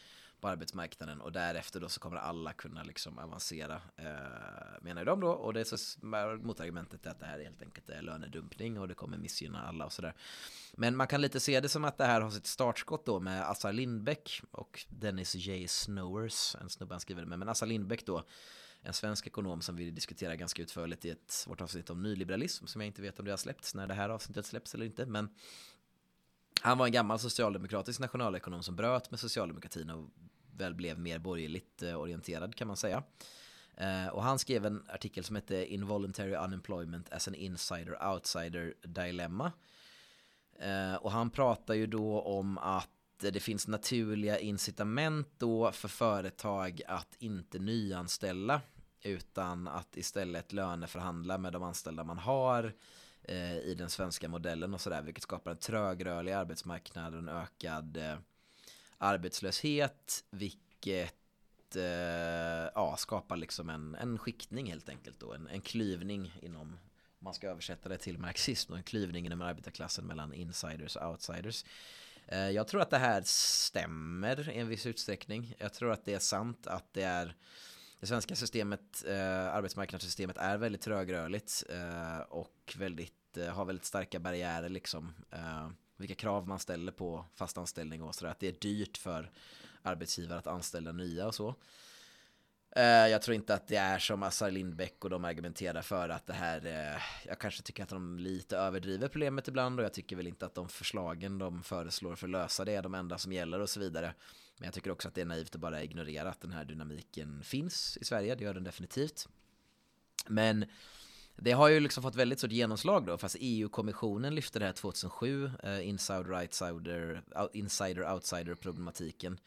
på arbetsmarknaden och därefter då så kommer alla kunna liksom avancera eh, menar de då och det är så motargumentet är att det här helt enkelt är lönedumpning och det kommer missgynna alla och sådär. Men man kan lite se det som att det här har sitt startskott då med Assar Lindbeck och Dennis J. Snowers, en snubbe han skriver med, men Assar Lindbeck då en svensk ekonom som vi diskuterar ganska utförligt i ett vårt avsnitt om nyliberalism som jag inte vet om det har släppts när det här avsnittet släpps eller inte men han var en gammal socialdemokratisk nationalekonom som bröt med socialdemokratin och väl blev mer borgerligt eh, orienterad kan man säga. Eh, och han skrev en artikel som hette Involuntary Unemployment as an Insider-Outsider Dilemma. Eh, och han pratar ju då om att det finns naturliga incitament då för företag att inte nyanställa utan att istället löneförhandla med de anställda man har eh, i den svenska modellen och sådär vilket skapar en trögrörlig arbetsmarknad och en ökad eh, arbetslöshet vilket eh, ja, skapar liksom en, en skiktning helt enkelt då en, en klyvning inom om man ska översätta det till marxism och en klyvning inom arbetarklassen mellan insiders och outsiders. Eh, jag tror att det här stämmer i en viss utsträckning. Jag tror att det är sant att det är det svenska systemet, eh, arbetsmarknadssystemet är väldigt trögrörligt eh, och väldigt, eh, har väldigt starka barriärer liksom. Eh, vilka krav man ställer på fast anställning och sådär. Att det är dyrt för arbetsgivare att anställa nya och så. Eh, jag tror inte att det är som Assar Lindbeck och de argumenterar för att det här, eh, jag kanske tycker att de lite överdriver problemet ibland och jag tycker väl inte att de förslagen de föreslår för att lösa det är de enda som gäller och så vidare. Men jag tycker också att det är naivt att bara ignorera att den här dynamiken finns i Sverige, det gör den definitivt. Men det har ju liksom fått väldigt stort genomslag då, fast EU-kommissionen lyfte det här 2007, eh, insider, outsider, insider, outsider problematiken.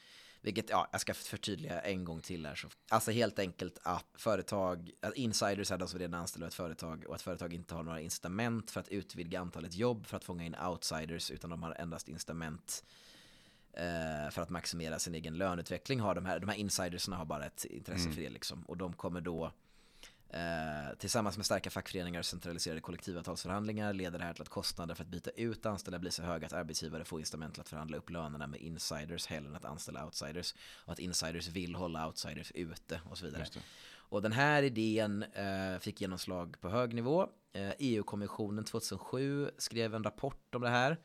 Vilket, ja, jag ska förtydliga en gång till här. Så. Alltså helt enkelt att företag, att insiders är de som redan anställer ett företag och att företag inte har några incitament för att utvidga antalet jobb för att fånga in outsiders utan de har endast incitament för att maximera sin egen löneutveckling. Har de, här, de här insidersna har bara ett intresse för det liksom. Och de kommer då Eh, tillsammans med starka fackföreningar och centraliserade kollektivavtalsförhandlingar leder det här till att kostnader för att byta ut anställda blir så höga att arbetsgivare får incitament till att förhandla upp lönerna med insiders hellre än att anställa outsiders. Och att insiders vill hålla outsiders ute och så vidare. Och den här idén eh, fick genomslag på hög nivå. Eh, EU-kommissionen 2007 skrev en rapport om det här.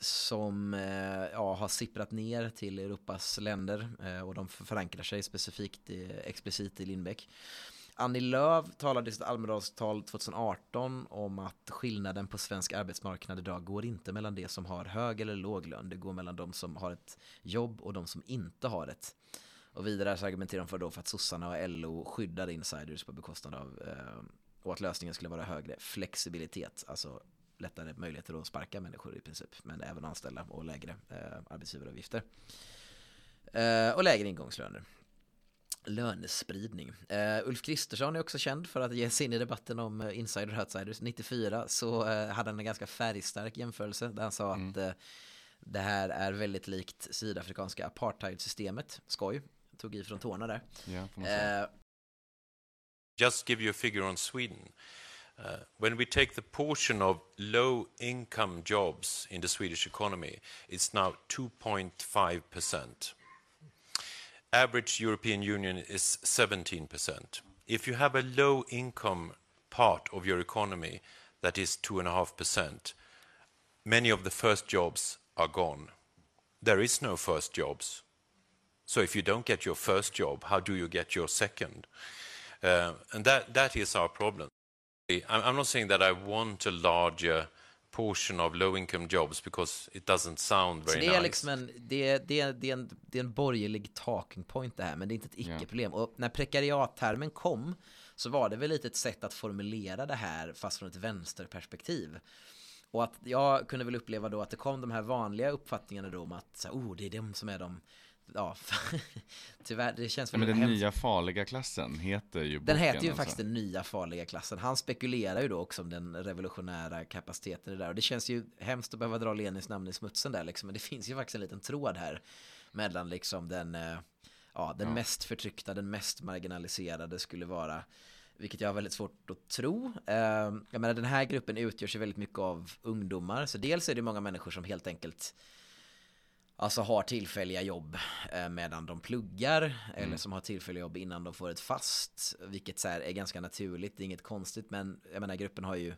Som eh, ja, har sipprat ner till Europas länder eh, och de förankrar sig specifikt i, explicit i Lindbäck. Annie Lööf talade i sitt Almedalstal 2018 om att skillnaden på svensk arbetsmarknad idag går inte mellan det som har hög eller låg lön. Det går mellan de som har ett jobb och de som inte har ett. Och vidare så argumenterar de för, då för att sossarna och LO skyddar insiders på bekostnad av eh, och att lösningen skulle vara högre flexibilitet, alltså lättare möjligheter att sparka människor i princip, men även anställa och lägre eh, arbetsgivaravgifter. Eh, och lägre ingångslöner. Lönespridning. Eh, Ulf Kristersson är också känd för att ge sig in i debatten om eh, insider och outsiders. 94 så eh, hade han en ganska färgstark jämförelse där han sa att eh, det här är väldigt likt sydafrikanska apartheidsystemet. Skoj, tog i från tårna där. Eh, Just give you a figure on Sweden. Uh, when we take the portion of low income jobs in the Swedish economy, it's now 2.5%. Average European Union is 17%. If you have a low income part of your economy that is 2.5%, many of the first jobs are gone. There is no first jobs. So if you don't get your first job, how do you get your second? Uh, and that is our problem. I'm not saying that I want a larger portion of low-income jobs because it doesn't sound Så very det är nice. liksom en, det är, det, är, det, är en, det är en borgerlig talking point det här, men det är inte ett icke-problem. Och när prekariattermen kom så var det väl lite ett sätt att formulera det här fast från ett vänsterperspektiv. Och att jag kunde väl uppleva då att det kom de här vanliga uppfattningarna då om att så, här, oh, det är de som är de Ja, tyvärr, det känns väl men den nya farliga klassen heter ju Den boken, heter ju alltså. faktiskt den nya farliga klassen. Han spekulerar ju då också om den revolutionära kapaciteten i det där. Och det känns ju hemskt att behöva dra Lenins namn i smutsen där liksom. Men det finns ju faktiskt en liten tråd här. Mellan liksom den, eh, ja, den Ja. mest förtryckta, den mest marginaliserade skulle vara. Vilket jag har väldigt svårt att tro. Eh, jag menar den här gruppen utgörs ju väldigt mycket av ungdomar. Så dels är det många människor som helt enkelt Alltså har tillfälliga jobb eh, medan de pluggar eller som har tillfälliga jobb innan de får ett fast. Vilket så är ganska naturligt, det är inget konstigt men jag menar gruppen har ju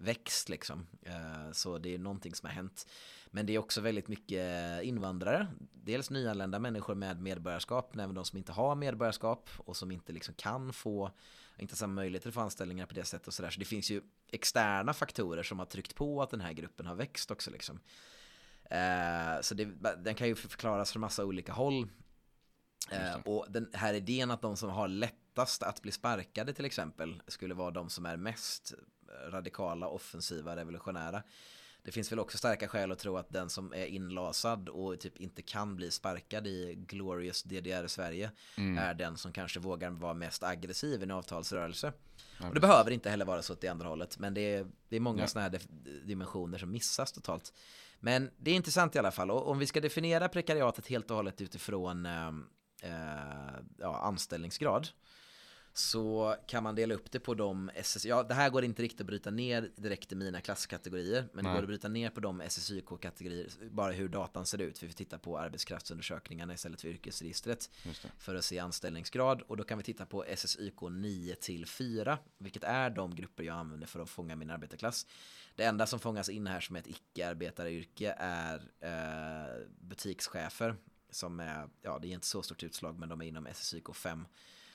växt liksom. Eh, så det är någonting som har hänt. Men det är också väldigt mycket invandrare. Dels nyanlända människor med medborgarskap, men även de som inte har medborgarskap och som inte liksom kan få, inte samma möjligheter få anställningar på det sättet och sådär. Så det finns ju externa faktorer som har tryckt på att den här gruppen har växt också liksom. Eh, så det, den kan ju förklaras från massa olika håll. Eh, och den här idén att de som har lättast att bli sparkade till exempel skulle vara de som är mest radikala, offensiva, revolutionära. Det finns väl också starka skäl att tro att den som är inlasad och typ inte kan bli sparkad i Glorious DDR-Sverige är den som kanske vågar vara mest aggressiv i en avtalsrörelse. och det behöver inte heller vara så åt det andra hållet, men det är, det är många Ja. sådana här dimensioner som missas totalt. Men det är intressant i alla fall, och om vi ska definiera prekariatet helt och hållet utifrån eh, eh, ja, anställningsgrad så kan man dela upp det på de SS... Ja, det här går inte riktigt att bryta ner direkt i mina klasskategorier, men det Nej. går att bryta ner på de SSYK-kategorier, bara hur datan ser ut. För vi tittar på arbetskraftsundersökningarna istället för yrkesregistret det. för att se anställningsgrad. Och då kan vi titta på SSYK 9 till 4, vilket är de grupper jag använder för att fånga min arbetarklass. Det enda som fångas in här som ett icke-arbetaryrke är eh, butikschefer. Som är, ja det är inte så stort utslag men de är inom SSYK 5.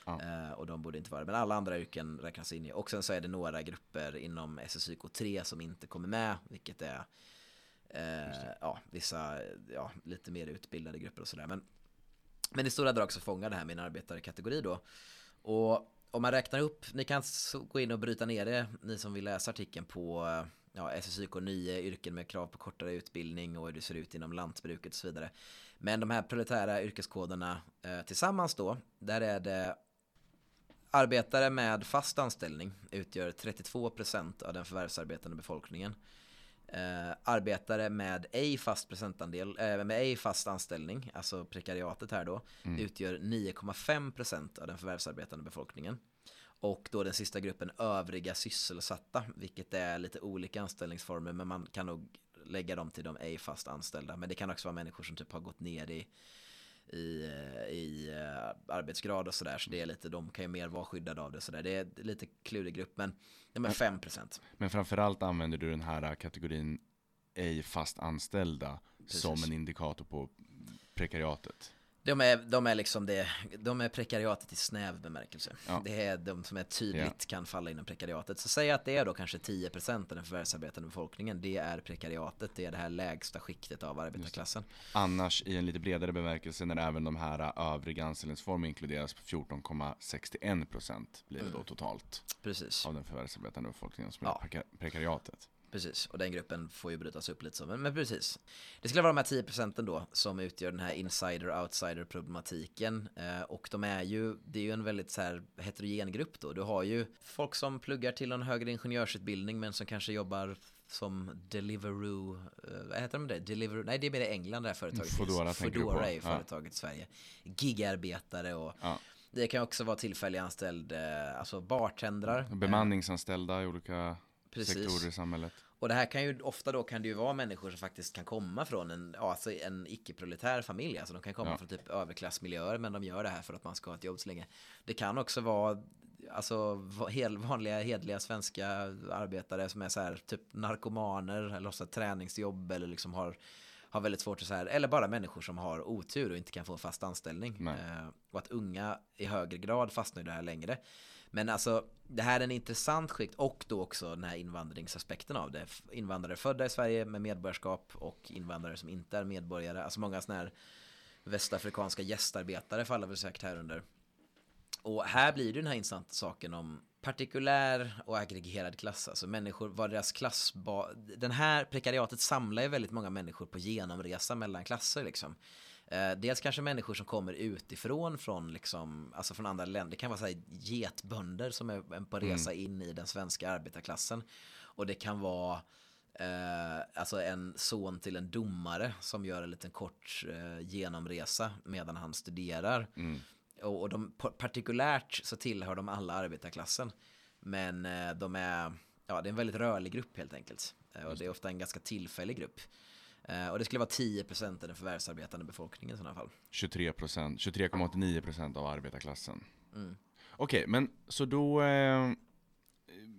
Ja. Eh, och de borde inte vara det. Men alla andra yrken räknas in i. Och sen så är det några grupper inom SSYK 3 som inte kommer med. Vilket är eh, ja, vissa ja, lite mer utbildade grupper och sådär. Men, men i stora drag så fångar det här min arbetarkategori då. Och om man räknar upp, ni kan gå in och bryta ner det, ni som vill läsa artikeln på ja, SSYK 9, yrken med krav på kortare utbildning och hur det ser ut inom lantbruket och så vidare. Men de här proletära yrkeskoderna eh, tillsammans då, där är det arbetare med fast anställning utgör 32% av den förvärvsarbetande befolkningen. Eh, arbetare med ej fast procentandel, eh, med ej fast anställning, alltså prekariatet här då, utgör 9,5% av den förvärvsarbetande befolkningen. Och då den sista gruppen övriga sysselsatta, vilket är lite olika anställningsformer, men man kan nog lägga dem till de ej fast anställda. Men det kan också vara människor som typ har gått ner i i, eh, i eh, arbetsgrad och sådär. Så det är lite, de kan ju mer vara skyddade av det sådär. Det är lite klurig grupp men är 5%. Men framförallt använder du den här kategorin ej fast anställda som en indikator på prekariatet. De är, de är liksom det, de är prekariatet i snäv bemärkelse. Ja. Det är de som är tydligt kan falla inom prekariatet. Så säg att det är då kanske 10% av den förvärvsarbetande befolkningen. Det är prekariatet, det är det här lägsta skiktet av arbetarklassen. Annars i en lite bredare bemärkelse när även de här övriga anställningsformer inkluderas på 14,61% blir det då totalt Precis. av den förvärvsarbetande befolkningen som Ja. är preka- prekariatet. Precis, och den gruppen får ju brytas upp lite så, men, men precis. Det skulle vara de här 10 procenten då som utgör den här insider-outsider problematiken. Eh, och de är ju, det är ju en väldigt så här heterogen grupp då. Du har ju folk som pluggar till en högre ingenjörsutbildning men som kanske jobbar som Deliveroo, eh, vad heter de det? Deliveroo, nej det är mer i England det här företaget Foodora finns. Foodora är ju företaget i Sverige. Gigarbetare och Ja. det kan också vara tillfällig anställd, alltså bartendrar. Bemanningsanställda i olika Precis. sektorer i samhället. Och det här kan ju ofta då kan det ju vara människor som faktiskt kan komma från en, alltså en icke-proletär familj. Alltså de kan komma Ja. från typ överklassmiljöer men de gör det här för att man ska ha ett jobb så länge. Det kan också vara alltså vanliga hedliga svenska arbetare som är så här typ narkomaner eller så träningsjobb eller liksom har har väldigt svårt att så här, eller bara människor som har otur och inte kan få en fast anställning. Eh, och att unga i högre grad fastnar i det här längre. Men alltså det här är en intressant skikt och då också den här invandringsaspekten av det. Invandrare födda i Sverige med medborgarskap och invandrare som inte är medborgare. Alltså många sådana här västafrikanska gästarbetare faller väl säkert här under. Och här blir det den här intressanta saken om partikulär och aggregerad klass. Alltså människor, vad deras klass... Den här prekariatet samlar ju väldigt många människor på genomresa mellan klasser liksom. Eh, dels kanske människor som kommer utifrån från, liksom, alltså från andra länder. Det kan vara så här getbönder som är på resa mm. in i den svenska arbetarklassen. Och det kan vara eh, alltså en son till en domare som gör en liten kort eh, genomresa medan han studerar. Mm. Och, och de, partikulärt så tillhör de alla arbetarklassen. Men eh, de är, ja det är en väldigt rörlig grupp helt enkelt. Eh, och det är ofta en ganska tillfällig grupp. Eh, och det skulle vara 10% av den förvärvsarbetande befolkningen i sådana fall. 23%, 23,89% av arbetarklassen. Mm. Okej, okay, men så då, eh,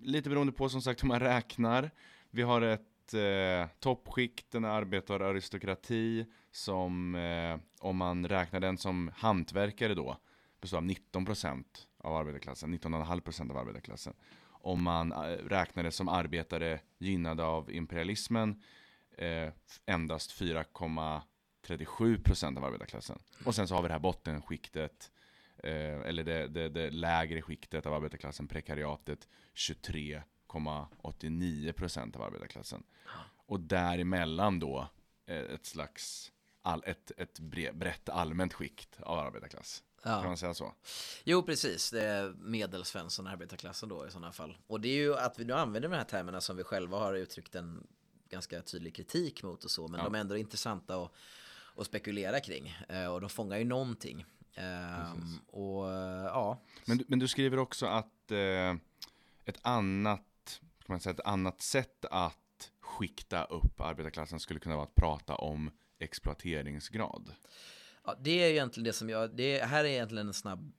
lite beroende på som sagt hur man räknar. Vi har ett eh, toppskikt, en arbetararistokrati som, eh, om man räknar den som hantverkare då, består av 19% av arbetarklassen, 19,5% av arbetarklassen. Om man eh, räknar det som arbetare gynnade av imperialismen eh, endast 4,37% av arbetarklassen. Och sen så har vi det här bottenskiktet, eh, eller det, det, det, lägre skiktet av arbetarklassen, prekariatet, 23,89% av arbetarklassen. Och däremellan då eh, ett slags, all, ett, ett brett allmänt skikt av arbetarklass. Ja. Kan man säga så? Jo, precis. Det är medelsvensson arbetarklassen då i sådana fall. Och det är ju att vi nu använder de här termerna som vi själva har uttryckt en ganska tydlig kritik mot och så. Men ja. de är ändå intressanta att, att spekulera kring. Eh, och de fångar ju någonting. Ehm, och ja. Men, men du skriver också att eh, ett annat, kan man säga, ett annat sätt att skikta upp arbetarklassen skulle kunna vara att prata om exploateringsgrad. Ja, det är egentligen det som jag, det här är egentligen en snabb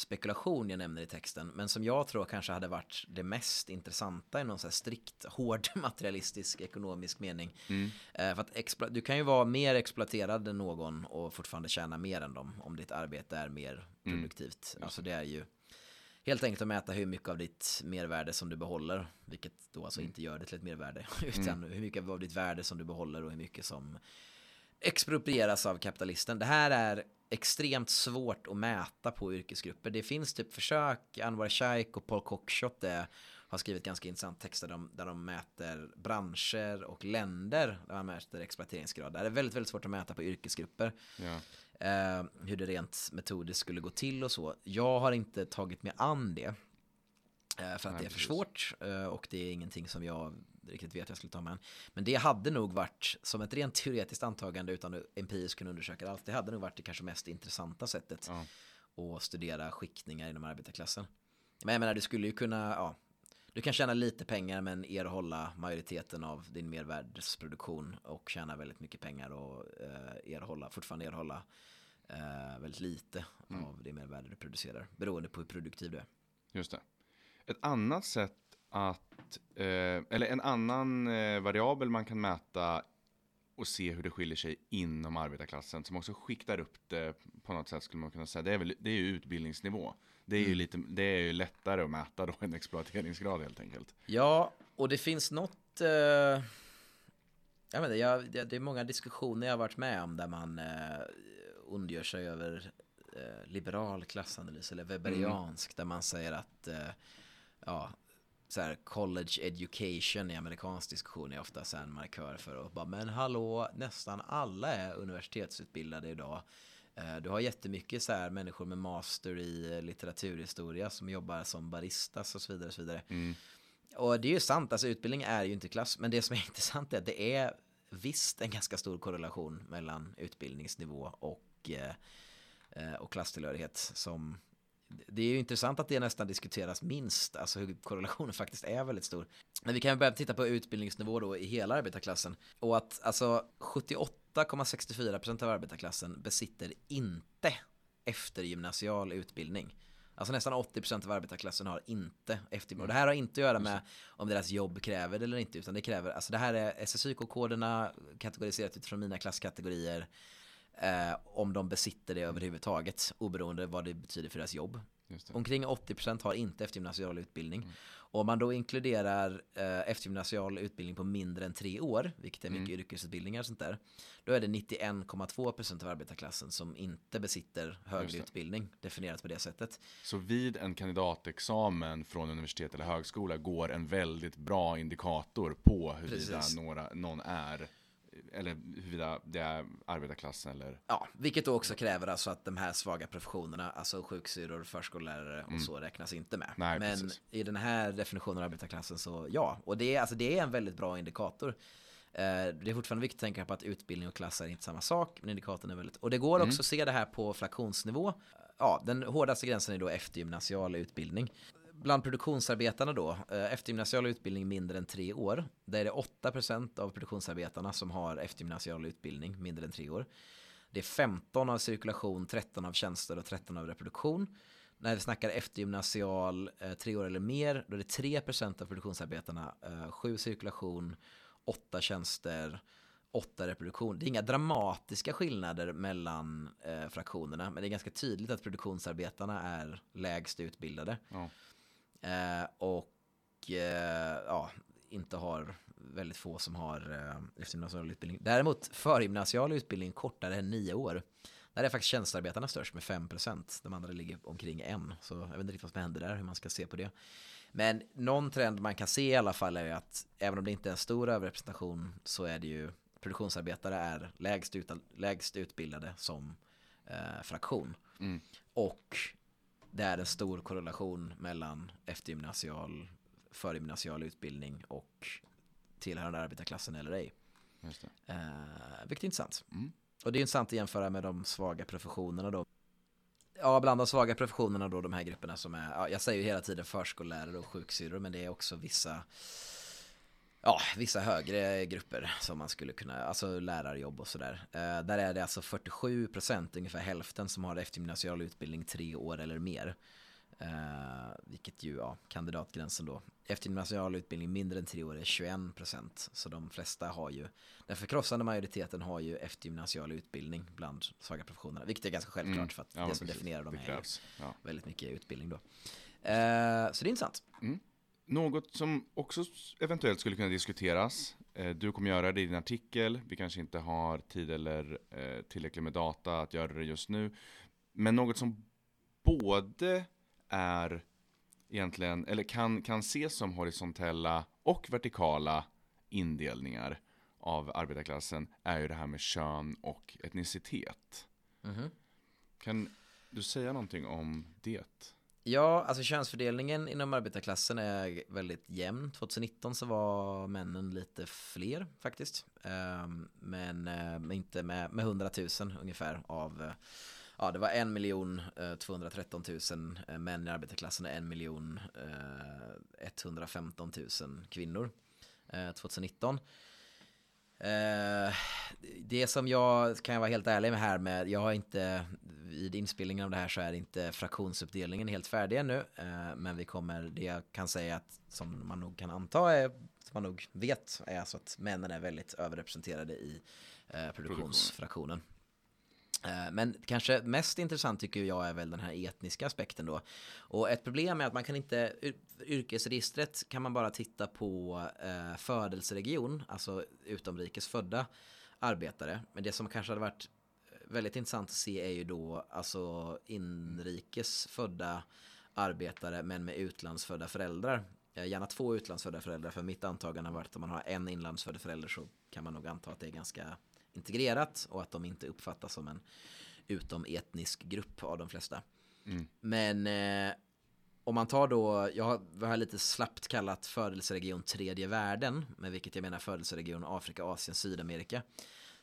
spekulation jag nämner i texten, men som jag tror kanske hade varit det mest intressanta i någon så strikt hård materialistisk ekonomisk mening. Mm. Eh, för att du kan ju vara mer exploaterad än någon och fortfarande tjäna mer än dem om ditt arbete är mer mm. produktivt. Mm. Alltså det är ju helt enkelt att mäta hur mycket av ditt mervärde som du behåller, vilket då alltså mm. inte gör det till ett mervärde, utan mm. hur mycket av ditt värde som du behåller och hur mycket som exproprieras av kapitalisten. Det här är extremt svårt att mäta på yrkesgrupper. Det finns typ försök, Anwar Shaikh och Paul Cockshott har skrivit ganska intressanta texter där de, där de mäter branscher och länder där man mäter exploateringsgrad. Det är väldigt, väldigt svårt att mäta på yrkesgrupper. Ja. Eh, hur det rent metodiskt skulle gå till och så. Jag har inte tagit mig an det. Eh, för att Nej, det är för svårt eh, och det är ingenting som jag riktigt vet jag skulle ta med. Men det hade nog varit, som ett rent teoretiskt antagande utan att empiriskt kunna undersöka allt, det hade nog varit det kanske mest intressanta sättet ja. att studera skiktningar inom arbetarklassen. Men jag menar, du skulle ju kunna, ja, du kan tjäna lite pengar men erhålla majoriteten av din mervärdesproduktion och tjäna väldigt mycket pengar och eh, erhålla, fortfarande erhålla eh, väldigt lite mm. av det mervärde du producerar, beroende på hur produktiv du är. Just det. Ett annat sätt att, eh, eller en annan eh, variabel man kan mäta och se hur det skiljer sig inom arbetarklassen som också skiktar upp det på något sätt skulle man kunna säga. Det är, väl, det är ju utbildningsnivå. Det är, mm. ju lite, det är ju lättare att mäta då än exploateringsgrad helt enkelt. Ja, och det finns något... Eh, jag inte, jag, det, det är många diskussioner jag har varit med om där man eh, ondgör sig över eh, liberal klassanalys eller weberiansk mm. där man säger att eh, ja, så här, college education i amerikansk diskussion är ofta så en markör för att bara, men hallå, nästan alla är universitetsutbildade idag. Eh, du har jättemycket så här människor med master i eh, litteraturhistoria som jobbar som baristas och så vidare. Och, så vidare. Mm. och det är ju sant, alltså utbildning är ju inte klass, men det som är intressant är att det är visst en ganska stor korrelation mellan utbildningsnivå och, eh, och klasstillhörighet som det är ju intressant att det nästan diskuteras minst, alltså hur korrelationen faktiskt är väldigt stor. Men vi kan börja titta på utbildningsnivå då i hela arbetarklassen. Och att alltså 78,64% av arbetarklassen besitter inte eftergymnasial utbildning. Alltså nästan 80% av arbetarklassen har inte eftergymnasial. Och det här har inte att göra med om deras jobb kräver det eller inte, utan det kräver, alltså det här är SSYK-koderna kategoriserat utifrån mina klasskategorier. Eh, om de besitter det överhuvudtaget, oberoende vad det betyder för deras jobb. Omkring 80% har inte eftergymnasial utbildning. Och om man då inkluderar eh, eftergymnasial utbildning på mindre än tre år, vilket är mycket yrkesutbildningar och sånt där, då är det 91,2% av arbetarklassen som inte besitter högre utbildning, definierat på det sättet. Så vid en kandidatexamen från universitet eller högskola går en väldigt bra indikator på huruvida några, någon är, eller huruvida det är arbetarklass eller Ja, vilket då också kräver alltså att de här svaga professionerna, alltså sjuksyrror, förskollärare och så räknas inte med. Nej, Men precis. i den här definitionen av arbetarklassen så ja, och det är, alltså, det är en väldigt bra indikator. Eh, det är fortfarande viktigt att tänka på att utbildning och klass är inte samma sak, men indikatorn är väldigt, och det går också att se det här på fraktionsnivå. Ja, den hårdaste gränsen är då eftergymnasial utbildning. Bland produktionsarbetarna då, eh, eftergymnasial utbildning mindre än tre år, där är det 8% av produktionsarbetarna som har eftergymnasial utbildning mindre än tre år. Det är 15 av cirkulation, 13 av tjänster och 13 av reproduktion. När vi snackar eftergymnasial, eh, tre år eller mer, då är det 3% av produktionsarbetarna, eh, 7 cirkulation, 8 tjänster, 8 reproduktion. Det är inga dramatiska skillnader mellan eh, fraktionerna, men det är ganska tydligt att produktionsarbetarna är lägst utbildade. ja. Eh, och eh, ja, inte har väldigt få som har eh, eftergymnasial utbildning. Däremot förgymnasial utbildning kortare än nio år. Där är faktiskt tjänstearbetarna störst med 5%. De andra ligger omkring en. Så jag vet inte riktigt vad som händer där, hur man ska se på det. Men någon trend man kan se i alla fall är att även om det inte är en stor överrepresentation så är det ju produktionsarbetare är lägst, ut, lägst utbildade som eh, fraktion. Mm. Och det är en stor korrelation mellan eftergymnasial, förgymnasial utbildning och tillhörande arbetarklassen eller ej. Just det. Eh, vilket är intressant. Mm. Och det är intressant att jämföra med de svaga professionerna då. Ja, bland de svaga professionerna då, de här grupperna som är, ja, jag säger ju hela tiden förskollärare och sjuksyrror, men det är också vissa, ja, vissa högre grupper som man skulle kunna, alltså lärarjobb och sådär. Eh, där är det alltså 47%, ungefär hälften, som har eftergymnasial utbildning tre år eller mer. Eh, vilket ju, ja, kandidatgränsen då. Eftergymnasial utbildning mindre än tre år är 21%. Så de flesta har ju, den förkrossande majoriteten har ju eftergymnasial utbildning bland svaga professionerna. Vilket är ganska självklart Mm. för att Ja, det som precis. definierar dem Det är. Ja. väldigt mycket utbildning då. Eh, så det är intressant. Något som också eventuellt skulle kunna diskuteras, eh, du kommer göra det i din artikel, vi kanske inte har tid eller eh, tillräckligt med data att göra det just nu, men något som både är egentligen, eller kan, kan ses som horisontella och vertikala indelningar av arbetarklassen är ju det här med kön och etnicitet. Mhm. Kan du säga någonting om det? Ja, alltså könsfördelningen inom arbetarklassen är väldigt jämn. 2019 så var männen lite fler faktiskt. Ehm, eh, men inte med, med 100 000 ungefär av eh, Ja, det var 1 miljon eh, 213 000 män i arbetarklassen och 1 miljon 115 000 kvinnor 2019. Eh, det som jag kan jag vara helt ärlig med här med, jag har inte vid inspelningen av det här så är inte fraktionsuppdelningen helt färdig ännu. Eh, men vi kommer, det jag kan säga att som man nog kan anta är, som man nog vet, är alltså att männen är väldigt överrepresenterade i eh, produktionsfraktionen. Eh, men kanske mest intressant tycker jag är väl den här etniska aspekten då. Och ett problem är att man kan inte, yrkesregistret kan man bara titta på eh, födelseregion, alltså utomrikes födda arbetare. Men det som kanske hade varit eh, väldigt intressant att se är ju då alltså inrikes födda arbetare men med utlandsfödda föräldrar. Eh, gärna två utlandsfödda föräldrar för mitt antagande har varit att om man har en inlandsfödd förälder så kan man nog anta att det är ganska integrerat och att de inte uppfattas som en utometnisk grupp av de flesta. Men eh, om man tar då, jag har, jag har lite slappt kallat födelseregion tredje världen, med vilket jag menar födelseregion Afrika, Asien, Sydamerika.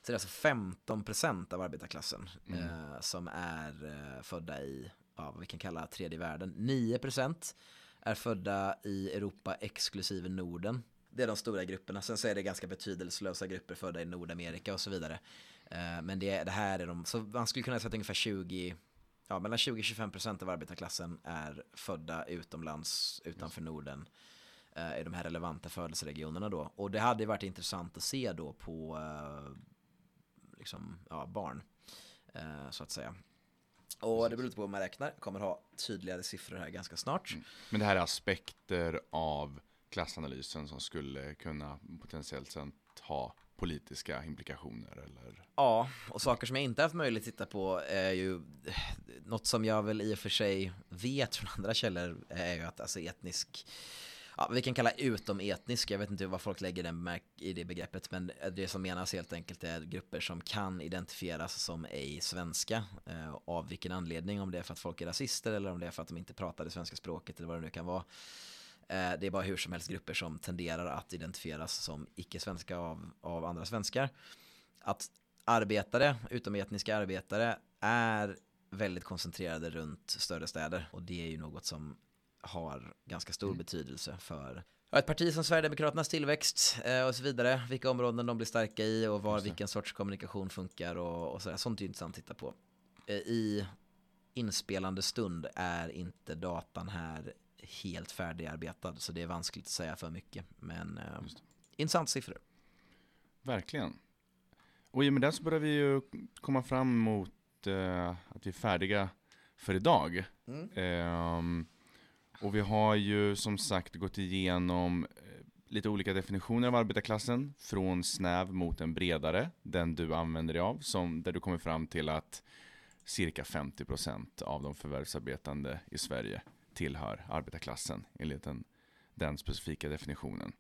Så det är alltså 15% av arbetarklassen eh, som är eh, födda i, ja, vad vi kan kalla tredje världen. 9% är födda i Europa exklusive Norden. Det är de stora grupperna. Sen så är det ganska betydelselösa grupper födda i Nordamerika och så vidare. Eh, men det, det här är de, så man skulle kunna säga att ungefär 20, ja mellan 20-25 procent av arbetarklassen är födda utomlands, utanför Norden. Eh, I de här relevanta födelseregionerna då. Och det hade varit intressant att se då på eh, liksom, ja, barn. eh, så att säga. Och det beror lite på vad man räknar, kommer ha tydligare siffror här ganska snart. Mm. Men det här är aspekter av klassanalysen som skulle kunna potentiellt sett ha politiska implikationer eller? Ja, och saker som jag inte haft möjlighet att titta på är ju eh, något som jag väl i och för sig vet från andra källor är ju att alltså etnisk Ja, vi kan kalla utom etnisk, jag vet inte vad folk lägger den i det begreppet, men det som menas helt enkelt är grupper som kan identifieras som ej svenska. Eh, av vilken anledning, om det är för att folk är rasister eller om det är för att de inte pratar det svenska språket eller vad det nu kan vara. Eh, det är bara hur som helst grupper som tenderar att identifieras som icke-svenska av, av andra svenskar. Att arbetare, utometniska arbetare, är väldigt koncentrerade runt större städer och det är ju något som har ganska stor mm. betydelse för ett parti som Sverigedemokraternas tillväxt eh, och så vidare, vilka områden de blir starka i och var vilken sorts kommunikation funkar och, och sådär. Sånt är ju intressant att titta på. Eh, I inspelande stund är inte datan här helt färdigarbetad så det är vanskligt att säga för mycket. Men eh, intressant siffror. Verkligen. Och i och med det så börjar vi ju komma fram mot eh, att vi är färdiga för idag. Mm. Eh, och vi har ju som sagt gått igenom eh, lite olika definitioner av arbetarklassen, från snäv mot en bredare, den du använder dig av, som, där du kommer fram till att cirka 50% av de förvärvsarbetande i Sverige tillhör arbetarklassen enligt den, den specifika definitionen.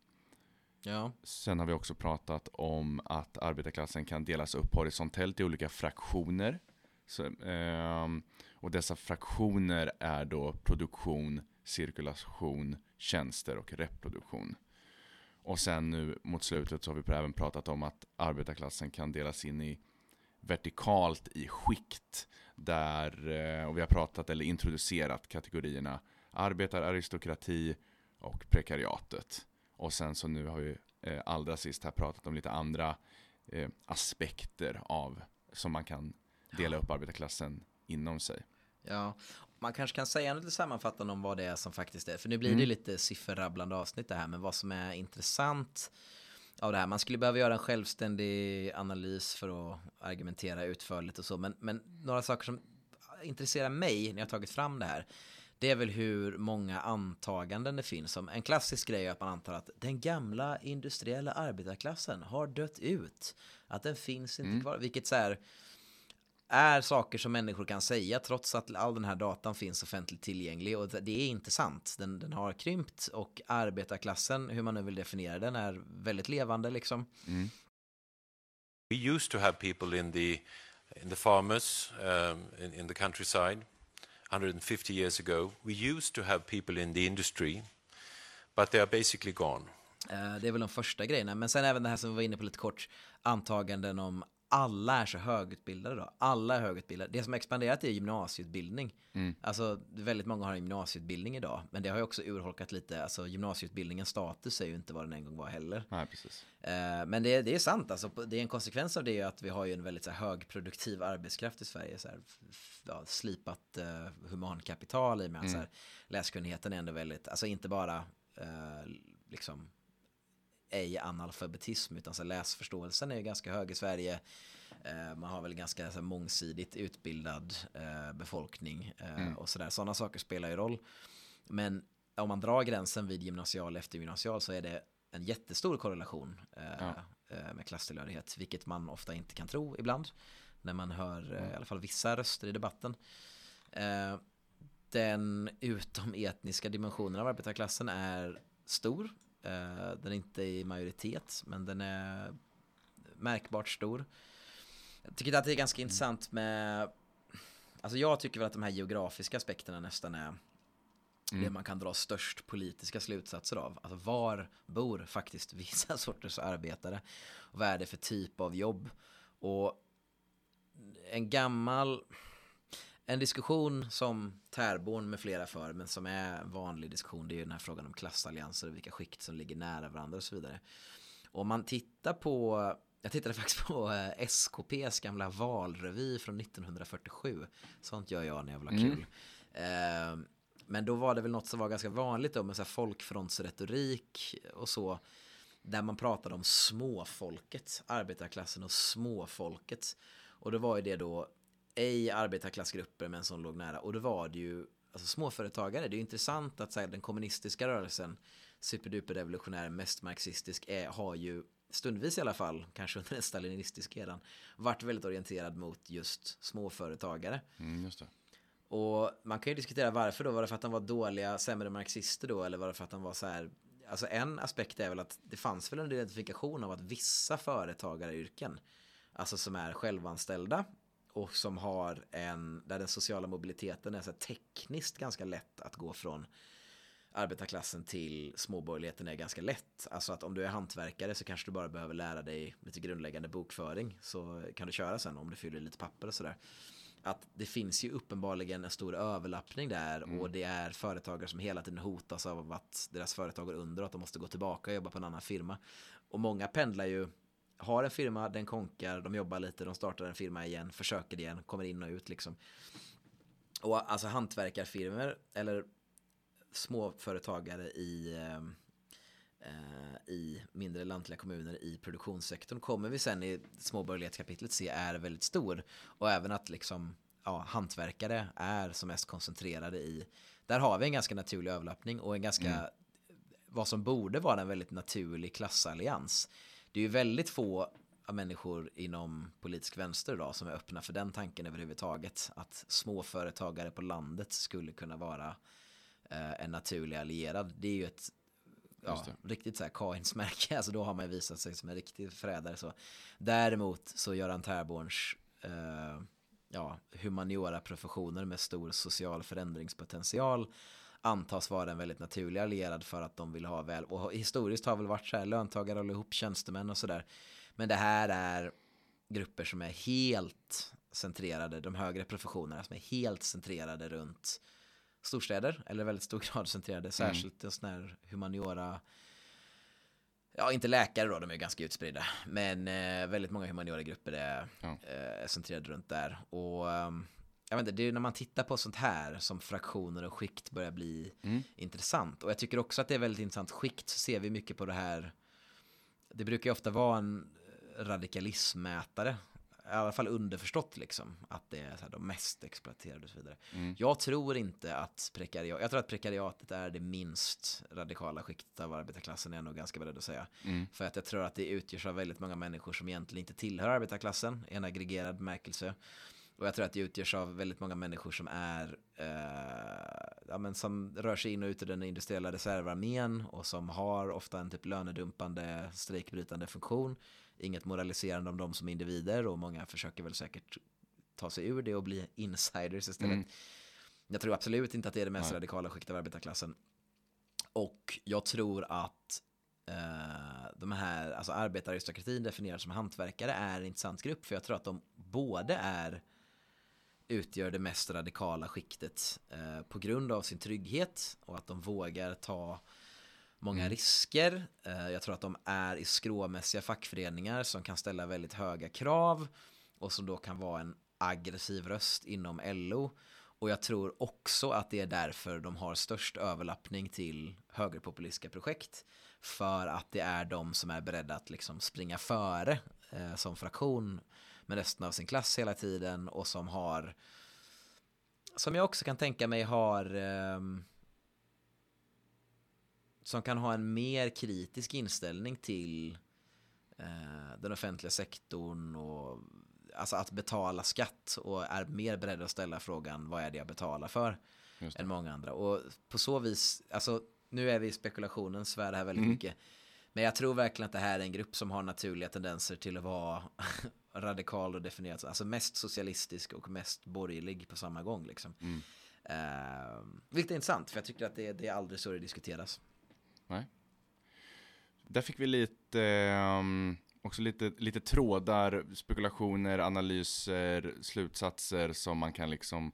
Ja. Sen har vi också pratat om att arbetarklassen kan delas upp horisontellt i olika fraktioner. Så, eh, och dessa fraktioner är då produktion, cirkulation, tjänster och reproduktion. Och sen nu mot slutet så har vi även pratat om att arbetarklassen kan delas in i vertikalt i skikt. Där, eh, och vi har pratat eller introducerat kategorierna arbetararistokrati och prekariatet. Och sen så nu har vi eh, allra sist här pratat om lite andra eh, aspekter av som man kan dela upp arbetarklassen inom sig. Ja, man kanske kan säga lite sammanfattande om vad det är som faktiskt är, för nu blir mm. det lite sifferrabblande avsnitt det här, men vad som är intressant av det här. Man skulle behöva göra en självständig analys för att argumentera utförligt och så, men, men några saker som intresserar mig när jag tagit fram det här, det är väl hur många antaganden det finns. Som en klassisk grej är att man antar att den gamla industriella arbetarklassen har dött ut. Att den finns inte mm. kvar, vilket så här, är saker som människor kan säga trots att all den här datan finns offentligt tillgänglig och det är inte sant. Den, den har krympt och arbetarklassen, hur man nu vill definiera den, är väldigt levande liksom. Mm. We used to have people in the in the farmers um, in, in the countryside 150 years ago. We used to have people in the industry but they are basically gone. Uh, det är väl de första grejerna, men sen även det här som vi var inne på lite kort, antaganden om alla är så högutbildade då. Alla är högutbildade. Det som har expanderat är gymnasieutbildning. Mm. Alltså väldigt många har en gymnasieutbildning idag. Men det har ju också urholkat lite. Alltså gymnasieutbildningens status är ju inte vad den en gång var heller. Nej, precis. Eh, men det, det är sant. Alltså, det är en konsekvens av det att vi har ju en väldigt så här, högproduktiv arbetskraft i Sverige. Så här, ja, slipat uh, humankapital i och med att mm. så här, läskunnigheten är ändå väldigt, alltså inte bara uh, liksom ej analfabetism utan så läsförståelsen är ju ganska hög i Sverige. Eh, man har väl ganska så mångsidigt utbildad eh, befolkning eh, mm. och sådär. Sådana saker spelar ju roll. Men om man drar gränsen vid gymnasial efter gymnasial så är det en jättestor korrelation ja. med klasstillhörighet, vilket man ofta inte kan tro ibland när man hör mm. i alla fall vissa röster i debatten. Den utometniska dimensionen av arbetarklassen är stor den är inte i majoritet, men den är märkbart stor. Jag tycker att det är ganska mm. intressant med, alltså jag tycker väl att de här geografiska aspekterna nästan är mm. det man kan dra störst politiska slutsatser av. Alltså var bor faktiskt vissa sorters arbetare? Och vad är det för typ av jobb? Och en gammal en diskussion som Tärborn med flera för, men som är vanlig diskussion, det är ju den här frågan om klassallianser och vilka skikt som ligger nära varandra och så vidare. Och om man tittar på, jag tittade faktiskt på eh, SKPs gamla valrevy från 1947. Sånt gör jag när jag vill ha mm. kul. Mm. men då var det väl något som var ganska vanligt då med så här folkfrontsretorik och så. Där man pratade om småfolket, arbetarklassen och småfolket. Och då var ju det då ej arbetarklassgrupper men som låg nära. Och då var det ju alltså småföretagare. Det är intressant att här, den kommunistiska rörelsen, superduper revolutionär, mest marxistisk, är, har ju stundvis i alla fall, kanske under den stalinistiska eran, varit väldigt orienterad mot just småföretagare. Mm, just det. Och man kan ju diskutera varför då. Var det för att de var dåliga, sämre marxister då? Eller var det för att de var så här... Alltså en aspekt är väl att det fanns väl en identifikation av att vissa företagaryrken, alltså som är självanställda och som har en, där den sociala mobiliteten är så tekniskt ganska lätt att gå från arbetarklassen till småborgerligheten är ganska lätt. Alltså att om du är hantverkare så kanske du bara behöver lära dig lite grundläggande bokföring så kan du köra sen om du fyller lite papper och sådär att det finns ju uppenbarligen en stor överlappning där mm. och det är företagare som hela tiden hotas av att deras företag går under och att de måste gå tillbaka och jobba på en annan firma. Och många pendlar ju, har en firma, den konkar, de jobbar lite, de startar en firma igen, försöker igen, kommer in och ut liksom. Och alltså hantverkarfirmor eller småföretagare i Eh, i mindre lantliga kommuner i produktionssektorn kommer vi sen i småborgerlighetskapitlet se är väldigt stor. Och även att liksom, ja, hantverkare är som mest koncentrerade i, där har vi en ganska naturlig överlappning och en ganska, mm. vad som borde vara en väldigt naturlig klassallians. Det är ju väldigt få av människor inom politisk vänster idag som är öppna för den tanken överhuvudtaget. Att småföretagare på landet skulle kunna vara eh, en naturlig allierad. Det är ju ett ja, riktigt så här Kains-märke. Alltså då har man ju visat sig som en riktig förrädare. Så. Däremot så Göran Terborns eh, ja, humaniora-professioner med stor social förändringspotential antas vara en väldigt naturlig allierad för att de vill ha väl. Och historiskt har väl varit så här löntagare håller ihop tjänstemän och sådär. Men det här är grupper som är helt centrerade, de högre professionerna som är helt centrerade runt storstäder, eller väldigt stor grad centrerade, mm. särskilt mm. sån här humaniora Ja, inte läkare då, de är ganska utspridda. Men eh, väldigt många humaniora-grupper är ja. eh, centrerade runt där. Och eh, jag vet inte, det är när man tittar på sånt här som fraktioner och skikt börjar bli mm. intressant. Och jag tycker också att det är väldigt intressant. Skikt så ser vi mycket på det här. Det brukar ju ofta vara en radikalismmätare i alla fall underförstått liksom, att det är så här, de mest exploaterade och så vidare. Mm. Jag tror inte att prekariat, jag tror att prekariatet är det minst radikala skiktet av arbetarklassen, är jag nog ganska beredd att säga. Mm. För att jag tror att det utgörs av väldigt många människor som egentligen inte tillhör arbetarklassen i en aggregerad bemärkelse. Och jag tror att det utgörs av väldigt många människor som är, eh, ja, men som rör sig in och ut ur den industriella reservarmén och som har ofta en typ lönedumpande, strejkbrytande funktion inget moraliserande om dem som individer och många försöker väl säkert ta sig ur det och bli insiders istället. Mm. Jag tror absolut inte att det är det mest Nej. radikala skiktet av arbetarklassen. Och jag tror att eh, de här, alltså arbetararistokratin definierad som hantverkare är en intressant grupp för jag tror att de både är utgör det mest radikala skiktet eh, på grund av sin trygghet och att de vågar ta många mm. risker. Eh, jag tror att de är i skråmässiga fackföreningar som kan ställa väldigt höga krav och som då kan vara en aggressiv röst inom LO. Och jag tror också att det är därför de har störst överlappning till högerpopulistiska projekt. För att det är de som är beredda att liksom springa före eh, som fraktion med resten av sin klass hela tiden och som har som jag också kan tänka mig har eh, som kan ha en mer kritisk inställning till eh, den offentliga sektorn och alltså att betala skatt och är mer beredd att ställa frågan vad är det jag betalar för än många andra. Och på så vis, alltså nu är vi i spekulationens svär här väldigt mm. mycket. Men jag tror verkligen att det här är en grupp som har naturliga tendenser till att vara radikal och definierat, alltså mest socialistisk och mest borgerlig på samma gång. Liksom. Mm. Uh, vilket är intressant, för jag tycker att det, det är aldrig så det diskuteras. Nej. Där fick vi lite, um, också lite, lite trådar, spekulationer, analyser, slutsatser som man kan liksom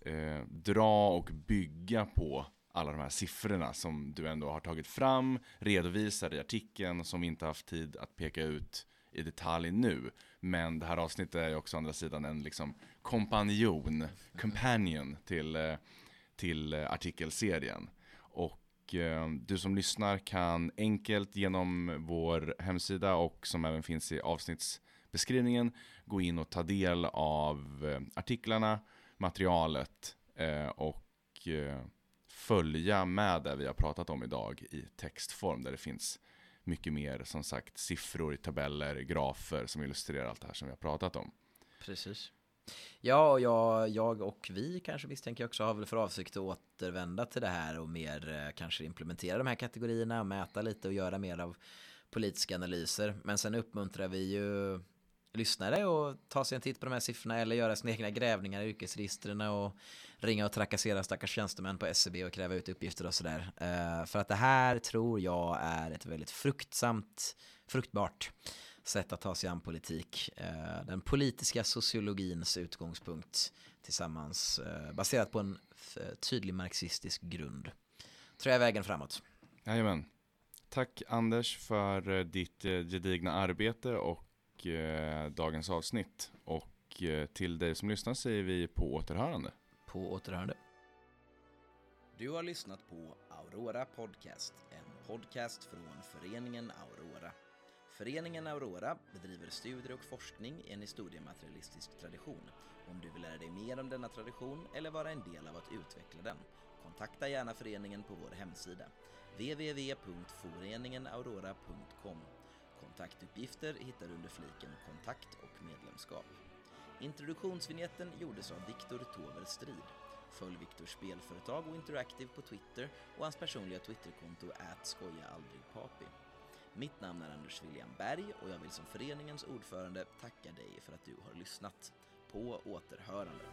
eh, dra och bygga på alla de här siffrorna som du ändå har tagit fram, redovisar i artikeln som vi inte haft tid att peka ut i detalj nu. Men det här avsnittet är ju också å andra sidan en liksom kompanjon, companion till, eh, till eh, artikelserien. Och eh, du som lyssnar kan enkelt genom vår hemsida och som även finns i avsnittsbeskrivningen. Gå in och ta del av artiklarna, materialet och följa med det vi har pratat om idag i textform där det finns mycket mer som sagt siffror, tabeller, grafer som illustrerar allt det här som vi har pratat om. Precis. Ja, och jag, jag och vi kanske misstänker också har väl för avsikt att återvända till det här och mer eh, kanske implementera de här kategorierna och mäta lite och göra mer av politiska analyser. Men sen uppmuntrar vi ju lyssnare och ta sig en titt på de här siffrorna eller göra sina egna grävningar i yrkesregistren och ringa och trakassera stackars tjänstemän på SCB och kräva ut uppgifter och sådär. Eh, för att det här tror jag är ett väldigt fruktsamt, fruktbart sätt att ta sig an politik. Eh, den politiska sociologins utgångspunkt tillsammans eh, baserat på en tydlig marxistisk grund. Tror jag är vägen framåt. Jajamän. Tack Anders för ditt gedigna arbete och eh, dagens avsnitt. Och eh, till dig som lyssnar säger vi på återhörande. På återhörande. Du har lyssnat på Aurora Podcast, en podcast från föreningen Aurora. Föreningen Aurora bedriver studier och forskning i en historiematerialistisk tradition. Om du vill lära dig mer om denna tradition eller vara en del av att utveckla den, kontakta gärna föreningen på vår hemsida www.foreningenaurora.com Kontaktuppgifter hittar du under fliken Kontakt och medlemskap. Introduktionsvinjetten gjordes av Viktor Tover Strid. Följ Viktors spelföretag och Interactive på Twitter och hans personliga Twitterkonto @skojaaldrigpapi. Mitt namn är Anders William Berg och jag vill som föreningens ordförande tacka dig för att du har lyssnat. På återhörande.